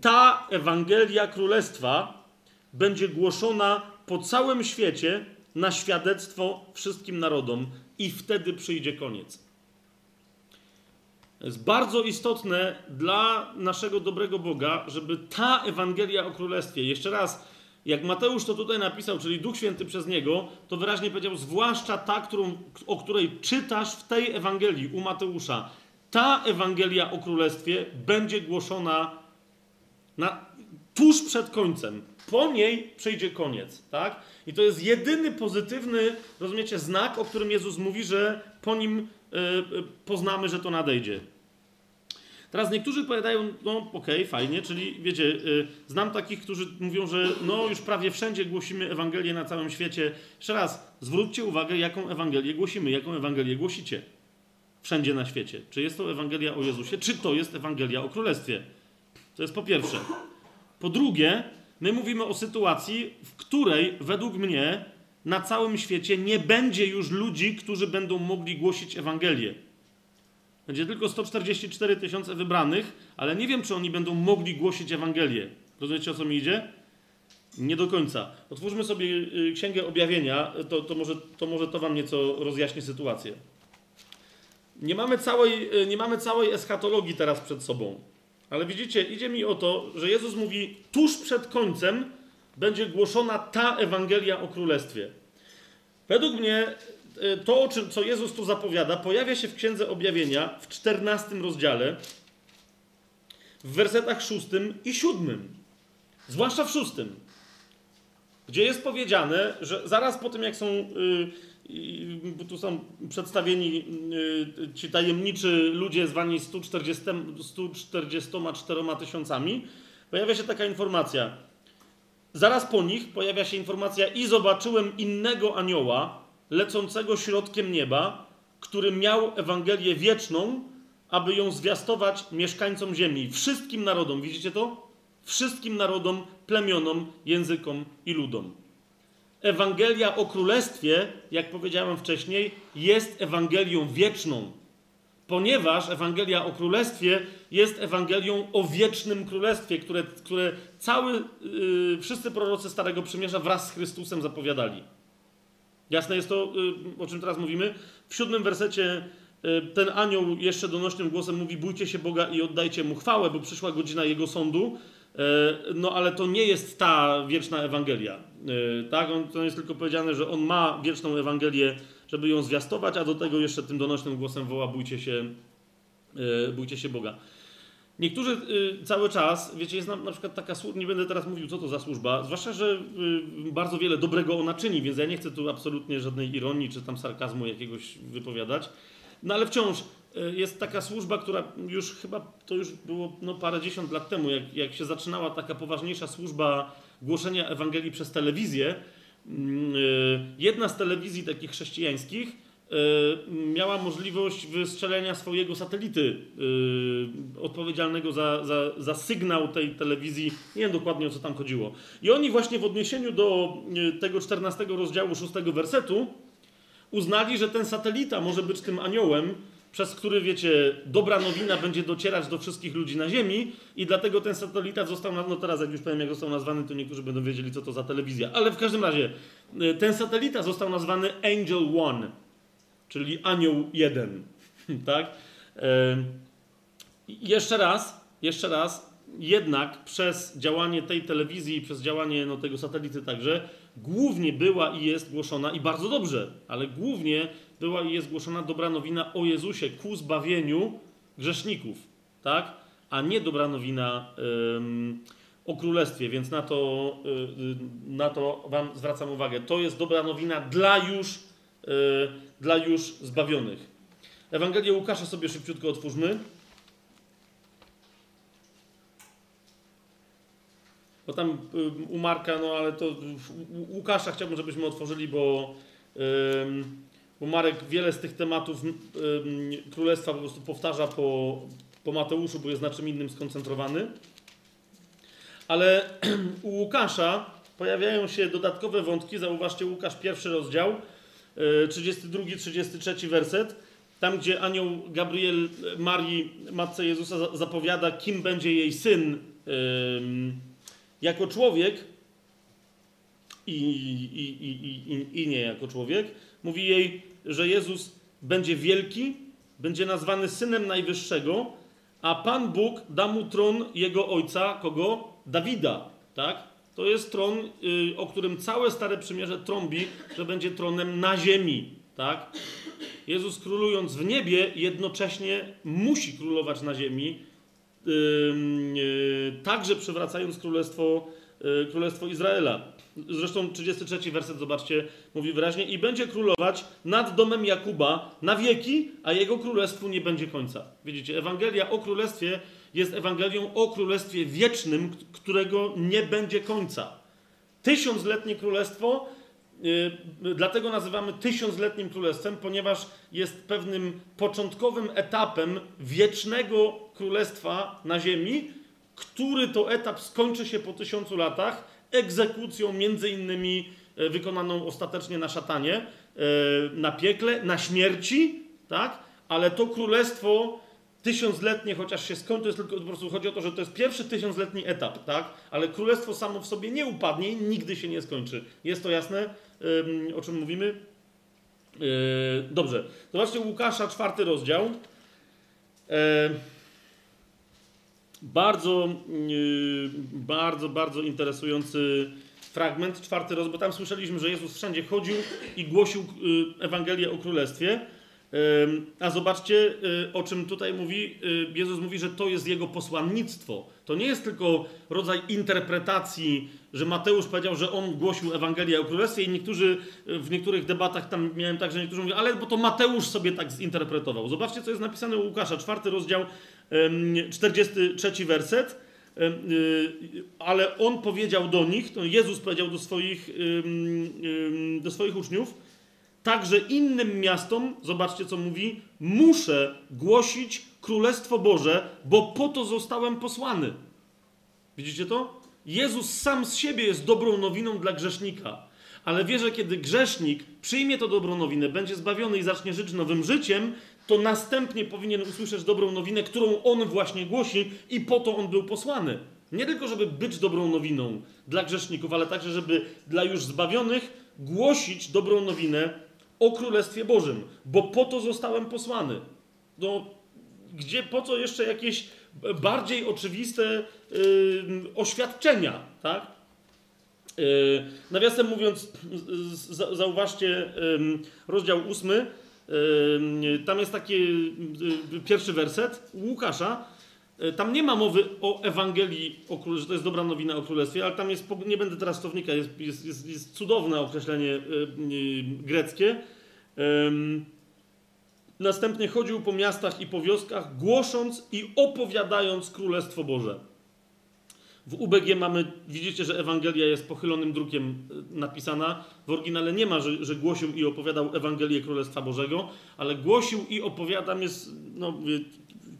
ta Ewangelia Królestwa będzie głoszona po całym świecie na świadectwo wszystkim narodom i wtedy przyjdzie koniec. Jest bardzo istotne dla naszego dobrego Boga, żeby ta Ewangelia o Królestwie, jeszcze raz, jak Mateusz to tutaj napisał, czyli Duch Święty przez niego, to wyraźnie powiedział, zwłaszcza ta, którą, o której czytasz w tej Ewangelii u Mateusza. Ta Ewangelia o Królestwie będzie głoszona na, tuż przed końcem. Po niej przyjdzie koniec, tak? I to jest jedyny pozytywny, rozumiecie, znak, o którym Jezus mówi, że po nim yy, poznamy, że to nadejdzie. Teraz niektórzy powiadają, no okej, okay, fajnie, czyli wiecie, y, znam takich, którzy mówią, że no już prawie wszędzie głosimy Ewangelię na całym świecie. Jeszcze raz, zwróćcie uwagę, jaką Ewangelię głosimy, jaką Ewangelię głosicie wszędzie na świecie. Czy jest to Ewangelia o Jezusie, czy to jest Ewangelia o Królestwie? To jest po pierwsze. Po drugie, my mówimy o sytuacji, w której według mnie na całym świecie nie będzie już ludzi, którzy będą mogli głosić Ewangelię. Będzie tylko 144 tysiące wybranych, ale nie wiem, czy oni będą mogli głosić Ewangelię. Rozumiecie, o co mi idzie? Nie do końca. Otwórzmy sobie y, Księgę Objawienia, to, to, może, to może to wam nieco rozjaśni sytuację. Nie mamy, całej, y, nie mamy całej eschatologii teraz przed sobą. Ale widzicie, idzie mi o to, że Jezus mówi, tuż przed końcem będzie głoszona ta Ewangelia o Królestwie. Według mnie to, co Jezus tu zapowiada, pojawia się w Księdze Objawienia w 14 rozdziale, w wersetach 6 i 7. Zwłaszcza w 6. Gdzie jest powiedziane, że zaraz po tym, jak są, yy, tu są przedstawieni yy, ci tajemniczy ludzie zwani 140, 144 tysiącami, pojawia się taka informacja. Zaraz po nich pojawia się informacja i zobaczyłem innego anioła, lecącego środkiem nieba, który miał Ewangelię wieczną, aby ją zwiastować mieszkańcom ziemi, wszystkim narodom. Widzicie to? Wszystkim narodom, plemionom, językom i ludom. Ewangelia o Królestwie, jak powiedziałem wcześniej, jest Ewangelią wieczną, ponieważ Ewangelia o Królestwie jest Ewangelią o wiecznym Królestwie, które, które cały, yy, wszyscy prorocy Starego Przymierza wraz z Chrystusem zapowiadali. Jasne jest to, y, o czym teraz mówimy? W siódmym wersecie y, ten anioł jeszcze donośnym głosem mówi: Bójcie się Boga i oddajcie mu chwałę, bo przyszła godzina jego sądu. Y, no ale to nie jest ta wieczna Ewangelia. Tak? On, to jest tylko powiedziane, że on ma wieczną Ewangelię, żeby ją zwiastować, a do tego jeszcze tym donośnym głosem woła: Bójcie się, bójcie się Boga. Niektórzy y, cały czas, wiecie, jest na, na przykład taka służba, nie będę teraz mówił, co to za służba, zwłaszcza, że y, bardzo wiele dobrego ona czyni, więc ja nie chcę tu absolutnie żadnej ironii czy tam sarkazmu jakiegoś wypowiadać. No ale wciąż y, jest taka służba, która już chyba, to już było no, parę dziesiąt lat temu, jak, jak się zaczynała taka poważniejsza służba głoszenia Ewangelii przez telewizję. Mm, y, jedna z telewizji takich chrześcijańskich miała możliwość wystrzelenia swojego satelity y, odpowiedzialnego za, za, za, sygnał tej telewizji. Nie wiem dokładnie o co tam chodziło. I oni właśnie w odniesieniu do y, tego 14 rozdziału 6 wersetu uznali, że ten satelita może być tym aniołem, przez który, wiecie, dobra nowina będzie docierać do wszystkich ludzi na Ziemi i dlatego ten satelita został, no teraz jak już powiem, jak został nazwany, to niektórzy będą wiedzieli, co to za telewizja. Ale w każdym razie, ten satelita został nazwany Angel One czyli anioł jeden. (laughs) tak? jeszcze raz, jeszcze raz, jednak przez działanie tej telewizji i przez działanie no, tego satelity także, głównie była i jest głoszona, i bardzo dobrze, ale głównie była i jest głoszona dobra nowina o Jezusie ku zbawieniu grzeszników, tak? A nie dobra nowina o królestwie, więc na to, y, na to Wam zwracam uwagę. To jest dobra nowina dla już Y, dla już zbawionych. Ewangelię Łukasza sobie szybciutko otwórzmy. Bo tam y, u Marka, no ale to u Łukasza chciałbym, żebyśmy otworzyli, bo, bo Marek wiele z tych tematów królestwa po prostu powtarza po, po Mateuszu, bo jest na czym innym skoncentrowany. Ale (clears throat) u Łukasza pojawiają się dodatkowe wątki. Zauważcie, Łukasz, pierwszy rozdział 32-33 werset, tam gdzie anioł Gabriel Marii, matce Jezusa, zapowiada, kim będzie jej syn jako człowiek i, i, i, i nie jako człowiek. Mówi jej, że Jezus będzie wielki, będzie nazwany synem Najwyższego, a Pan Bóg da mu tron jego ojca, kogo? Dawida, tak? To jest tron, y, o którym całe Stare Przymierze trąbi, że będzie tronem na ziemi. Tak? Jezus królując w niebie, jednocześnie musi królować na ziemi, yy, także przywracając królestwo, yy, królestwo Izraela. Zresztą 33 werset, zobaczcie, mówi wyraźnie: I będzie królować nad domem Jakuba na wieki, a jego królestwu nie będzie końca. Widzicie, Ewangelia o królestwie jest Ewangelią o Królestwie Wiecznym, którego nie będzie końca. Tysiącletnie królestwo, yy, dlatego nazywamy tysiącletnim królestwem, ponieważ jest pewnym początkowym etapem wiecznego królestwa na ziemi, który to etap skończy się po tysiącu latach egzekucją między innymi yy, wykonaną ostatecznie na szatanie, yy, na piekle, na śmierci, tak? Ale to królestwo tysiącletnie, chociaż się skończy, to jest tylko po prostu chodzi o to, że to jest pierwszy tysiącletni etap, tak? Ale królestwo samo w sobie nie upadnie i nigdy się nie skończy. Jest to jasne, o czym mówimy? Yy, dobrze. Zobaczcie Łukasza, czwarty rozdział. Yy, bardzo, yy, bardzo, bardzo interesujący fragment, czwarty rozdział, bo tam słyszeliśmy, że Jezus wszędzie chodził i głosił Ewangelię o Królestwie. A zobaczcie, y, o czym tutaj mówi. Y, Jezus mówi, że to jest jego posłannictwo. To nie jest tylko rodzaj interpretacji, że Mateusz powiedział, że on głosił Ewangelię o Królestwie i niektórzy y, w niektórych debatach tam miałem tak, że niektórzy mówią, ale bo to Mateusz sobie tak zinterpretował. Zobaczcie, co jest napisane u Łukasza, czwarty rozdział, 43 werset. Ale on powiedział do nich, to Jezus powiedział do swoich, do swoich uczniów, Także innym miastom, zobaczcie co mówi, muszę głosić Królestwo Boże, bo po to zostałem posłany. Widzicie to? Jezus sam z siebie jest dobrą nowiną dla grzesznika. Ale wie, że kiedy grzesznik przyjmie to dobrą nowinę, będzie zbawiony i zacznie żyć nowym życiem, to następnie powinien usłyszeć dobrą nowinę, którą on właśnie głosi i po to on był posłany. Nie tylko, żeby być dobrą nowiną dla grzeszników, ale także, żeby dla już zbawionych głosić dobrą nowinę o Królestwie Bożym, bo po to zostałem posłany. No, gdzie, po co jeszcze jakieś bardziej oczywiste yy, oświadczenia, tak? Yy, nawiasem mówiąc, zauważcie rozdział ósmy, tam jest taki y, pierwszy werset Łukasza. E, tam nie ma mowy o Ewangelii, o Królestwie, że to jest dobra nowina o Królestwie, ale tam jest, nie będę teraz to wnikać, jest, jest, jest, jest cudowne określenie yy, yy, greckie. Następnie chodził po miastach i po wioskach, głosząc i opowiadając Królestwo Boże. W UBG mamy, widzicie, że Ewangelia jest pochylonym drukiem napisana. W oryginale nie ma, że, że głosił i opowiadał Ewangelię Królestwa Bożego, ale głosił i opowiadam jest, no,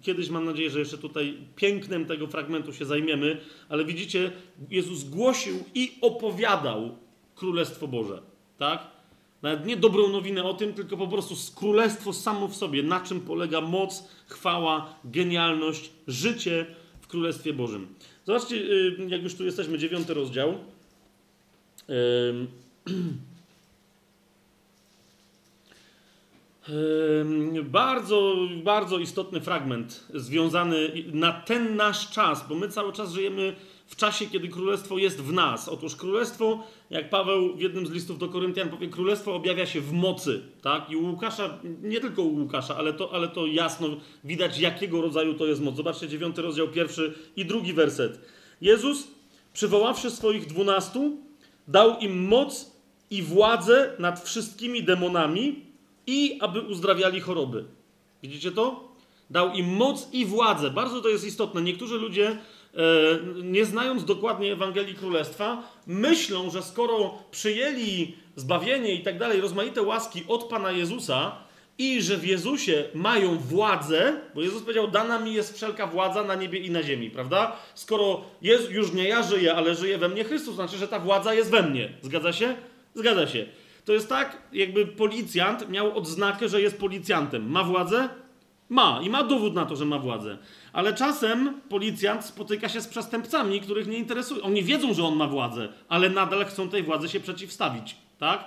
kiedyś mam nadzieję, że jeszcze tutaj pięknem tego fragmentu się zajmiemy, ale widzicie, Jezus głosił i opowiadał Królestwo Boże, tak? Nawet nie dobrą nowinę o tym, tylko po prostu królestwo samo w sobie, na czym polega moc, chwała, genialność, życie w Królestwie Bożym. Zobaczcie, y, jak już tu jesteśmy, dziewiąty rozdział. (clears throat) Bardzo, bardzo istotny fragment związany na ten nasz czas, bo my cały czas żyjemy w czasie, kiedy królestwo jest w nas. Otóż królestwo, jak Paweł w jednym z listów do Koryntian powie, królestwo objawia się w mocy. Tak? I u Łukasza, nie tylko u Łukasza, ale to, ale to jasno widać, jakiego rodzaju to jest moc. Zobaczcie, dziewiąty rozdział, pierwszy i drugi werset. Jezus, przywoławszy swoich dwunastu, dał im moc i władzę nad wszystkimi demonami i aby uzdrawiali choroby. Widzicie to? Dał im moc i władzę. Bardzo to jest istotne. Niektórzy ludzie, e, nie znając dokładnie Ewangelii Królestwa, myślą, że skoro przyjęli zbawienie i tak dalej, rozmaite łaski od Pana Jezusa i że w Jezusie mają władzę, bo Jezus powiedział, dana mi jest wszelka władza na niebie i na ziemi, prawda? Skoro jest, już nie ja żyję, ale żyje we mnie Chrystus, znaczy, że ta władza jest we mnie. Zgadza się? Zgadza się. To jest tak, jakby policjant miał odznakę, że jest policjantem. Ma władzę? Ma i ma dowód na to, że ma władzę. Ale czasem policjant spotyka się z przestępcami, których nie interesuje. Oni wiedzą, że on ma władzę, ale nadal chcą tej władzy się przeciwstawić. Tak?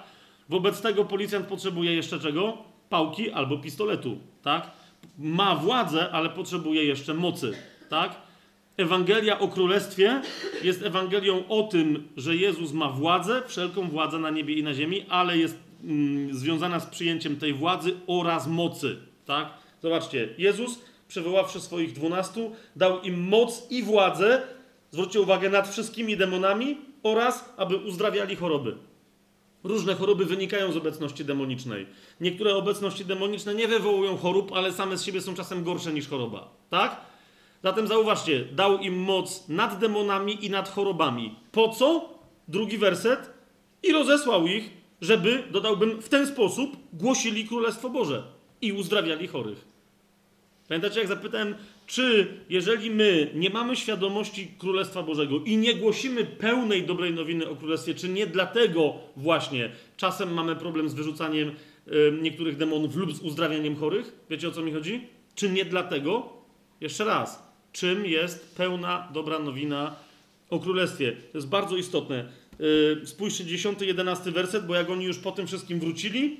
Wobec tego policjant potrzebuje jeszcze czego? Pałki albo pistoletu. Tak? Ma władzę, ale potrzebuje jeszcze mocy. Tak? Ewangelia o Królestwie jest Ewangelią o tym, że Jezus ma władzę, wszelką władzę na niebie i na ziemi, ale jest mm, związana z przyjęciem tej władzy oraz mocy. Tak? Zobaczcie, Jezus, przywoławszy swoich dwunastu, dał im moc i władzę, zwróćcie uwagę, nad wszystkimi demonami oraz, aby uzdrawiali choroby. Różne choroby wynikają z obecności demonicznej. Niektóre obecności demoniczne nie wywołują chorób, ale same z siebie są czasem gorsze niż choroba. Tak? Zatem zauważcie, dał im moc nad demonami i nad chorobami. Po co? Drugi werset. I rozesłał ich, żeby, dodałbym, w ten sposób głosili Królestwo Boże i uzdrawiali chorych. Pamiętacie, jak zapytałem, czy jeżeli my nie mamy świadomości Królestwa Bożego i nie głosimy pełnej dobrej nowiny o Królestwie, czy nie dlatego właśnie czasem mamy problem z wyrzucaniem y, niektórych demonów lub z uzdrawianiem chorych? Wiecie o co mi chodzi? Czy nie dlatego? Jeszcze raz czym jest pełna dobra nowina o królestwie. To jest bardzo istotne. Yy, spójrzcie, 10, 11 werset, bo jak oni już po tym wszystkim wrócili,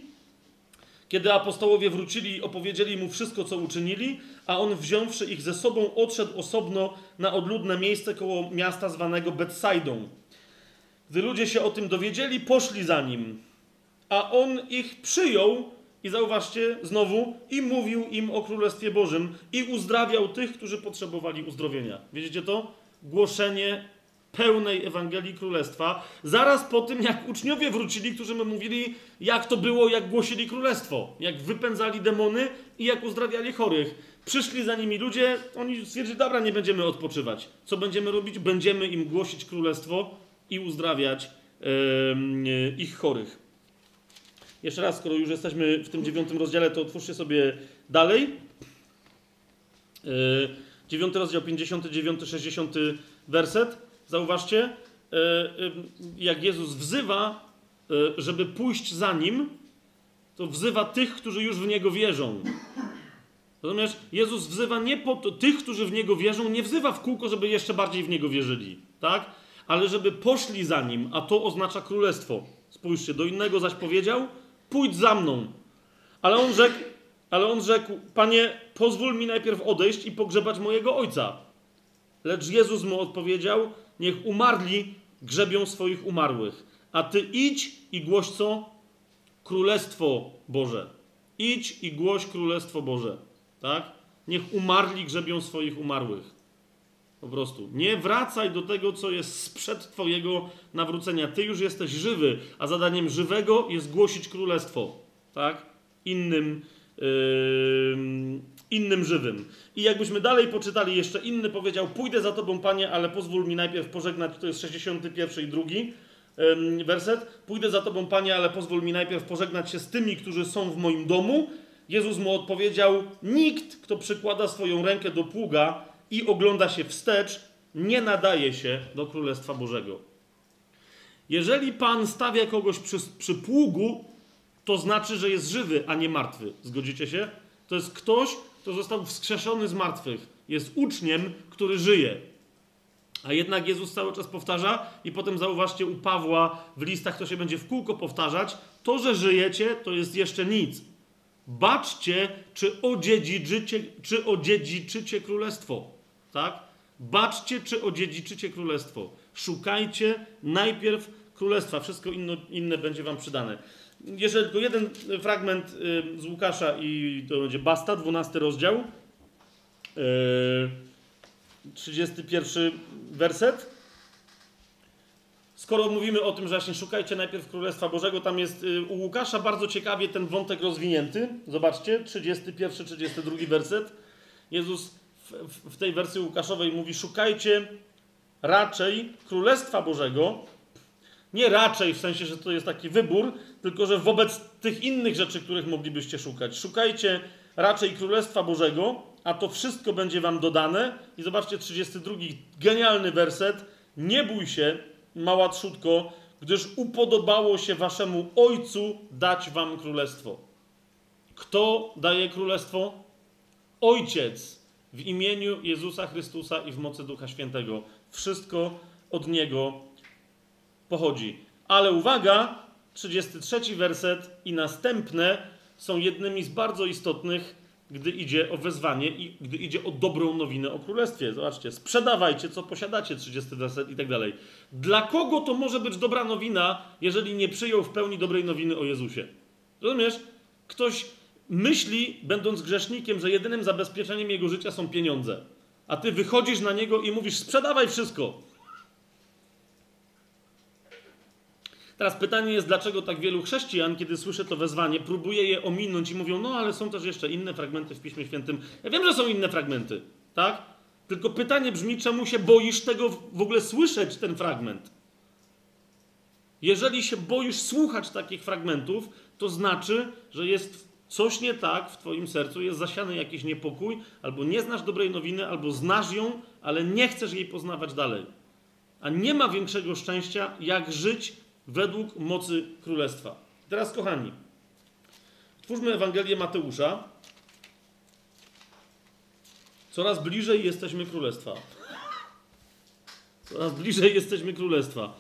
kiedy apostołowie wrócili opowiedzieli mu wszystko, co uczynili, a on wziąwszy ich ze sobą, odszedł osobno na odludne miejsce koło miasta zwanego Betsaidą. Gdy ludzie się o tym dowiedzieli, poszli za nim, a on ich przyjął i zauważcie znowu, i mówił im o Królestwie Bożym, i uzdrawiał tych, którzy potrzebowali uzdrowienia. Widzicie to? Głoszenie pełnej Ewangelii Królestwa, zaraz po tym, jak uczniowie wrócili, którzy my mówili, jak to było, jak głosili Królestwo, jak wypędzali demony i jak uzdrawiali chorych. Przyszli za nimi ludzie, oni stwierdzili, dobra, nie będziemy odpoczywać. Co będziemy robić? Będziemy im głosić Królestwo i uzdrawiać yy, ich chorych. Jeszcze raz, skoro już jesteśmy w tym dziewiątym rozdziale, to otwórzcie sobie dalej. E, dziewiąty rozdział, 59, 60 werset. Zauważcie, e, e, jak Jezus wzywa, żeby pójść za Nim, to wzywa tych, którzy już w Niego wierzą. Natomiast Jezus wzywa nie po to, tych, którzy w Niego wierzą, nie wzywa w kółko, żeby jeszcze bardziej w Niego wierzyli, tak? Ale żeby poszli za Nim, a to oznacza królestwo. Spójrzcie, do innego zaś powiedział, pójdź za mną. Ale on rzekł, ale on rzekł, panie, pozwól mi najpierw odejść i pogrzebać mojego ojca. Lecz Jezus mu odpowiedział, niech umarli grzebią swoich umarłych. A ty idź i głoś co? Królestwo Boże. Idź i głoś Królestwo Boże. Tak? Niech umarli grzebią swoich umarłych. Po prostu. Nie wracaj do tego, co jest sprzed Twojego nawrócenia. Ty już jesteś żywy, a zadaniem żywego jest głosić królestwo. Tak? Innym, yy, innym żywym. I jakbyśmy dalej poczytali, jeszcze inny powiedział: Pójdę za Tobą, Panie, ale pozwól mi najpierw pożegnać. To jest 61 i drugi yy, werset. Pójdę za Tobą, Panie, ale pozwól mi najpierw pożegnać się z tymi, którzy są w moim domu. Jezus mu odpowiedział: Nikt, kto przykłada swoją rękę do pługa, i ogląda się wstecz, nie nadaje się do Królestwa Bożego. Jeżeli Pan stawia kogoś przy, przy pługu, to znaczy, że jest żywy, a nie martwy. Zgodzicie się? To jest ktoś, kto został wskrzeszony z martwych. Jest uczniem, który żyje. A jednak Jezus cały czas powtarza, i potem zauważcie u Pawła w listach to się będzie w kółko powtarzać: to, że żyjecie, to jest jeszcze nic. Baczcie, czy odziedziczycie, czy odziedziczycie królestwo. Tak? Baczcie, czy odziedziczycie królestwo. Szukajcie najpierw królestwa. Wszystko inno, inne będzie wam przydane. Jeszcze tylko jeden fragment y, z Łukasza i to będzie Basta, 12 rozdział. 31 y, werset. Skoro mówimy o tym, że właśnie szukajcie najpierw Królestwa Bożego, tam jest y, u Łukasza bardzo ciekawie ten wątek rozwinięty. Zobaczcie, 31, 32 werset. Jezus w, tej wersji Łukaszowej mówi: Szukajcie raczej Królestwa Bożego. Nie raczej w sensie, że to jest taki wybór, tylko że wobec tych innych rzeczy, których moglibyście szukać. Szukajcie raczej Królestwa Bożego, a to wszystko będzie wam dodane. I zobaczcie 32, genialny werset. Nie bój się, mała trzutko, gdyż upodobało się waszemu Ojcu dać wam królestwo. Kto daje królestwo? Ojciec w imieniu Jezusa Chrystusa i w mocy Ducha Świętego. Wszystko od Niego pochodzi. Ale uwaga, 33 werset i następne są jednymi z bardzo istotnych, gdy idzie o wezwanie i gdy idzie o dobrą nowinę o królestwie. Zobaczcie, sprzedawajcie, co posiadacie, 30 werset i tak dalej. Dla kogo to może być dobra nowina, jeżeli nie przyjął w pełni dobrej nowiny o Jezusie? Rozumiesz? Ktoś myśli, będąc grzesznikiem, że jedynym zabezpieczeniem jego życia są pieniądze. A ty wychodzisz na niego i mówisz: sprzedawaj wszystko. Teraz pytanie jest, dlaczego tak wielu chrześcijan, kiedy słyszę to wezwanie, próbuje je ominąć i mówią: No, ale są też jeszcze inne fragmenty w Piśmie Świętym. Ja wiem, że są inne fragmenty, tak? Tylko pytanie brzmi, czemu się boisz tego w ogóle słyszeć, ten fragment? Jeżeli się boisz słuchać takich fragmentów, to znaczy, że jest coś nie tak w Twoim sercu, jest zasiany jakiś niepokój, albo nie znasz dobrej nowiny, albo znasz ją, ale nie chcesz jej poznawać dalej. A nie ma większego szczęścia, jak żyć według mocy królestwa. Teraz, kochani, twórzmy Ewangelię Mateusza. Coraz bliżej jesteśmy królestwa. Coraz bliżej jesteśmy królestwa.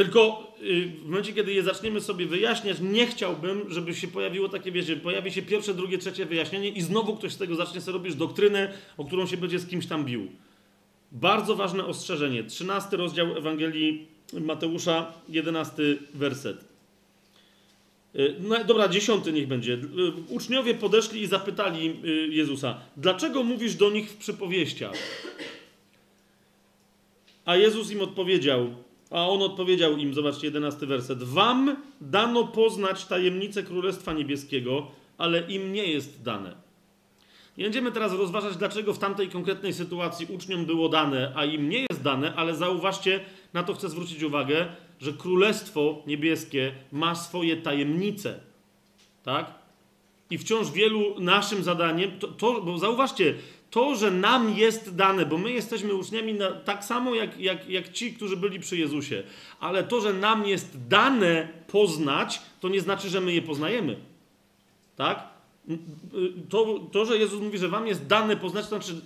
Tylko y, w momencie, kiedy je zaczniemy sobie wyjaśniać, nie chciałbym, żeby się pojawiło takie, wiecie, pojawi się pierwsze, drugie, trzecie wyjaśnienie i znowu ktoś z tego zacznie sobie robić doktrynę, o którą się będzie z kimś tam bił. Bardzo ważne ostrzeżenie. 13 rozdział Ewangelii Mateusza, 11 werset. Y, no, dobra, dziesiąty niech będzie. Y, uczniowie podeszli i zapytali Jezusa, dlaczego mówisz do nich w przypowieściach? A Jezus im odpowiedział, a on odpowiedział im, zobaczcie, jedenasty werset. Wam dano poznać tajemnicę Królestwa Niebieskiego, ale im nie jest dane. Nie będziemy teraz rozważać, dlaczego w tamtej konkretnej sytuacji uczniom było dane, a im nie jest dane, ale zauważcie, na to chcę zwrócić uwagę, że Królestwo Niebieskie ma swoje tajemnice. Tak? I wciąż wielu naszym zadaniem, to, to, bo zauważcie, to, że nam jest dane, bo my jesteśmy uczniami na, tak samo jak, jak, jak ci, którzy byli przy Jezusie, ale to, że nam jest dane poznać, to nie znaczy, że my je poznajemy. Tak? To, to, że Jezus mówi, że wam jest dane poznać, to znaczy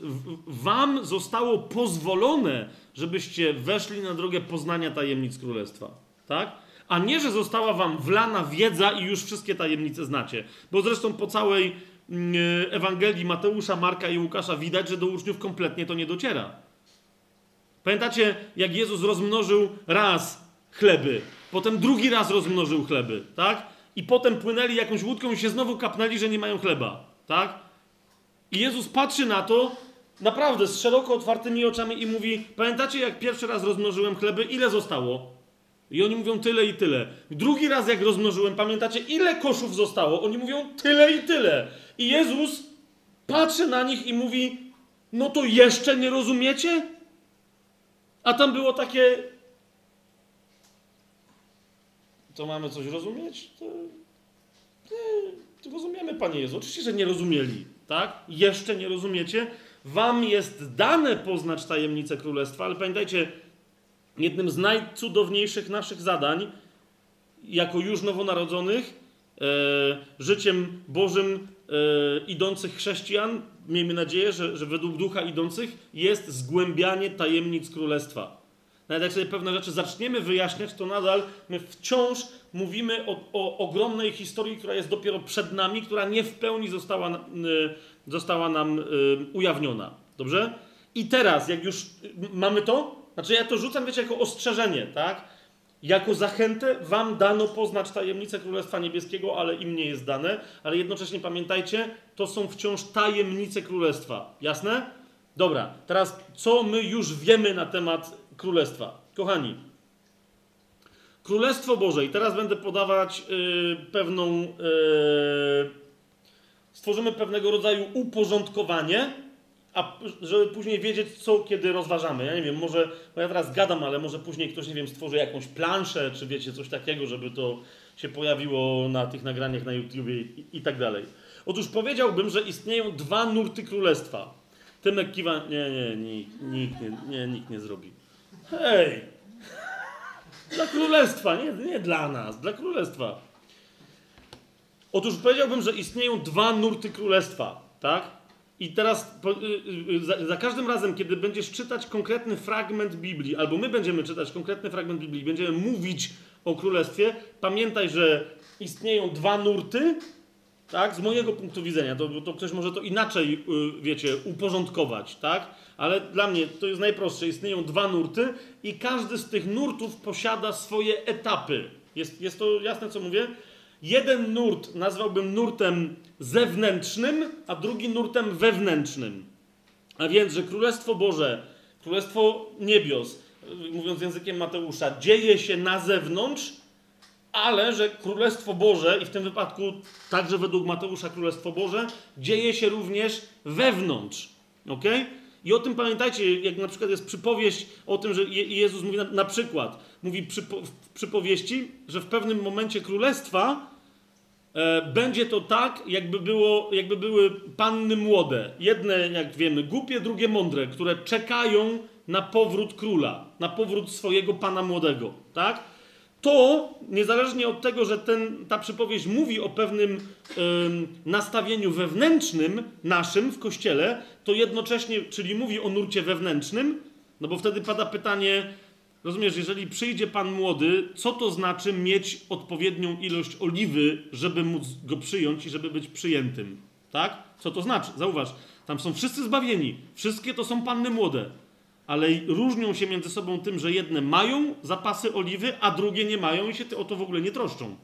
wam zostało pozwolone, żebyście weszli na drogę poznania tajemnic Królestwa. Tak? A nie, że została wam wlana wiedza i już wszystkie tajemnice znacie. Bo zresztą po całej Ewangelii Mateusza, Marka i Łukasza widać, że do uczniów kompletnie to nie dociera. Pamiętacie, jak Jezus rozmnożył raz chleby, potem drugi raz rozmnożył chleby, tak? I potem płynęli jakąś łódką i się znowu kapnęli, że nie mają chleba, tak? I Jezus patrzy na to naprawdę z szeroko otwartymi oczami i mówi: Pamiętacie, jak pierwszy raz rozmnożyłem chleby, ile zostało? I oni mówią tyle i tyle. Drugi raz, jak rozmnożyłem, pamiętacie, ile koszów zostało? Oni mówią tyle i tyle. I Jezus patrzy na nich i mówi: No to jeszcze nie rozumiecie? A tam było takie. To mamy coś rozumieć? To. Nie, rozumiemy, Panie Jezu. Oczywiście, że nie rozumieli, tak? Jeszcze nie rozumiecie. Wam jest dane poznać tajemnicę królestwa, ale pamiętajcie, jednym z najcudowniejszych naszych zadań, jako już nowonarodzonych, e, życiem Bożym e, idących chrześcijan, miejmy nadzieję, że, że według ducha idących, jest zgłębianie tajemnic królestwa. Nawet jak sobie pewne rzeczy zaczniemy wyjaśniać, to nadal my wciąż mówimy o, o ogromnej historii, która jest dopiero przed nami, która nie w pełni została, y, została nam y, ujawniona. Dobrze? I teraz, jak już mamy to, znaczy ja to rzucam, wiecie, jako ostrzeżenie, tak? Jako zachętę wam dano poznać tajemnicę Królestwa Niebieskiego, ale im nie jest dane, ale jednocześnie pamiętajcie, to są wciąż tajemnice Królestwa. Jasne? Dobra, teraz co my już wiemy na temat Królestwa? Kochani, Królestwo Boże, i teraz będę podawać yy, pewną. Yy, stworzymy pewnego rodzaju uporządkowanie, a żeby później wiedzieć, co kiedy rozważamy. Ja nie wiem, może, bo ja teraz gadam, ale może później ktoś, nie wiem, stworzy jakąś planszę, czy wiecie, coś takiego, żeby to się pojawiło na tych nagraniach na YouTubie i, i tak dalej. Otóż powiedziałbym, że istnieją dwa nurty królestwa. Tymek kiwa... Nie, nie, nikt, nikt, nie, nie, nikt nie zrobi. Hej! Dla królestwa, nie, nie dla nas, dla królestwa. Otóż powiedziałbym, że istnieją dwa nurty królestwa, tak? I teraz po, y, y, za, za, każdym razem, kiedy będziesz czytać konkretny fragment Biblii, albo my będziemy czytać konkretny fragment Biblii, będziemy mówić o królestwie, pamiętaj, że istnieją dwa nurty, tak? Z mojego punktu widzenia, to, to ktoś może to inaczej, y, wiecie, uporządkować, tak? Ale dla mnie to jest najprostsze. Istnieją dwa nurty i każdy z tych nurtów posiada swoje etapy. Jest, jest to jasne, co mówię? Jeden nurt nazwałbym nurtem zewnętrznym, a drugi nurtem wewnętrznym. A więc, że Królestwo Boże, Królestwo Niebios, mówiąc językiem Mateusza, dzieje się na zewnątrz, ale że Królestwo Boże, i w tym wypadku także według Mateusza Królestwo Boże, dzieje się również wewnątrz. ok? I o tym pamiętajcie, jak na przykład jest przypowieść o tym, że Jezus mówi na, na przykład, mówi przy, w przypowieści, że w pewnym momencie królestwa będzie to tak, jakby, było, jakby były panny młode. Jedne, jak wiemy, głupie, drugie mądre, które czekają na powrót króla, na powrót swojego pana młodego. Tak? to niezależnie od tego, że ten, ta przypowieść mówi o pewnym nastawieniu wewnętrznym naszym w kościele, to jednocześnie, czyli mówi o nurcie wewnętrznym, no bo wtedy pada pytanie, rozumiesz, jeżeli przyjdzie pan młody, co to znaczy mieć odpowiednią ilość oliwy, żeby móc go przyjąć i żeby być przyjętym? Tak? Co to znaczy? Zauważ, tam są wszyscy zbawieni, wszystkie to są panny młode ale różnią się między sobą tym, że jedne mają zapasy oliwy, a drugie nie mają i się o to w ogóle nie troszczą.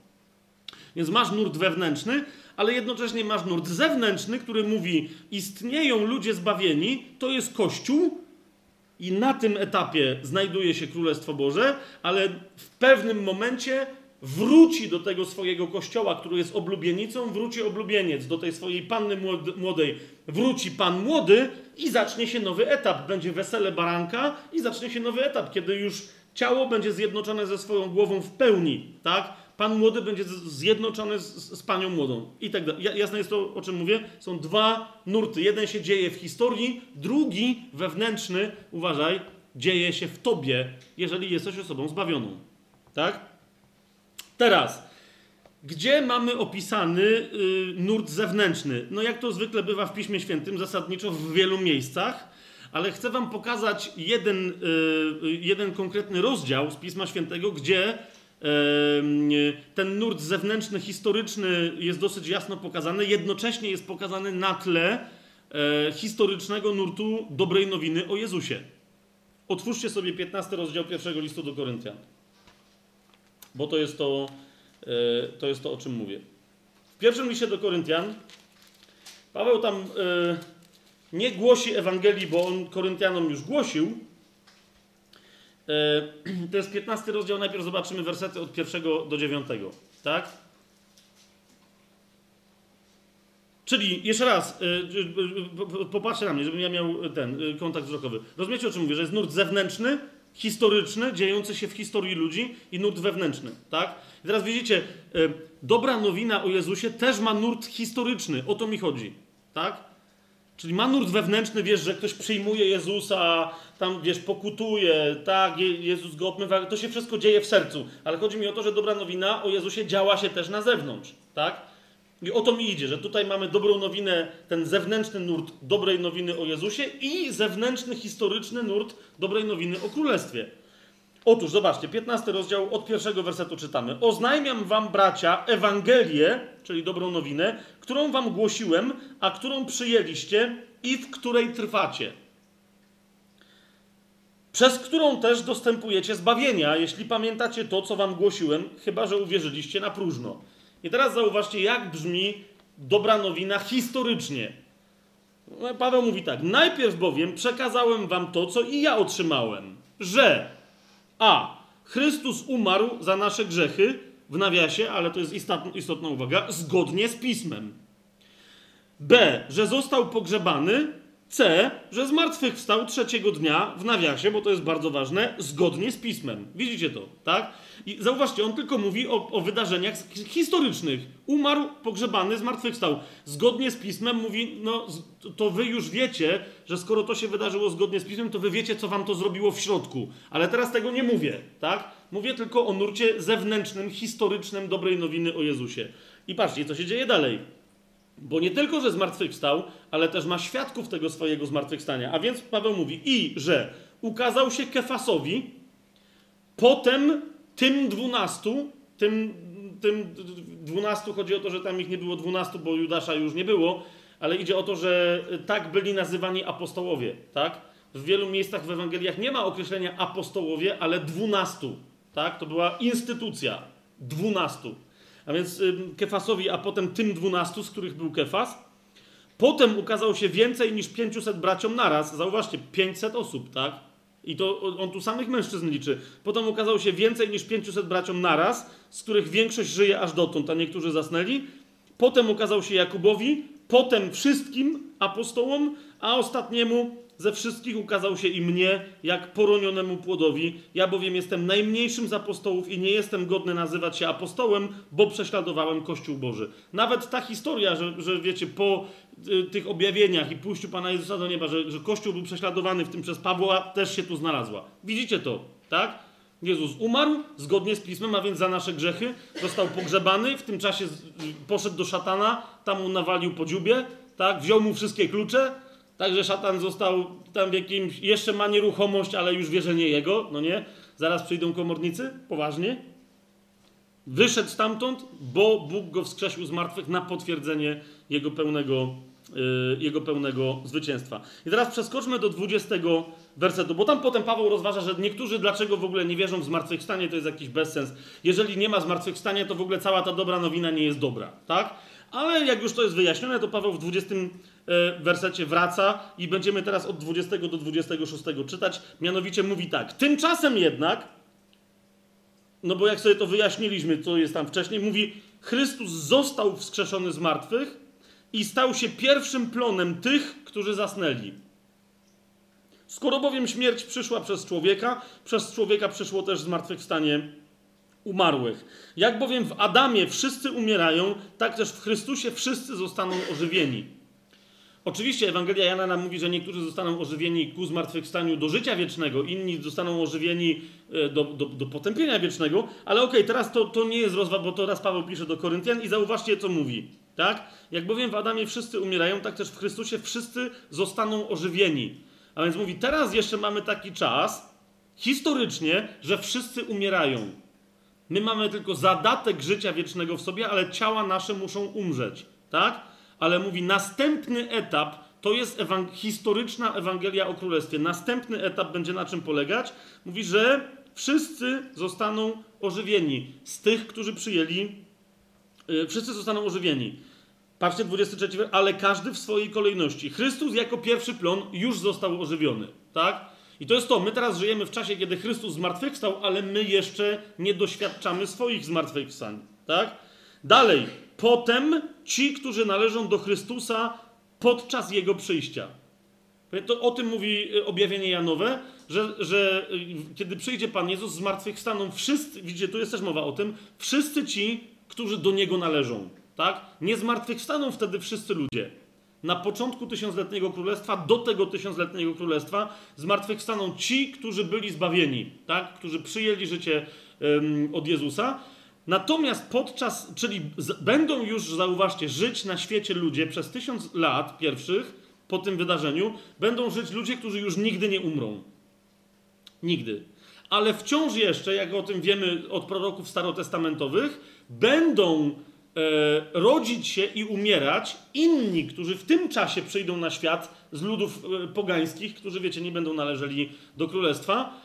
Więc masz nurt wewnętrzny, ale jednocześnie masz nurt zewnętrzny, który mówi: istnieją ludzie zbawieni, to jest Kościół, i na tym etapie znajduje się Królestwo Boże, ale w pewnym momencie wróci do tego swojego kościoła, który jest oblubienicą, wróci oblubieniec, do tej swojej panny młodej wróci pan młody i zacznie się nowy etap. Będzie wesele baranka i zacznie się nowy etap, kiedy już ciało będzie zjednoczone ze swoją głową w pełni, tak? Pan młody będzie zjednoczony z, z panią młodą i tak dalej. Jasne jest to, o czym mówię? Są dwa nurty. Jeden się dzieje w historii, drugi, wewnętrzny, uważaj, dzieje się w tobie, jeżeli jesteś osobą zbawioną. Tak? Teraz, gdzie mamy opisany y, nurt zewnętrzny? No jak to zwykle bywa w Piśmie Świętym, zasadniczo w wielu miejscach, ale chcę wam pokazać jeden, y, y jeden konkretny rozdział z Pisma Świętego, gdzie ten nurt zewnętrzny, historyczny jest dosyć jasno pokazany, jednocześnie jest pokazany na tle y, historycznego nurtu dobrej nowiny o Jezusie. Otwórzcie sobie 15 rozdział pierwszego listu do Koryntian bo to jest to, e, to jest to, o czym mówię. W pierwszym liście do Koryntian Paweł tam e, nie głosi Ewangelii, bo on Koryntianom już głosił. E, (clears throat) to jest 15 rozdział, najpierw zobaczymy wersety od pierwszego do dziewiątego, tak? Czyli, jeszcze raz, yy, popatrzcie na mnie, żebym ja miał ten kontakt wzrokowy. Rozumiecie, o czym mówię? Że jest nurt zewnętrzny, historyczny, dziejący się w historii ludzi i nurt wewnętrzny, tak? I teraz widzicie, dobra nowina o Jezusie też ma nurt historyczny, o to mi chodzi, tak? Czyli ma nurt wewnętrzny, wiesz, że ktoś przyjmuje Jezusa, tam, wiesz, pokutuje, tak, Jezus go obmywa, to się wszystko dzieje w sercu. Ale chodzi mi o to, że dobra nowina o Jezusie działa się też na zewnątrz, tak? I o to mi idzie, że tutaj mamy dobrą nowinę, ten zewnętrzny nurt dobrej nowiny o Jezusie i zewnętrzny, historyczny nurt dobrej nowiny o Królestwie. Otóż, zobaczcie, 15 rozdział od pierwszego wersetu czytamy. Oznajmiam wam, bracia, Ewangelię, czyli dobrą nowinę, którą wam głosiłem, a którą przyjęliście i w której trwacie. Przez którą też dostępujecie zbawienia, jeśli pamiętacie to, co wam głosiłem, chyba że uwierzyliście na próżno. I teraz zauważcie, jak brzmi dobra nowina historycznie. Paweł mówi tak: Najpierw bowiem przekazałem wam to, co i ja otrzymałem, że a. Chrystus umarł za nasze grzechy, w nawiasie, ale to jest istotna, istotna uwaga, zgodnie z pismem. B. Że został pogrzebany. C. Że zmartwychwstał trzeciego dnia, w nawiasie, bo to jest bardzo ważne, zgodnie z pismem. Widzicie to, tak? I zauważcie, on tylko mówi o, o wydarzeniach historycznych. Umarł, pogrzebany, zmartwychwstał. Zgodnie z pismem mówi, no to wy już wiecie, że skoro to się wydarzyło zgodnie z pismem, to wy wiecie, co wam to zrobiło w środku. Ale teraz tego nie mówię, tak? Mówię tylko o nurcie zewnętrznym, historycznym dobrej nowiny o Jezusie. I patrzcie, co się dzieje dalej. Bo nie tylko, że zmartwychwstał, ale też ma świadków tego swojego zmartwychwstania. A więc Paweł mówi i, że ukazał się Kefasowi, potem tym dwunastu, tym, tym dwunastu, chodzi o to, że tam ich nie było dwunastu, bo Judasza już nie było, ale idzie o to, że tak byli nazywani apostołowie, tak? W wielu miejscach w Ewangeliach nie ma określenia apostołowie, ale dwunastu, tak? To była instytucja dwunastu. A więc Kefasowi, a potem tym dwunastu, z których był Kefas. Potem ukazał się więcej niż 500 braciom naraz. Zauważcie, 500 osób, tak? I to on tu samych mężczyzn liczy. Potem ukazało się więcej niż 500 braciom naraz, z których większość żyje aż dotąd, a niektórzy zasnęli. Potem ukazał się Jakubowi, potem wszystkim apostołom, a ostatniemu ze wszystkich ukazał się i mnie, jak poronionemu płodowi. Ja bowiem jestem najmniejszym z apostołów i nie jestem godny nazywać się apostołem, bo prześladowałem Kościół Boży. Nawet ta historia, że, że wiecie, po y, tych objawieniach i pójściu Pana Jezusa do nieba, że, że Kościół był prześladowany w tym przez Pawła, też się tu znalazła. Widzicie to, tak? Jezus umarł zgodnie z pismem, a więc za nasze grzechy, został pogrzebany, w tym czasie poszedł do szatana, tam mu nawalił po dziubie, tak? wziął mu wszystkie klucze, Także szatan został tam w jakimś, jeszcze ma nieruchomość, ale już wie, że nie jego, no nie? Zaraz przyjdą komornicy, poważnie. Wyszedł stamtąd, bo Bóg go wskrzesił z martwych na potwierdzenie jego pełnego, yy, jego pełnego zwycięstwa. I teraz przeskoczmy do 20 wersetu, bo tam potem Paweł rozważa, że niektórzy dlaczego w ogóle nie wierzą w zmartwychwstanie, to jest jakiś bezsens. Jeżeli nie ma zmartwychwstania, to w ogóle cała ta dobra nowina nie jest dobra, tak? Ale jak już to jest wyjaśnione, to Paweł w 20 E, wersecie wraca i będziemy teraz od 20 do 26 czytać. Mianowicie mówi tak. Tymczasem jednak, no bo jak sobie to wyjaśniliśmy, co jest tam wcześniej, mówi Chrystus został wskrzeszony z martwych i stał się pierwszym plonem tych, którzy zasnęli. Skoro bowiem śmierć przyszła przez człowieka, przez człowieka przyszło też zmartwychwstanie umarłych. Jak bowiem w Adamie wszyscy umierają, tak też w Chrystusie wszyscy zostaną ożywieni. Oczywiście Ewangelia Jana nam mówi, że niektórzy zostaną ożywieni ku zmartwychwstaniu do życia wiecznego, inni zostaną ożywieni e, do, do, do potępienia wiecznego, ale okej, okay, teraz to, to nie jest rozwój, bo to raz Paweł pisze do Koryntian i zauważcie, co mówi. Tak? Jak bowiem w Adamie wszyscy umierają, tak też w Chrystusie wszyscy zostaną ożywieni. A więc mówi, teraz jeszcze mamy taki czas, historycznie, że wszyscy umierają. My mamy tylko zadatek życia wiecznego w sobie, ale ciała nasze muszą umrzeć. Tak? Ale mówi następny etap to jest ewang historyczna Ewangelia o Królestwie. Następny etap będzie na czym polegać? Mówi, że wszyscy zostaną ożywieni z tych, którzy przyjęli, yy, wszyscy zostaną ożywieni. Patrzcie, 23 wers, ale każdy w swojej kolejności. Chrystus jako pierwszy plon już został ożywiony, tak? I to jest to, my teraz żyjemy w czasie, kiedy Chrystus zmartwychwstał, ale my jeszcze nie doświadczamy swoich zmartwychwstań, tak? Dalej, potem ci, którzy należą do Chrystusa podczas Jego przyjścia. To o tym mówi y, objawienie Janowe, że, że y, kiedy przyjdzie Pan Jezus, zmartwychwstaną wszyscy, widzicie, tu jest też mowa o tym, wszyscy ci, którzy do Niego należą. Tak? Nie zmartwychwstaną wtedy wszyscy ludzie. Na początku tysiącletniego królestwa, do tego tysiącletniego królestwa, zmartwychwstaną ci, którzy byli zbawieni, tak? którzy przyjęli życie od Jezusa. Natomiast podczas, czyli będą już, zauważcie, żyć na świecie ludzie przez tysiąc lat pierwszych, po tym wydarzeniu, będą żyć ludzie, którzy już nigdy nie umrą. Nigdy. Ale wciąż jeszcze, jak o tym wiemy od proroków starotestamentowych, będą e, rodzić się i umierać inni, którzy w tym czasie przyjdą na świat z ludów e, pogańskich, którzy, wiecie, nie będą należeli do królestwa.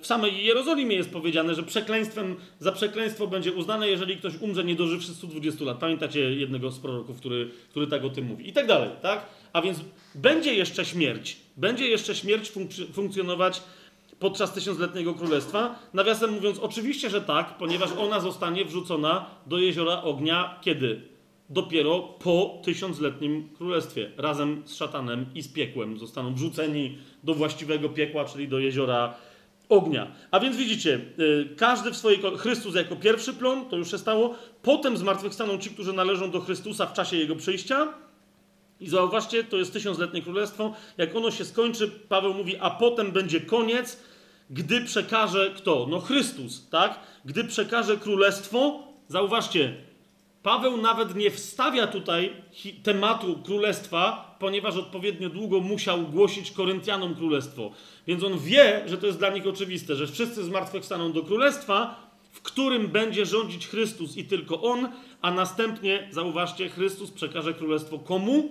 W samej Jerozolimie jest powiedziane, że przekleństwem, za przekleństwo będzie uznane, jeżeli ktoś umrze nie dożywszy 120 lat. Pamiętacie jednego z proroków, który, który tak o tym mówi. I tak dalej, tak? A więc będzie jeszcze śmierć. Będzie jeszcze śmierć funk- funkcjonować podczas tysiącletniego królestwa. Nawiasem mówiąc, oczywiście, że tak, ponieważ ona zostanie wrzucona do jeziora ognia kiedy? Dopiero po tysiącletnim królestwie. Razem z szatanem i z piekłem zostaną wrzuceni do właściwego piekła, czyli do jeziora ognia. A więc widzicie, yy, każdy w swojej. Chrystus jako pierwszy plon, to już się stało. Potem zmartwychwstaną ci, którzy należą do Chrystusa w czasie jego przyjścia. I zauważcie, to jest tysiącletnie królestwo. Jak ono się skończy, Paweł mówi, a potem będzie koniec, gdy przekaże kto? No Chrystus, tak? Gdy przekaże królestwo, zauważcie, Paweł nawet nie wstawia tutaj tematu królestwa, ponieważ odpowiednio długo musiał głosić Koryntianom królestwo. Więc on wie, że to jest dla nich oczywiste, że wszyscy zmartwychwstaną do królestwa, w którym będzie rządzić Chrystus i tylko on, a następnie, zauważcie, Chrystus przekaże królestwo komu?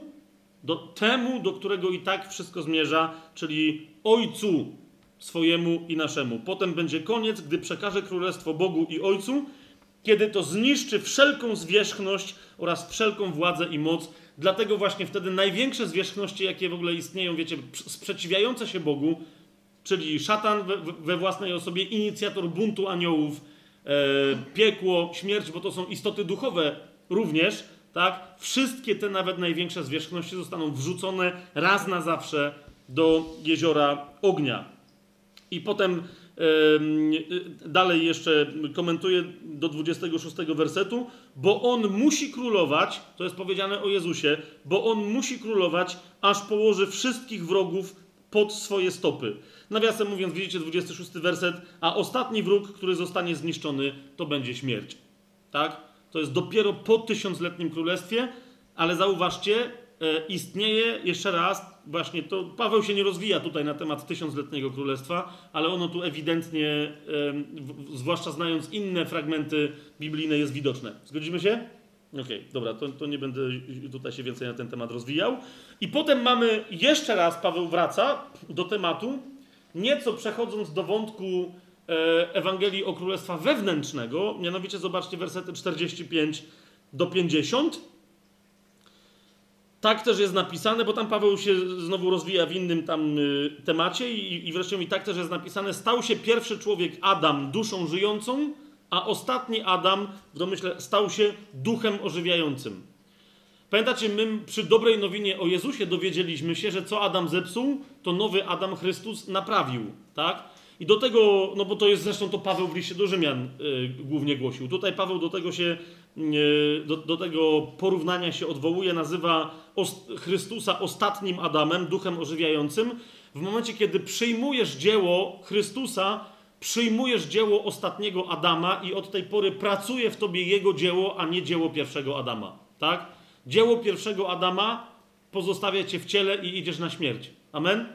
do temu, do którego i tak wszystko zmierza, czyli Ojcu swojemu i naszemu. Potem będzie koniec, gdy przekaże królestwo Bogu i Ojcu, kiedy to zniszczy wszelką zwierzchność oraz wszelką władzę i moc. Dlatego właśnie wtedy największe zwierzchności, jakie w ogóle istnieją, wiecie, sprzeciwiające się Bogu, czyli szatan we, we własnej osobie, inicjator buntu aniołów, e, piekło, śmierć, bo to są istoty duchowe również, tak? Wszystkie te nawet największe zwierzchności zostaną wrzucone raz na zawsze do jeziora ognia. I potem dalej jeszcze komentuje do 26 wersetu, bo on musi królować, to jest powiedziane o Jezusie, bo on musi królować, aż położy wszystkich wrogów pod swoje stopy. Nawiasem mówiąc, widzicie 26 werset, a ostatni wróg, który zostanie zniszczony, to będzie śmierć. Tak? To jest dopiero po tysiącletnim królestwie, ale zauważcie, istnieje jeszcze raz, właśnie to Paweł się nie rozwija tutaj na temat tysiącletniego królestwa, ale ono tu ewidentnie, e, zwłaszcza znając inne fragmenty biblijne, jest widoczne. Zgodzimy się? Okej, okay, dobra, to, to nie będę tutaj się więcej na ten temat rozwijał. I potem mamy jeszcze raz, Paweł wraca do tematu, nieco przechodząc do wątku E, Ewangelii o Królestwa Wewnętrznego, mianowicie zobaczcie wersety 45 do 50. Tak też jest napisane, bo tam Paweł się znowu rozwija w innym tam y, temacie i, i wreszcie mi tak też jest napisane, stał się pierwszy człowiek Adam duszą żyjącą, a ostatni Adam, w domyśle, stał się duchem ożywiającym. Pamiętacie, my przy dobrej nowinie o Jezusie dowiedzieliśmy się, że co Adam zepsuł, to nowy Adam Chrystus naprawił, tak? I do tego, no bo to jest zresztą to Paweł w liście do Rzymian y, głównie głosił. Tutaj Paweł do tego się, do, do, tego porównania się odwołuje, nazywa Chrystusa ostatnim Adamem, duchem ożywiającym. W momencie, kiedy przyjmujesz dzieło Chrystusa, przyjmujesz dzieło ostatniego Adama i od tej pory pracuje w tobie jego dzieło, a nie dzieło pierwszego Adama. Tak? Dzieło pierwszego Adama pozostawia cię w ciele i idziesz na śmierć. Amen?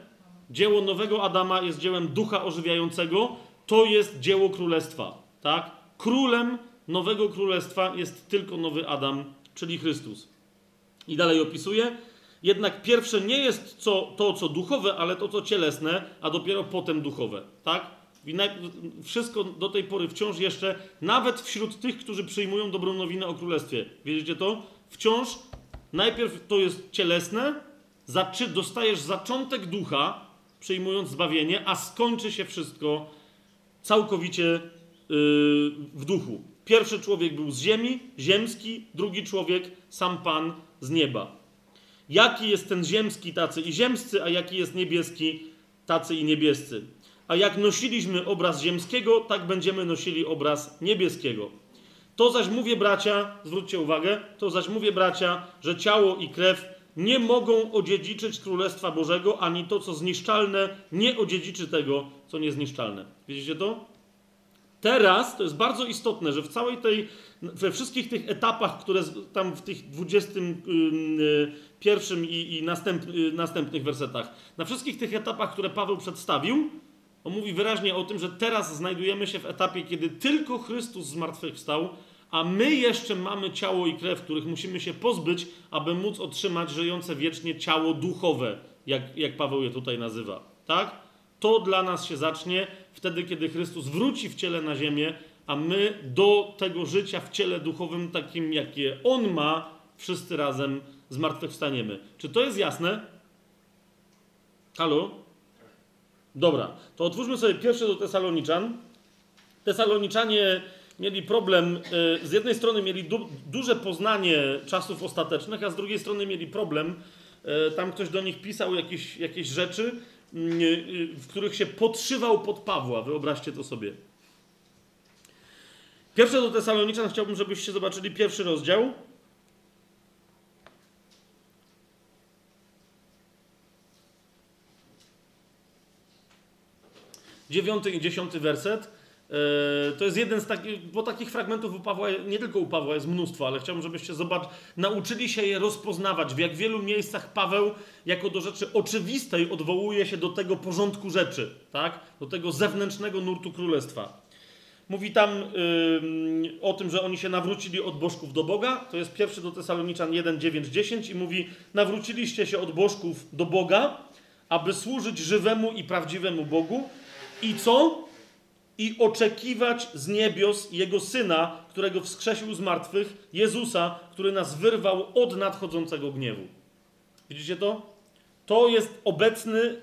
Dzieło nowego Adama jest dziełem ducha ożywiającego, to jest dzieło królestwa. Tak? Królem nowego królestwa jest tylko nowy Adam, czyli Chrystus. I dalej opisuje. Jednak pierwsze nie jest co, to, co duchowe, ale to, co cielesne, a dopiero potem duchowe. Tak? Wszystko do tej pory wciąż jeszcze, nawet wśród tych, którzy przyjmują dobrą nowinę o królestwie. Wiedzicie to? Wciąż Najpierw to jest cielesne, zaczy, dostajesz zaczątek ducha, przyjmując zbawienie, a skończy się wszystko całkowicie yy, w duchu. Pierwszy człowiek był z ziemi, ziemski, drugi człowiek, sam Pan z nieba. Jaki jest ten ziemski, tacy i ziemscy, a jaki jest niebieski, tacy i niebiescy. A jak nosiliśmy obraz ziemskiego, tak będziemy nosili obraz niebieskiego. To zaś mówię, bracia, zwróćcie uwagę, to zaś mówię, bracia, że ciało i krew nie mogą odziedziczyć Królestwa Bożego, ani to, co zniszczalne, nie odziedziczy tego, co niezniszczalne. Widzicie to? Teraz to jest bardzo istotne, że w całej tej, we wszystkich tych etapach, które tam w tych 21 i, i następ, y, następnych wersetach, na wszystkich tych etapach, które Paweł przedstawił, on mówi wyraźnie o tym, że teraz znajdujemy się w etapie, kiedy tylko Chrystus zmartwychwstał, a my jeszcze mamy ciało i krew, których musimy się pozbyć, aby móc otrzymać żyjące wiecznie ciało duchowe, jak, jak Paweł je tutaj nazywa. Tak? To dla nas się zacznie wtedy, kiedy Chrystus wróci w ciele na ziemię, a my do tego życia w ciele duchowym, takim jakie On ma, wszyscy razem zmartwychwstaniemy. Czy to jest jasne? Halo? Dobra, to otwórzmy sobie pierwsze do Tesaloniczan. Tesaloniczanie mieli problem, y, z jednej strony mieli du duże poznanie czasów ostatecznych, a z drugiej strony mieli problem. Y, tam ktoś do nich pisał jakieś, jakieś rzeczy, w których się podszywał pod Pawła. Wyobraźcie to sobie. Pierwsze do Tesaloniczan chciałbym, żebyście zobaczyli pierwszy rozdział. Dziewiąty i dziesiąty werset. E, to jest jeden z takich, bo takich fragmentów u Pawła, nie tylko u Pawła jest mnóstwo, ale chciałbym, żebyście zobaczyli, nauczyli się je rozpoznawać. W jak wielu miejscach Paweł jako do rzeczy oczywistej odwołuje się do tego porządku rzeczy, tak? do tego zewnętrznego nurtu królestwa. Mówi tam yy, o tym, że oni się nawrócili od bożków do Boga. To jest pierwszy do Tesaloniczan 1, 9, 10 i mówi nawróciliście się od bożków do Boga, aby służyć żywemu i prawdziwemu Bogu. I co? I oczekiwać z niebios Jego Syna, którego wskrzesił z martwych, Jezusa, który nas wyrwał od nadchodzącego gniewu. Widzicie to? To jest obecny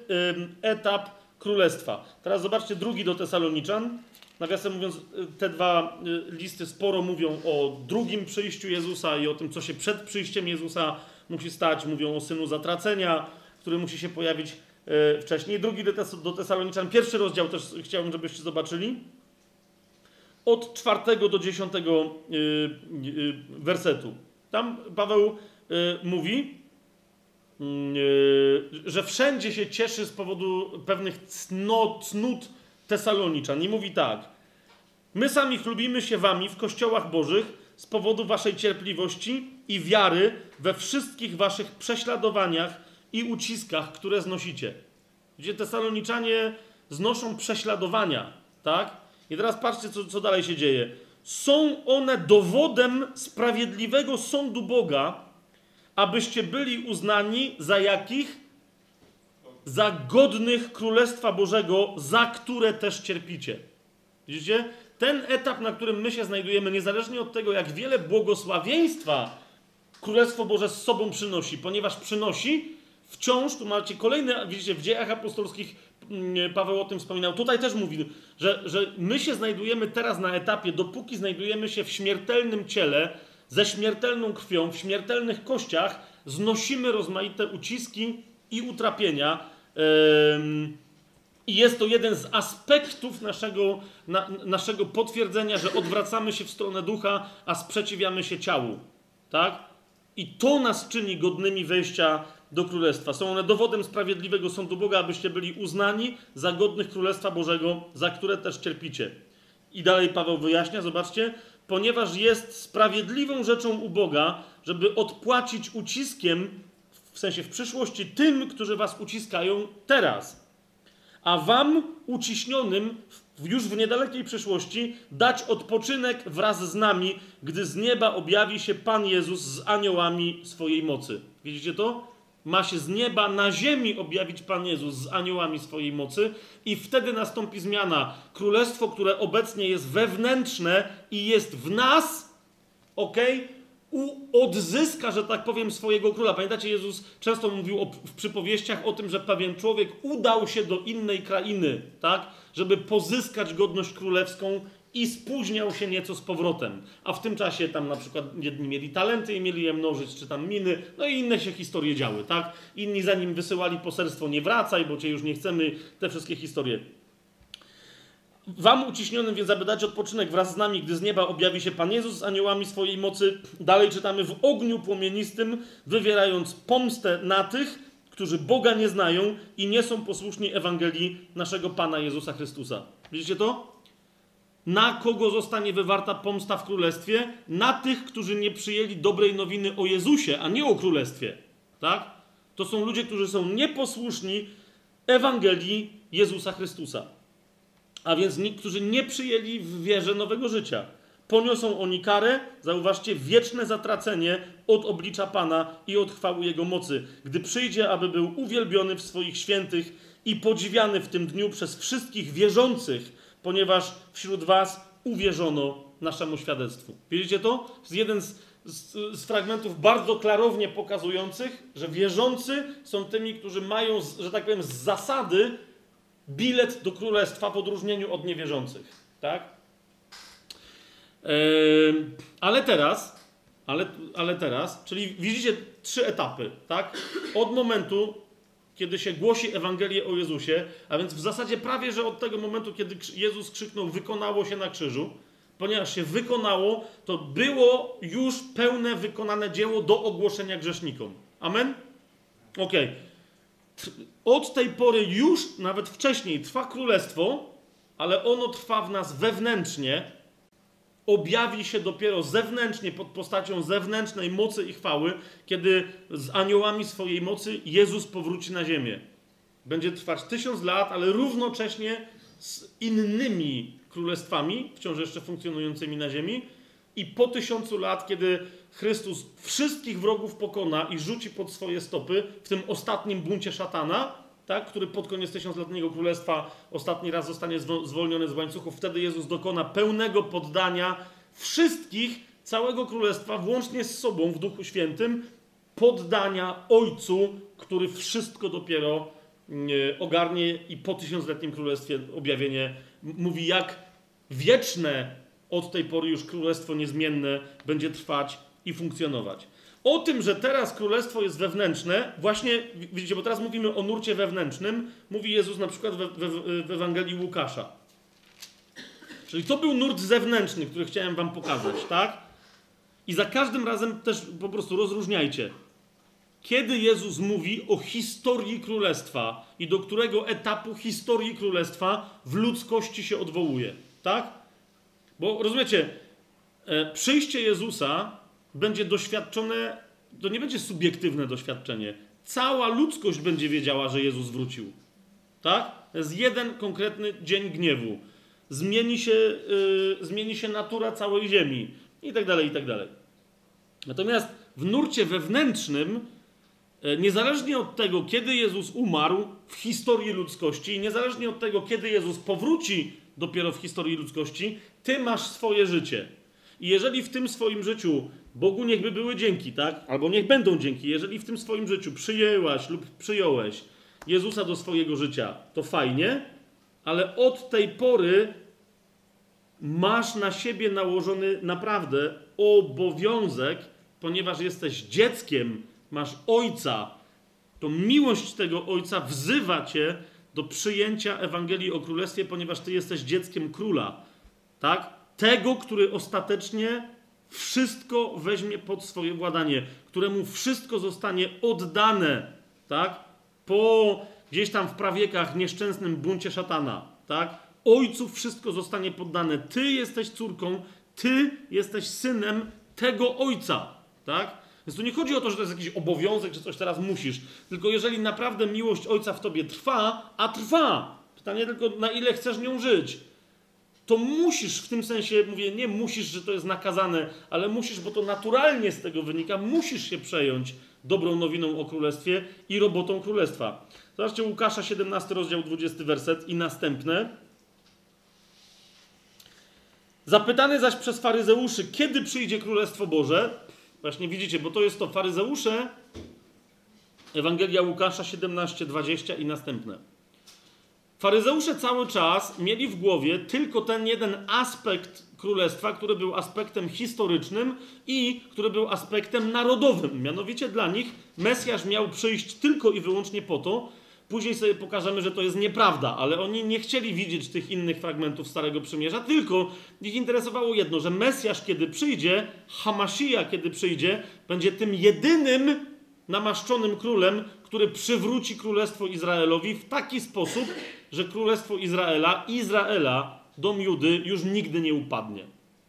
etap królestwa. Teraz zobaczcie drugi do Tesaloniczan. Nawiasem mówiąc, y, te dwa y, listy sporo mówią o drugim przyjściu Jezusa i o tym, co się przed przyjściem Jezusa musi stać. Mówią o synu zatracenia, który musi się pojawić wcześniej. Drugi do, Tes Tesaloniczan, pierwszy rozdział też chciałbym, żebyście zobaczyli. Od czwartego do dziesiątego e, e, wersetu. Tam Paweł mówi, mm, że wszędzie się cieszy z powodu pewnych cnót Tesaloniczan. I mówi tak. My sami chlubimy się wami w kościołach bożych z powodu waszej cierpliwości i wiary we wszystkich waszych prześladowaniach i uciskach, które znosicie. Gdzie Tesaloniczanie znoszą prześladowania, tak? I teraz patrzcie, co, co dalej się dzieje. Są one dowodem sprawiedliwego sądu Boga, abyście byli uznani za jakich? Za godnych Królestwa Bożego, za które też cierpicie. Widzicie? Ten etap, na którym my się znajdujemy, niezależnie od tego, jak wiele błogosławieństwa Królestwo Boże z sobą przynosi, ponieważ przynosi, wciąż, tu macie kolejne, widzicie, w dziejach apostolskich mm, Paweł o tym wspominał, tutaj też mówi, że, że my się znajdujemy teraz na etapie, dopóki znajdujemy się w śmiertelnym ciele, ze śmiertelną krwią, w śmiertelnych kościach, znosimy rozmaite uciski i utrapienia. I jest to jeden z aspektów naszego, na, naszego potwierdzenia, że odwracamy się w stronę ducha, a sprzeciwiamy się ciału. Tak? I to nas czyni godnymi wejścia do Królestwa. Są one dowodem sprawiedliwego sądu Boga, abyście byli uznani za godnych Królestwa Bożego, za które też cierpicie. I dalej Paweł wyjaśnia, zobaczcie, ponieważ jest sprawiedliwą rzeczą u Boga, żeby odpłacić uciskiem, w sensie w przyszłości, tym, którzy was uciskają teraz. A wam, uciśnionym, już w niedalekiej przyszłości, dać odpoczynek wraz z nami, gdy z nieba objawi się Pan Jezus z aniołami swojej mocy. Widzicie to? Ma się z nieba na ziemi objawić Pan Jezus z aniołami swojej mocy, i wtedy nastąpi zmiana. Królestwo, które obecnie jest wewnętrzne i jest w nas, ok, u, odzyska, że tak powiem, swojego króla. Pamiętacie, Jezus często mówił o, w przypowieściach o tym, że pewien człowiek udał się do innej krainy, tak, żeby pozyskać godność królewską i spóźniał się nieco z powrotem. A w tym czasie tam na przykład jedni mieli talenty i mieli je mnożyć, czy tam miny, no i inne się historie działy, tak? Inni zanim wysyłali poselstwo nie wracaj, bo cię już nie chcemy, te wszystkie historie. Wam uciśnionym więc aby dać odpoczynek wraz z nami, gdy z nieba objawi się Pan Jezus z aniołami swojej mocy. Dalej czytamy w ogniu płomienistym, wywierając pomstę na tych, którzy Boga nie znają i nie są posłuszni Ewangelii naszego Pana Jezusa Chrystusa. Widzicie to? Na kogo zostanie wywarta pomsta w królestwie? Na tych, którzy nie przyjęli dobrej nowiny o Jezusie, a nie o królestwie. Tak? To są ludzie, którzy są nieposłuszni Ewangelii Jezusa Chrystusa. A więc którzy nie przyjęli w wierze nowego życia. Poniosą oni karę, zauważcie, wieczne zatracenie od oblicza Pana i od chwały Jego mocy, gdy przyjdzie, aby był uwielbiony w swoich świętych i podziwiany w tym dniu przez wszystkich wierzących, ponieważ wśród was uwierzono naszemu świadectwu. Widzicie to? To jest jeden z, z, z, fragmentów bardzo klarownie pokazujących, że wierzący są tymi, którzy mają, że tak powiem, z zasady bilet do królestwa w odróżnieniu od niewierzących. Tak? Yy, ale teraz, ale, ale teraz, czyli widzicie trzy etapy, tak? Od momentu, kiedy się głosi Ewangelię o Jezusie, a więc w zasadzie prawie, że od tego momentu, kiedy Jezus krzyknął, wykonało się na krzyżu, ponieważ się wykonało, to było już pełne wykonane dzieło do ogłoszenia grzesznikom. Amen? Okej. Okay. Od tej pory już, nawet wcześniej, trwa królestwo, ale ono trwa w nas wewnętrznie, objawi się dopiero zewnętrznie, pod postacią zewnętrznej mocy i chwały, kiedy z aniołami swojej mocy Jezus powróci na ziemię. Będzie trwać tysiąc lat, ale równocześnie z innymi królestwami, wciąż jeszcze funkcjonującymi na ziemi. I po tysiącu lat, kiedy Chrystus wszystkich wrogów pokona i rzuci pod swoje stopy w tym ostatnim buncie szatana, tak, który pod koniec tysiącletniego królestwa ostatni raz zostanie zwolniony z łańcuchów. Wtedy Jezus dokona pełnego poddania wszystkich, całego królestwa, włącznie z sobą w Duchu Świętym, poddania Ojcu, który wszystko dopiero mm, e, ogarnie i po tysiącletnim królestwie objawienie mówi, jak wieczne od tej pory już królestwo niezmienne będzie trwać i funkcjonować. O tym, że teraz królestwo jest wewnętrzne, właśnie widzicie, bo teraz mówimy o nurcie wewnętrznym, mówi Jezus na przykład w, Ewangelii Łukasza. Czyli to był nurt zewnętrzny, który chciałem wam pokazać, tak? I za każdym razem też po prostu rozróżniajcie. Kiedy Jezus mówi o historii królestwa i do którego etapu historii królestwa w ludzkości się odwołuje, tak? Bo rozumiecie, e, przyjście Jezusa będzie doświadczone, to nie będzie subiektywne doświadczenie. Cała ludzkość będzie wiedziała, że Jezus wrócił. Tak? To jest jeden konkretny dzień gniewu. Zmieni się, yy, zmieni się natura całej ziemi i tak dalej, i tak dalej. Natomiast w nurcie wewnętrznym, yy, niezależnie od tego, kiedy Jezus umarł w historii ludzkości, niezależnie od tego, kiedy Jezus powróci dopiero w historii ludzkości, ty masz swoje życie. I jeżeli w tym swoim życiu Bogu niechby były dzięki, tak? Albo niech będą dzięki. Jeżeli w tym swoim życiu przyjęłaś lub przyjąłeś Jezusa do swojego życia, to fajnie, ale od tej pory masz na siebie nałożony naprawdę obowiązek, ponieważ jesteś dzieckiem, masz ojca, to miłość tego ojca wzywa cię do przyjęcia Ewangelii o Królestwie, ponieważ ty jesteś dzieckiem króla, tak? Tego, który ostatecznie wszystko weźmie pod swoje władanie, któremu wszystko zostanie oddane, tak? Po gdzieś tam w prawiekach nieszczęsnym buncie szatana, tak? Ojcu wszystko zostanie poddane. Ty jesteś córką, ty jesteś synem tego ojca, tak? Więc tu nie chodzi o to, że to jest jakiś obowiązek, że coś teraz musisz, tylko jeżeli naprawdę miłość ojca w tobie trwa, a trwa, pytanie tylko na ile chcesz nią żyć, to musisz, w tym sensie mówię, nie musisz, że to jest nakazane, ale musisz, bo to naturalnie z tego wynika, musisz się przejąć dobrą nowiną o królestwie i robotą królestwa. Zobaczcie Łukasza 17 rozdział 20 werset i następne. Zapytany zaś przez faryzeuszy, kiedy przyjdzie królestwo Boże, Właśnie widzicie, bo to jest to faryzeusze, Ewangelia Łukasza 17, 20 i następne. Faryzeusze cały czas mieli w głowie tylko ten jeden aspekt królestwa, który był aspektem historycznym i który był aspektem narodowym. Mianowicie dla nich Mesjasz miał przyjść tylko i wyłącznie po to, później sobie pokażemy, że to jest nieprawda, ale oni nie chcieli widzieć tych innych fragmentów Starego Przymierza, tylko ich interesowało jedno, że Mesjasz, kiedy przyjdzie, Hamasija, kiedy przyjdzie, będzie tym jedynym namaszczonym królem, który przywróci królestwo Izraelowi w taki sposób, że królestwo Izraela, Izraela, dom Judy już nigdy nie upadnie.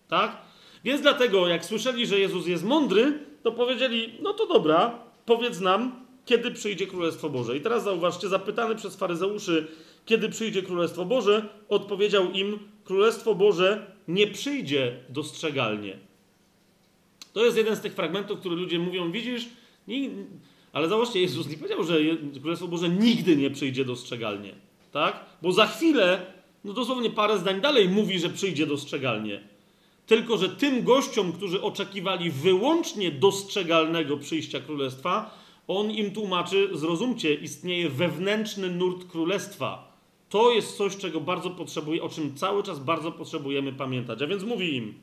Tak? Więc dlatego, jak słyszeli, że Jezus jest mądry, to powiedzieli: No to dobra, powiedz nam, kiedy przyjdzie Królestwo Boże. I teraz zauważcie, zapytany przez faryzeuszy, kiedy przyjdzie Królestwo Boże, odpowiedział im: Królestwo Boże nie przyjdzie dostrzegalnie. To jest jeden z tych fragmentów, które ludzie mówią: Widzisz, nie, ale zauważcie, Jezus nie powiedział, że Królestwo Boże nigdy nie przyjdzie dostrzegalnie. Tak? Bo za chwilę, no dosłownie parę zdań dalej mówi, że przyjdzie dostrzegalnie. Tylko, że tym gościom, którzy oczekiwali wyłącznie dostrzegalnego przyjścia królestwa, on im tłumaczy, zrozumcie, istnieje wewnętrzny nurt królestwa. To jest coś, czego bardzo potrzebuje, o czym cały czas bardzo potrzebujemy pamiętać. A więc mówi im,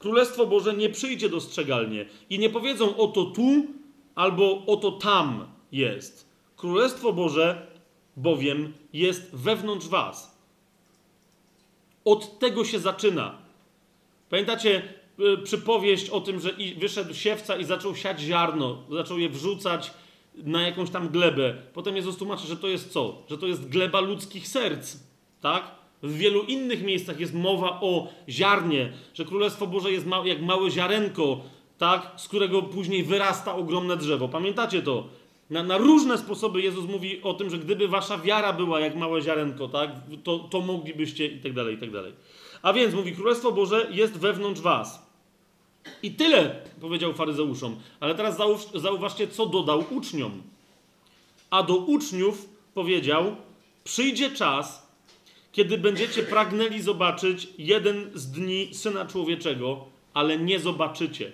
Królestwo Boże nie przyjdzie dostrzegalnie i nie powiedzą oto tu albo oto tam jest. Królestwo Boże bowiem jest wewnątrz was. Od tego się zaczyna. Pamiętacie y, przypowieść o tym, że wyszedł siewca i zaczął siać ziarno, zaczął je wrzucać na jakąś tam glebę. Potem Jezus tłumaczy, że to jest co? Że to jest gleba ludzkich serc. Tak? W wielu innych miejscach jest mowa o ziarnie, że Królestwo Boże jest jak małe ziarenko, tak? z którego później wyrasta ogromne drzewo. Pamiętacie to? Na, na, różne sposoby Jezus mówi o tym, że gdyby wasza wiara była jak małe ziarenko, tak? to, to moglibyście i tak dalej, i tak dalej. A więc mówi, Królestwo Boże jest wewnątrz was. I tyle powiedział faryzeuszom. Ale teraz zauważcie, co dodał uczniom. A do uczniów powiedział: Przyjdzie czas, kiedy będziecie pragnęli zobaczyć jeden z dni syna człowieczego, ale nie zobaczycie.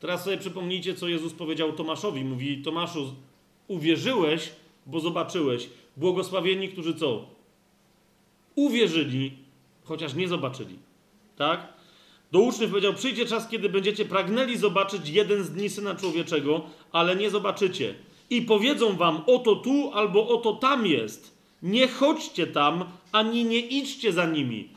Teraz sobie przypomnijcie, co Jezus powiedział Tomaszowi. Mówi: Tomaszu, uwierzyłeś, bo zobaczyłeś. Błogosławieni, którzy co? Uwierzyli, chociaż nie zobaczyli. Tak? Do uczniów powiedział: Przyjdzie czas, kiedy będziecie pragnęli zobaczyć jeden z dni syna człowieczego, ale nie zobaczycie. I powiedzą wam: Oto tu albo oto tam jest. Nie chodźcie tam, ani nie idźcie za nimi.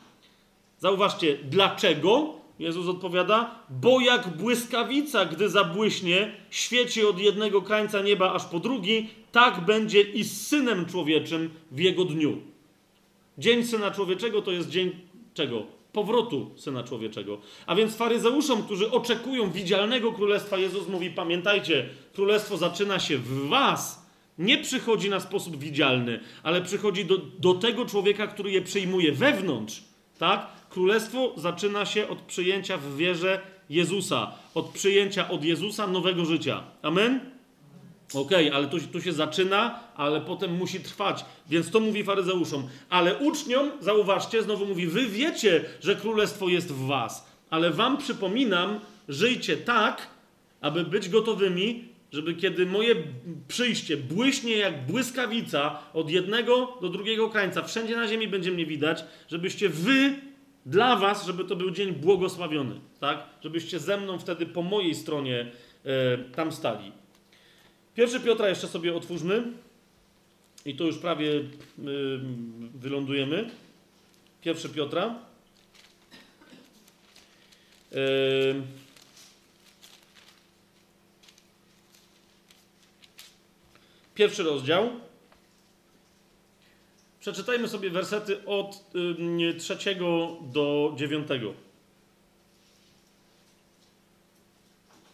Zauważcie, dlaczego? Jezus odpowiada: Bo jak błyskawica, gdy zabłyśnie, świeci od jednego krańca nieba aż po drugi, tak będzie i z synem człowieczym w jego dniu. Dzień syna człowieczego to jest dzień czego? powrotu Syna Człowieczego. A więc faryzeuszom, którzy oczekują widzialnego królestwa, Jezus mówi: Pamiętajcie, królestwo zaczyna się w Was. Nie przychodzi na sposób widzialny, ale przychodzi do, do tego człowieka, który je przyjmuje wewnątrz. Tak? Królestwo zaczyna się od przyjęcia w wierze Jezusa, od przyjęcia od Jezusa nowego życia. Amen? Okej, okay, ale tu, tu się zaczyna, ale potem musi trwać. Więc to mówi faryzeuszom. Ale uczniom, zauważcie, znowu mówi, wy wiecie, że królestwo jest w was. Ale wam przypominam, żyjcie tak, aby być gotowymi, żeby kiedy moje przyjście błyśnie jak błyskawica od jednego do drugiego krańca, wszędzie na ziemi będzie mnie widać, żebyście wy, dla was, żeby to był dzień błogosławiony, tak? Żebyście ze mną wtedy po mojej stronie e, tam stali. Pierwszy Piotra jeszcze sobie otwórzmy. I to już prawie y, wylądujemy. Pierwszy Piotra. Y, pierwszy rozdział. Przeczytajmy sobie wersety od y, trzeciego do dziewiątego.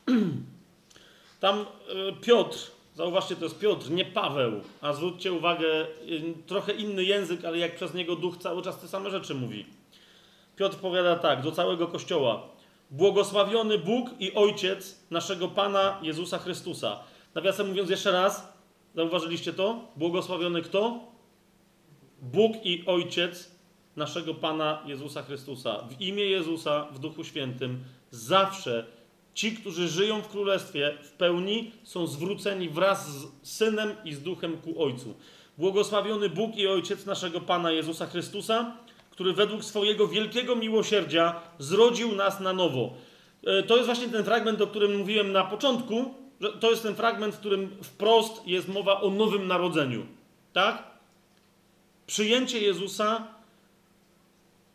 (clears throat) Tam Piotr Zauważcie, to jest Piotr, nie Paweł. A zwróćcie uwagę, trochę inny język, ale jak przez niego duch cały czas te same rzeczy mówi. Piotr powiada tak do całego kościoła: Błogosławiony Bóg i Ojciec naszego Pana Jezusa Chrystusa. Nawiasem mówiąc jeszcze raz, zauważyliście to? Błogosławiony kto? Bóg i Ojciec naszego Pana Jezusa Chrystusa. W imię Jezusa, w Duchu Świętym, zawsze Ci, którzy żyją w królestwie w pełni, są zwróceni wraz z synem i z duchem ku Ojcu. Błogosławiony Bóg i Ojciec naszego Pana Jezusa Chrystusa, który według swojego wielkiego miłosierdzia zrodził nas na nowo. E, to jest właśnie ten fragment, o którym mówiłem na początku, to jest ten fragment, w którym wprost jest mowa o nowym narodzeniu. Tak? Przyjęcie Jezusa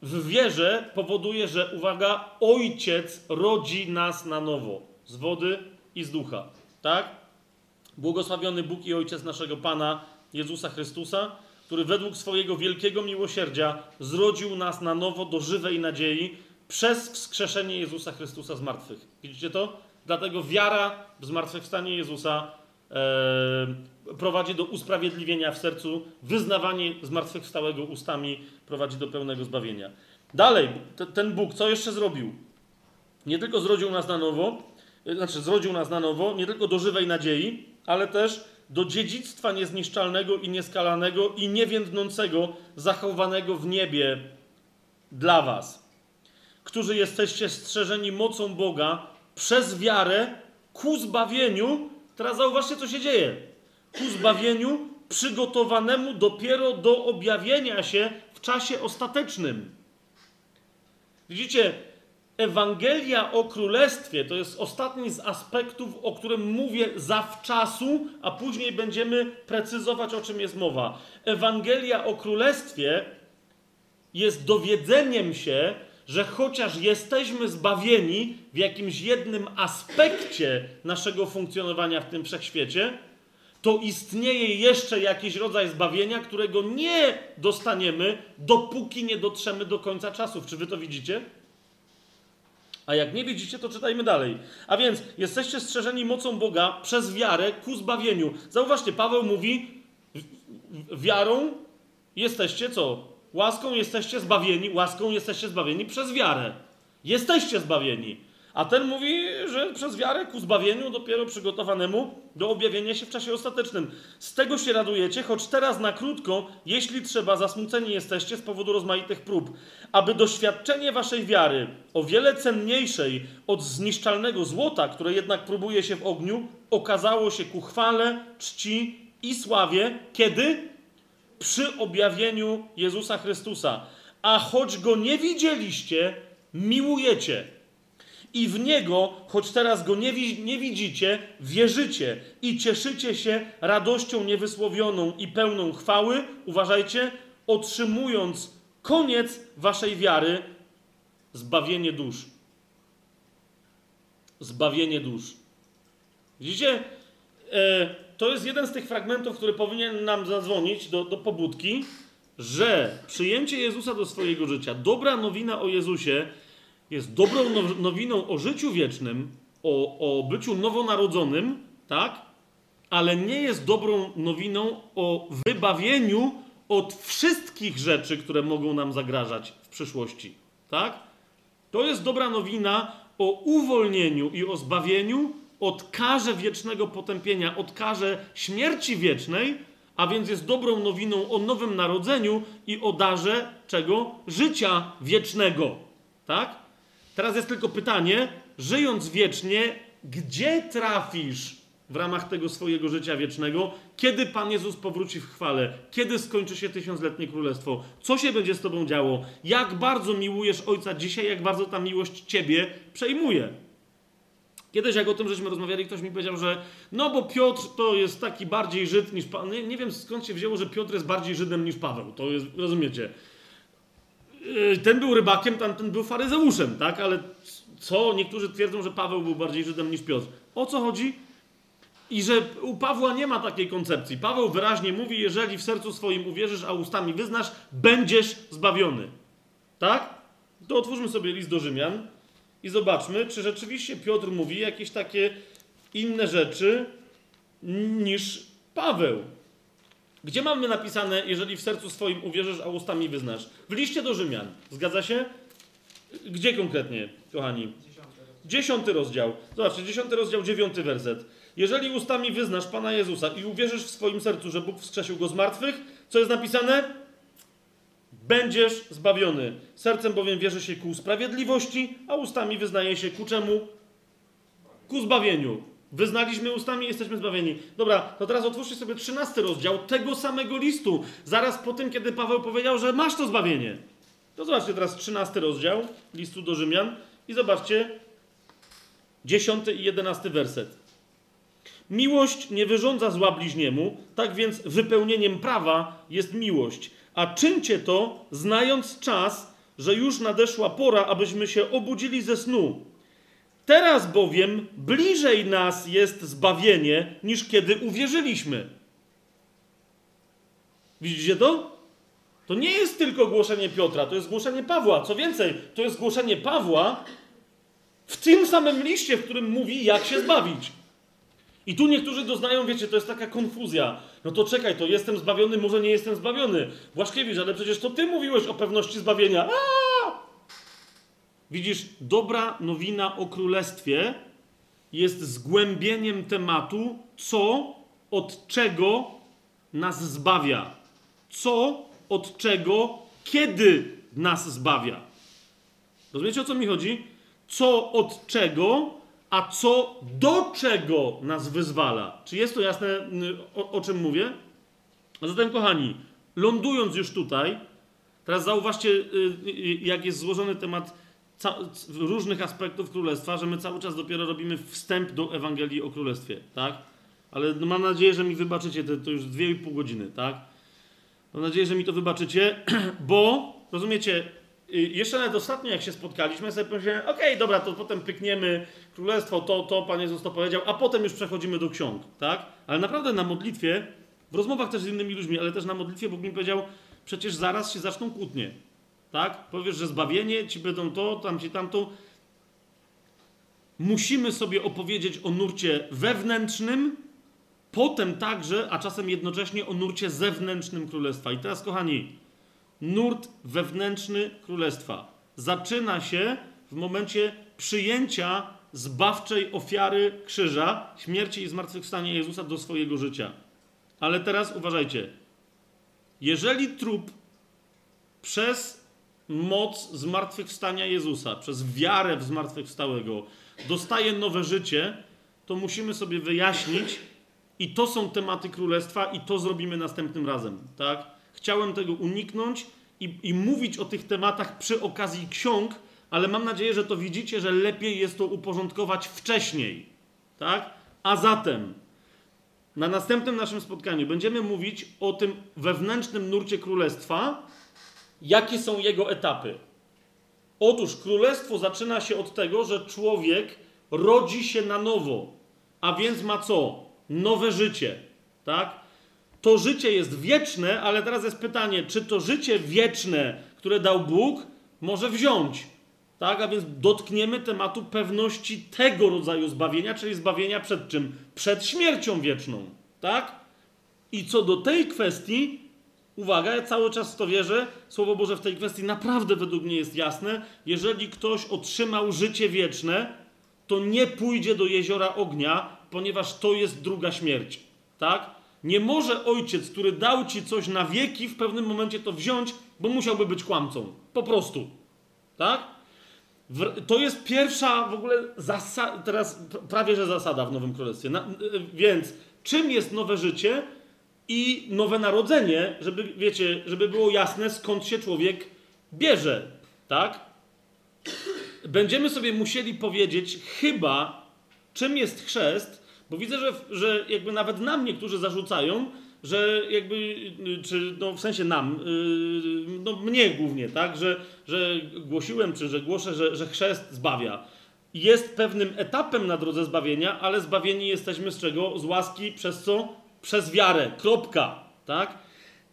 w wierze powoduje, że uwaga, Ojciec rodzi nas na nowo z wody i z ducha. Tak? Błogosławiony Bóg i Ojciec naszego Pana Jezusa Chrystusa, który według swojego wielkiego miłosierdzia zrodził nas na nowo do żywej nadziei przez wskrzeszenie Jezusa Chrystusa z martwych. Widzicie to? Dlatego wiara w zmartwychwstanie Jezusa prowadzi do usprawiedliwienia w sercu, wyznawanie zmartwychwstałego ustami prowadzi do pełnego zbawienia. Dalej, ten Bóg co jeszcze zrobił? Nie tylko zrodził nas na nowo, e, znaczy zrodził nas na nowo, nie tylko do żywej nadziei, ale też do dziedzictwa niezniszczalnego i nieskalanego i niewiędnącego, zachowanego w niebie dla was, którzy jesteście strzeżeni mocą Boga przez wiarę ku zbawieniu. Teraz zauważcie, co się dzieje. Ku zbawieniu przygotowanemu dopiero do objawienia się w czasie ostatecznym. Widzicie, Ewangelia o Królestwie to jest ostatni z aspektów, o którym mówię zawczasu, a później będziemy precyzować, o czym jest mowa. Ewangelia o Królestwie jest dowiedzeniem się, że chociaż jesteśmy zbawieni w jakimś jednym aspekcie naszego funkcjonowania w tym wszechświecie, to istnieje jeszcze jakiś rodzaj zbawienia, którego nie dostaniemy, dopóki nie dotrzemy do końca czasów. Czy wy to widzicie? A jak nie widzicie, to czytajmy dalej. A więc jesteście strzeżeni mocą Boga przez wiarę ku zbawieniu. Zauważcie, Paweł mówi, wiarą jesteście co? Łaską jesteście zbawieni, łaską jesteście zbawieni przez wiarę. Jesteście zbawieni. A ten mówi, że przez wiarę ku zbawieniu dopiero przygotowanemu do objawienia się w czasie ostatecznym. Z tego się radujecie, choć teraz na krótko, jeśli trzeba, zasmuceni jesteście z powodu rozmaitych prób, aby doświadczenie waszej wiary, o wiele cenniejszej od zniszczalnego złota, które jednak próbuje się w ogniu, okazało się ku chwale, czci i sławie, kiedy? Przy objawieniu Jezusa Chrystusa. A choć go nie widzieliście, miłujecie i w Niego, choć teraz Go nie, wi- nie widzicie, wierzycie i cieszycie się radością niewysłowioną i pełną chwały, uważajcie, otrzymując koniec Waszej wiary, zbawienie dusz. Zbawienie dusz. Widzicie? E, to jest jeden z tych fragmentów, który powinien nam zadzwonić do, do pobudki, że przyjęcie Jezusa do swojego życia, dobra nowina o Jezusie, jest dobrą now- nowiną o życiu wiecznym, o, o byciu nowonarodzonym, tak? Ale nie jest dobrą nowiną o wybawieniu od wszystkich rzeczy, które mogą nam zagrażać w przyszłości, tak? To jest dobra nowina o uwolnieniu i o zbawieniu od karze wiecznego potępienia, od karze śmierci wiecznej, a więc jest dobrą nowiną o nowym narodzeniu i o darze czego? Życia wiecznego, tak? Teraz jest tylko pytanie, żyjąc wiecznie, gdzie trafisz w ramach tego swojego życia wiecznego, kiedy Pan Jezus powróci w chwale, kiedy skończy się tysiącletnie królestwo, co się będzie z Tobą działo, jak bardzo miłujesz Ojca dzisiaj, jak bardzo ta miłość Ciebie przejmuje. Kiedyś jak o tym żeśmy rozmawiali, ktoś mi powiedział, że no bo Piotr to jest taki bardziej Żyd niż Paweł. Nie, nie wiem skąd się wzięło, że Piotr jest bardziej Żydem niż Paweł. To jest, rozumiecie. Yy, Ten był rybakiem, tamten był faryzeuszem, tak? Ale co? Niektórzy twierdzą, że Paweł był bardziej Żydem niż Piotr. O co chodzi? I że u Pawła nie ma takiej koncepcji. Paweł wyraźnie mówi, jeżeli w sercu swoim uwierzysz, a ustami wyznasz, będziesz zbawiony. Tak? To otwórzmy sobie list do Rzymian i zobaczmy, czy rzeczywiście Piotr mówi jakieś takie inne rzeczy niż Paweł. Gdzie mamy napisane, jeżeli w sercu swoim uwierzysz, a ustami wyznasz? W liście do Rzymian. Zgadza się? Gdzie konkretnie, kochani? Dziesiąty rozdział. Zobaczcie, dziesiąty rozdział, dziewiąty werset. Jeżeli ustami wyznasz Pana Jezusa i uwierzysz w swoim sercu, że Bóg wskrzesił Go z martwych, co jest napisane? Będziesz zbawiony. Sercem bowiem wierzy się ku sprawiedliwości, a ustami wyznaje się ku czemu? ku zbawieniu. Wyznaliśmy ustami, jesteśmy zbawieni. Dobra, to teraz otwórzcie sobie 13 rozdział tego samego listu. Zaraz po tym, kiedy Paweł powiedział, że masz to zbawienie. To zobaczcie teraz 13 rozdział listu do Rzymian i zobaczcie 10 i 11 werset. Miłość nie wyrządza zła bliźniemu, tak więc wypełnieniem prawa jest miłość. A czyńcie to, znając czas, że już nadeszła pora, abyśmy się obudzili ze snu. Teraz bowiem bliżej nas jest zbawienie, niż kiedy uwierzyliśmy. Widzicie to? To nie jest tylko głoszenie Piotra, to jest głoszenie Pawła. Co więcej, to jest głoszenie Pawła w tym samym liście, w którym mówi, jak się zbawić. I tu niektórzy doznają, wiecie, to jest taka konfuzja. No to czekaj, to jestem zbawiony, może nie jestem zbawiony. Błaszkiewicz, ale przecież to ty mówiłeś o pewności zbawienia. Aaaa! Widzisz, dobra nowina o królestwie jest zgłębieniem tematu, co od czego nas zbawia. Co od czego, kiedy nas zbawia. Rozumiecie o co mi chodzi? Co od czego, a co do czego nas wyzwala. Czy jest to jasne, o, o czym mówię? A zatem, kochani, lądując już tutaj, teraz zauważcie, y, y, jak jest złożony temat różnych aspektów królestwa, że my cały czas dopiero robimy wstęp do Ewangelii o królestwie, tak? Ale no mam nadzieję, że mi wybaczycie to, to już dwie i pół godziny, tak? Mam nadzieję, że mi to wybaczycie, (clears throat) bo rozumiecie, jeszcze nawet ostatnio, jak się spotkaliśmy, sobie pomyślałem, okej, okay, dobra, to potem pykniemy królestwo, to, to, Pan Jezus to powiedział, a potem już przechodzimy do ksiąg, tak? Ale naprawdę na modlitwie, w rozmowach też z innymi ludźmi, ale też na modlitwie Bóg mi powiedział, przecież zaraz się zaczną kłótnie, tak? Powiesz, że zbawienie, ci będą to, tam ci tamto. Musimy sobie opowiedzieć o nurcie wewnętrznym, potem także, a czasem jednocześnie o nurcie zewnętrznym królestwa. I teraz, kochani, nurt wewnętrzny królestwa zaczyna się w momencie przyjęcia zbawczej ofiary krzyża, śmierci i zmartwychwstania Jezusa do swojego życia. Ale teraz uważajcie. Jeżeli trup przez moc zmartwychwstania Jezusa, przez wiarę w zmartwychwstałego dostaje nowe życie, to musimy sobie wyjaśnić, i to są tematy królestwa, i to zrobimy następnym razem. Tak? Chciałem tego uniknąć i, i mówić o tych tematach przy okazji ksiąg, ale mam nadzieję, że to widzicie, że lepiej jest to uporządkować wcześniej. Tak? A zatem, na następnym naszym spotkaniu będziemy mówić o tym wewnętrznym nurcie królestwa, jakie są jego etapy. Otóż królestwo zaczyna się od tego, że człowiek rodzi się na nowo, a więc ma co? Nowe życie. Tak? To życie jest wieczne, ale teraz jest pytanie, czy to życie wieczne, które dał Bóg, może wziąć. Tak, a więc dotkniemy tematu pewności tego rodzaju zbawienia, czyli zbawienia przed czym? Przed śmiercią wieczną. Tak? I co do tej kwestii, uwaga, ja cały czas w to wierzę, Słowo Boże w tej kwestii naprawdę według mnie jest jasne. Jeżeli ktoś otrzymał życie wieczne, to nie pójdzie do jeziora ognia, ponieważ to jest druga śmierć. Tak? Nie może ojciec, który dał ci coś na wieki, w pewnym momencie to wziąć, bo musiałby być kłamcą. Po prostu. Tak? To jest pierwsza w ogóle zasada, teraz prawie że zasada w Nowym Królestwie. Na, więc czym jest nowe życie i nowe narodzenie, żeby, wiecie, żeby było jasne, skąd się człowiek bierze, tak? Będziemy sobie musieli powiedzieć chyba, czym jest chrzest, bo widzę, że, że jakby nawet nam niektórzy zarzucają, że jakby, czy no w sensie nam, yy, no mnie głównie, tak, że, że głosiłem, czy że głoszę, że, że chrzest zbawia. Jest pewnym etapem na drodze zbawienia, ale zbawieni jesteśmy z czego? Z łaski, przez co? Przez wiarę. Kropka. Tak?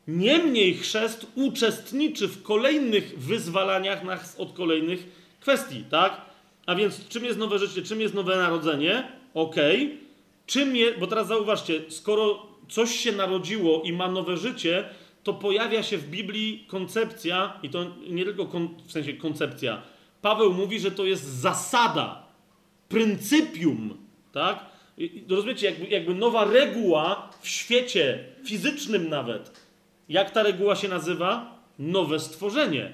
Niemniej chrzest uczestniczy w kolejnych wyzwalaniach nas od kolejnych kwestii, tak? A więc czym jest nowe życie, czym jest nowe narodzenie? Okej. Okay. Czym bo teraz zauważcie, skoro coś się narodziło i ma nowe życie, to pojawia się w Biblii koncepcja, i to nie tylko kon, w sensie koncepcja. Paweł mówi, że to jest zasada, pryncypium, tak? rozumiecie, jakby, jakby nowa reguła w świecie fizycznym nawet. Jak ta reguła się nazywa? Nowe stworzenie.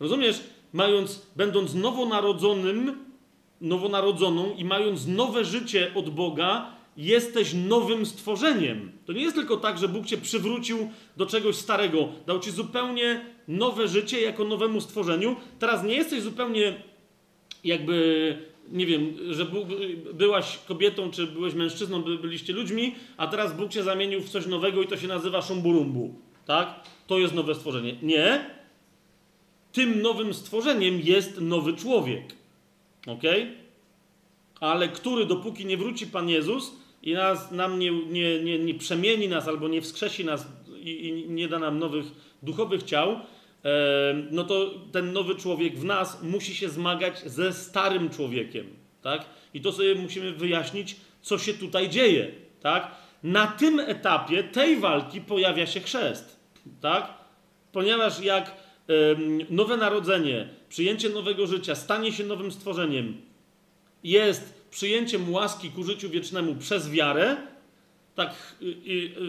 Rozumiesz? Mając, będąc nowonarodzonym, nowonarodzoną i mając nowe życie od Boga, jesteś nowym stworzeniem. To nie jest tylko tak, że Bóg cię przywrócił do czegoś starego, dał ci zupełnie nowe życie jako nowemu stworzeniu. Teraz nie jesteś zupełnie jakby, nie wiem, że Bóg, byłaś kobietą, czy byłeś mężczyzną, by, byliście ludźmi, a teraz Bóg cię zamienił w coś nowego i to się nazywa szumburumbu. Tak? To jest nowe stworzenie. Nie. Tym nowym stworzeniem jest nowy człowiek. Ok? Ale który, dopóki nie wróci Pan Jezus i nas, nam nie, nie, nie, nie przemieni nas albo nie wskrzesi nas i, i nie da nam nowych duchowych ciał, no to ten nowy człowiek w nas musi się zmagać ze starym człowiekiem, tak? I to sobie musimy wyjaśnić, co się tutaj dzieje, tak? Na tym etapie tej walki pojawia się chrzest, tak? Ponieważ jak nowe narodzenie, przyjęcie nowego życia, stanie się nowym stworzeniem, jest przyjęciem łaski ku życiu wiecznemu przez wiarę, tak y,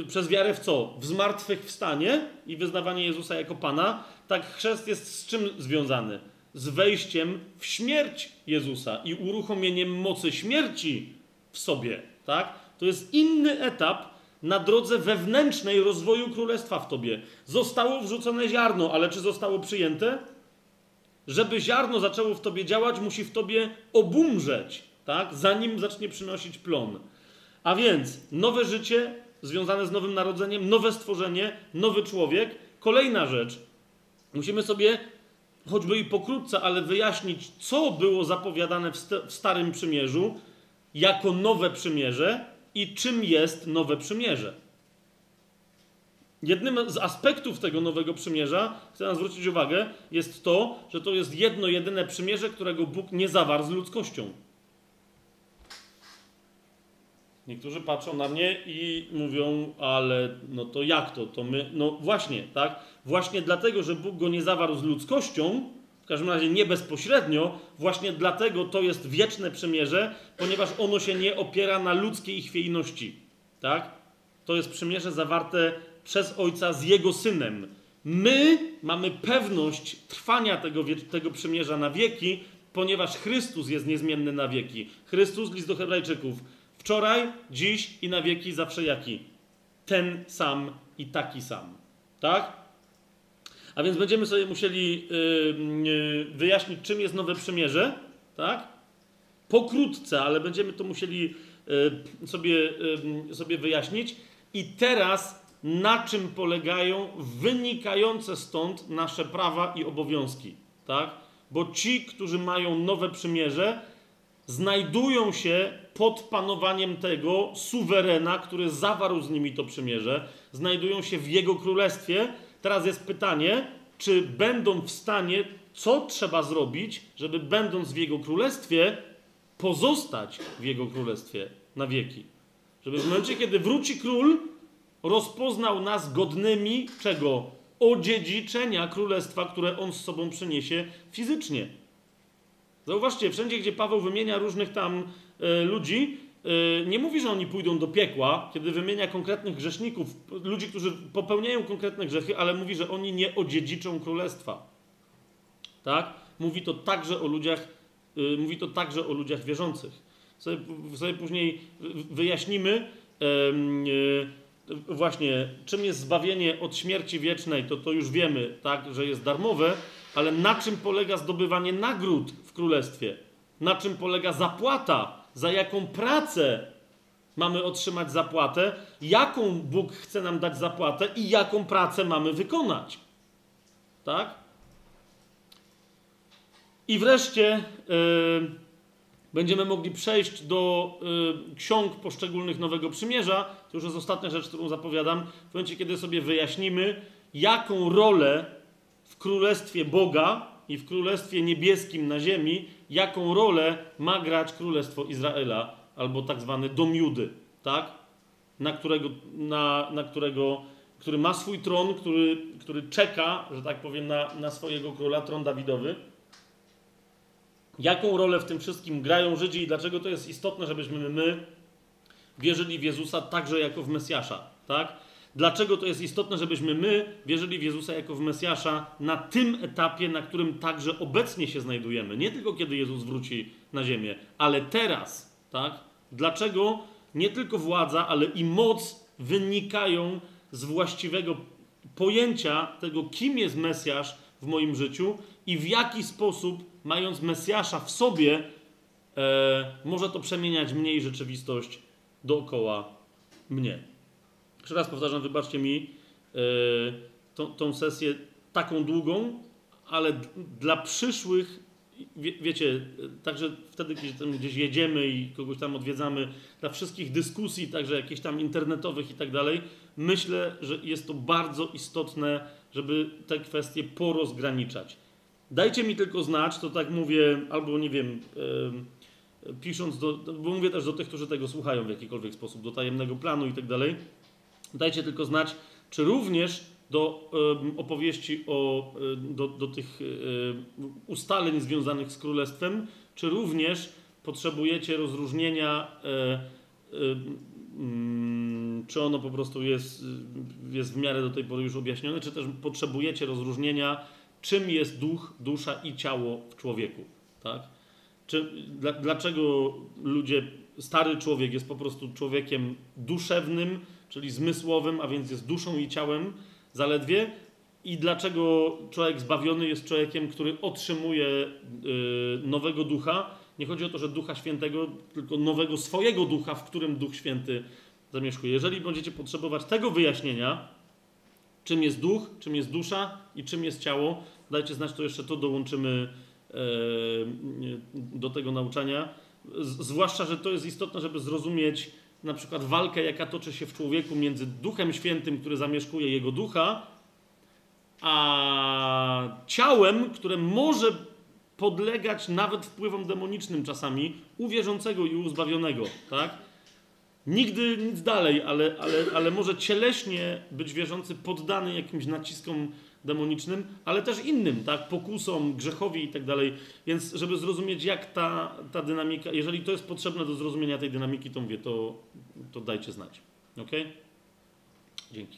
y, przez wiarę w co? W zmartwychwstanie i wyznawanie Jezusa jako Pana, tak chrzest jest z czym związany? Z wejściem w śmierć Jezusa i uruchomieniem mocy śmierci w sobie, tak? To jest inny etap na drodze wewnętrznej rozwoju królestwa w tobie. Zostało wrzucone ziarno, ale czy zostało przyjęte? Żeby ziarno zaczęło w tobie działać, musi w tobie obumrzeć, tak? Zanim zacznie przynosić plon. A więc nowe życie związane z nowym narodzeniem, nowe stworzenie, nowy człowiek. Kolejna rzecz. Musimy sobie, choćby i pokrótce, ale wyjaśnić, co było zapowiadane w, w Starym Przymierzu jako nowe przymierze i czym jest nowe przymierze. Jednym z aspektów tego nowego przymierza, chcę nam zwrócić uwagę, jest to, że to jest jedno, jedyne przymierze, którego Bóg nie zawarł z ludzkością. Niektórzy patrzą na mnie i mówią, ale no to jak to? To my, no właśnie, tak? Właśnie dlatego, że Bóg go nie zawarł z ludzkością, w każdym razie nie bezpośrednio, właśnie dlatego to jest wieczne przymierze, ponieważ ono się nie opiera na ludzkiej chwiejności, tak? To jest przymierze zawarte przez Ojca z Jego Synem. My mamy pewność trwania tego, tego przymierza na wieki, ponieważ Chrystus jest niezmienny na wieki. Chrystus, list do Hebrajczyków, Wczoraj, dziś i na wieki zawsze jaki? Ten sam i taki sam. Tak? A więc będziemy sobie musieli yy, wyjaśnić, czym jest nowe przymierze. Tak? Pokrótce, ale będziemy to musieli yy, sobie, sobie wyjaśnić. I teraz na czym polegają wynikające stąd nasze prawa i obowiązki. Tak? Bo ci, którzy mają nowe przymierze, znajdują się pod panowaniem tego suwerena, który zawarł z nimi to przymierze, znajdują się w jego królestwie. Teraz jest pytanie, czy będą w stanie, co trzeba zrobić, żeby będąc w jego królestwie, pozostać w jego królestwie na wieki. Żeby w momencie, kiedy wróci król, rozpoznał nas godnymi czego? Odziedziczenia królestwa, które on z sobą przyniesie fizycznie. Zauważcie, wszędzie, gdzie Paweł wymienia różnych tam y, ludzi, nie mówi, że oni pójdą do piekła, kiedy wymienia konkretnych grzeszników, ludzi, którzy popełniają konkretne grzechy, ale mówi, że oni nie odziedziczą królestwa. Tak? Mówi to także o ludziach, y, mówi to także o ludziach wierzących. Sobie, sobie później wyjaśnimy właśnie, czym jest zbawienie od śmierci wiecznej, to to już wiemy, tak, że jest darmowe, ale na czym polega zdobywanie nagród w królestwie? Na czym polega zapłata? Za jaką pracę mamy otrzymać zapłatę? Jaką Bóg chce nam dać zapłatę i jaką pracę mamy wykonać? Tak? I wreszcie yy, będziemy mogli przejść do yy, ksiąg poszczególnych Nowego Przymierza. To już jest ostatnia rzecz, którą zapowiadam. W momencie, kiedy sobie wyjaśnimy, jaką rolę w Królestwie Boga i w Królestwie Niebieskim na ziemi, jaką rolę ma grać Królestwo Izraela, albo tak zwany dom Judy, tak? Na którego, na, na którego, który ma swój tron, który, który czeka, że tak powiem, na, na swojego króla, tron Dawidowy. Jaką rolę w tym wszystkim grają Żydzi i dlaczego to jest istotne, żebyśmy my wierzyli w Jezusa także jako w Mesjasza, tak? Dlaczego to jest istotne, żebyśmy my wierzyli w Jezusa jako w Mesjasza na tym etapie, na którym także obecnie się znajdujemy? Nie tylko kiedy Jezus wróci na ziemię, ale teraz, tak? Dlaczego nie tylko władza, ale i moc wynikają z właściwego pojęcia tego, kim jest Mesjasz w moim życiu i w jaki sposób, mając Mesjasza w sobie, e, może to przemieniać mnie i rzeczywistość dookoła mnie. Jeszcze raz powtarzam, wybaczcie mi e, tą, tą sesję taką długą, ale dla przyszłych, wie, wiecie, także wtedy, kiedy gdzieś jedziemy i kogoś tam odwiedzamy, dla wszystkich dyskusji, także jakichś tam internetowych i tak dalej, myślę, że jest to bardzo istotne, żeby te kwestie porozgraniczać. Dajcie mi tylko znać, to tak mówię, albo nie wiem, em, pisząc do, bo mówię też do tych, którzy tego słuchają w jakikolwiek sposób, do tajemnego planu i tak dalej. Dajcie tylko znać, czy również do em, opowieści o, em, do, do tych em, ustaleń związanych z królestwem, czy również potrzebujecie rozróżnienia, e, mm, czy ono po prostu jest, y, jest w miarę do tej pory już objaśnione, czy też potrzebujecie rozróżnienia, czym jest duch, dusza i ciało w człowieku. Tak? Czy, dla, dlaczego ludzie, stary człowiek jest po prostu człowiekiem duszewnym, czyli zmysłowym, a więc jest duszą i ciałem zaledwie, i dlaczego człowiek zbawiony jest człowiekiem, który otrzymuje y, nowego ducha. Nie chodzi o to, że ducha świętego, tylko nowego swojego ducha, w którym duch święty zamieszkuje. Jeżeli będziecie potrzebować tego wyjaśnienia, czym jest duch, czym jest dusza i czym jest ciało, dajcie znać, to jeszcze to dołączymy e, do tego nauczania. Zwłaszcza, że to jest istotne, żeby zrozumieć na przykład walkę, jaka toczy się w człowieku między Duchem Świętym, który zamieszkuje jego ducha, a ciałem, które może podlegać nawet wpływom demonicznym czasami u wierzącego i u zbawionego, tak? Nigdy nic dalej, ale, ale, ale może cieleśnie być wierzący poddany jakimś naciskom demonicznym, ale też innym, tak? Pokusom, grzechowi i tak dalej. Więc żeby zrozumieć, jak ta, ta dynamika, jeżeli to jest potrzebne do zrozumienia tej dynamiki, to mówię, to, to dajcie znać. Ok? Dzięki.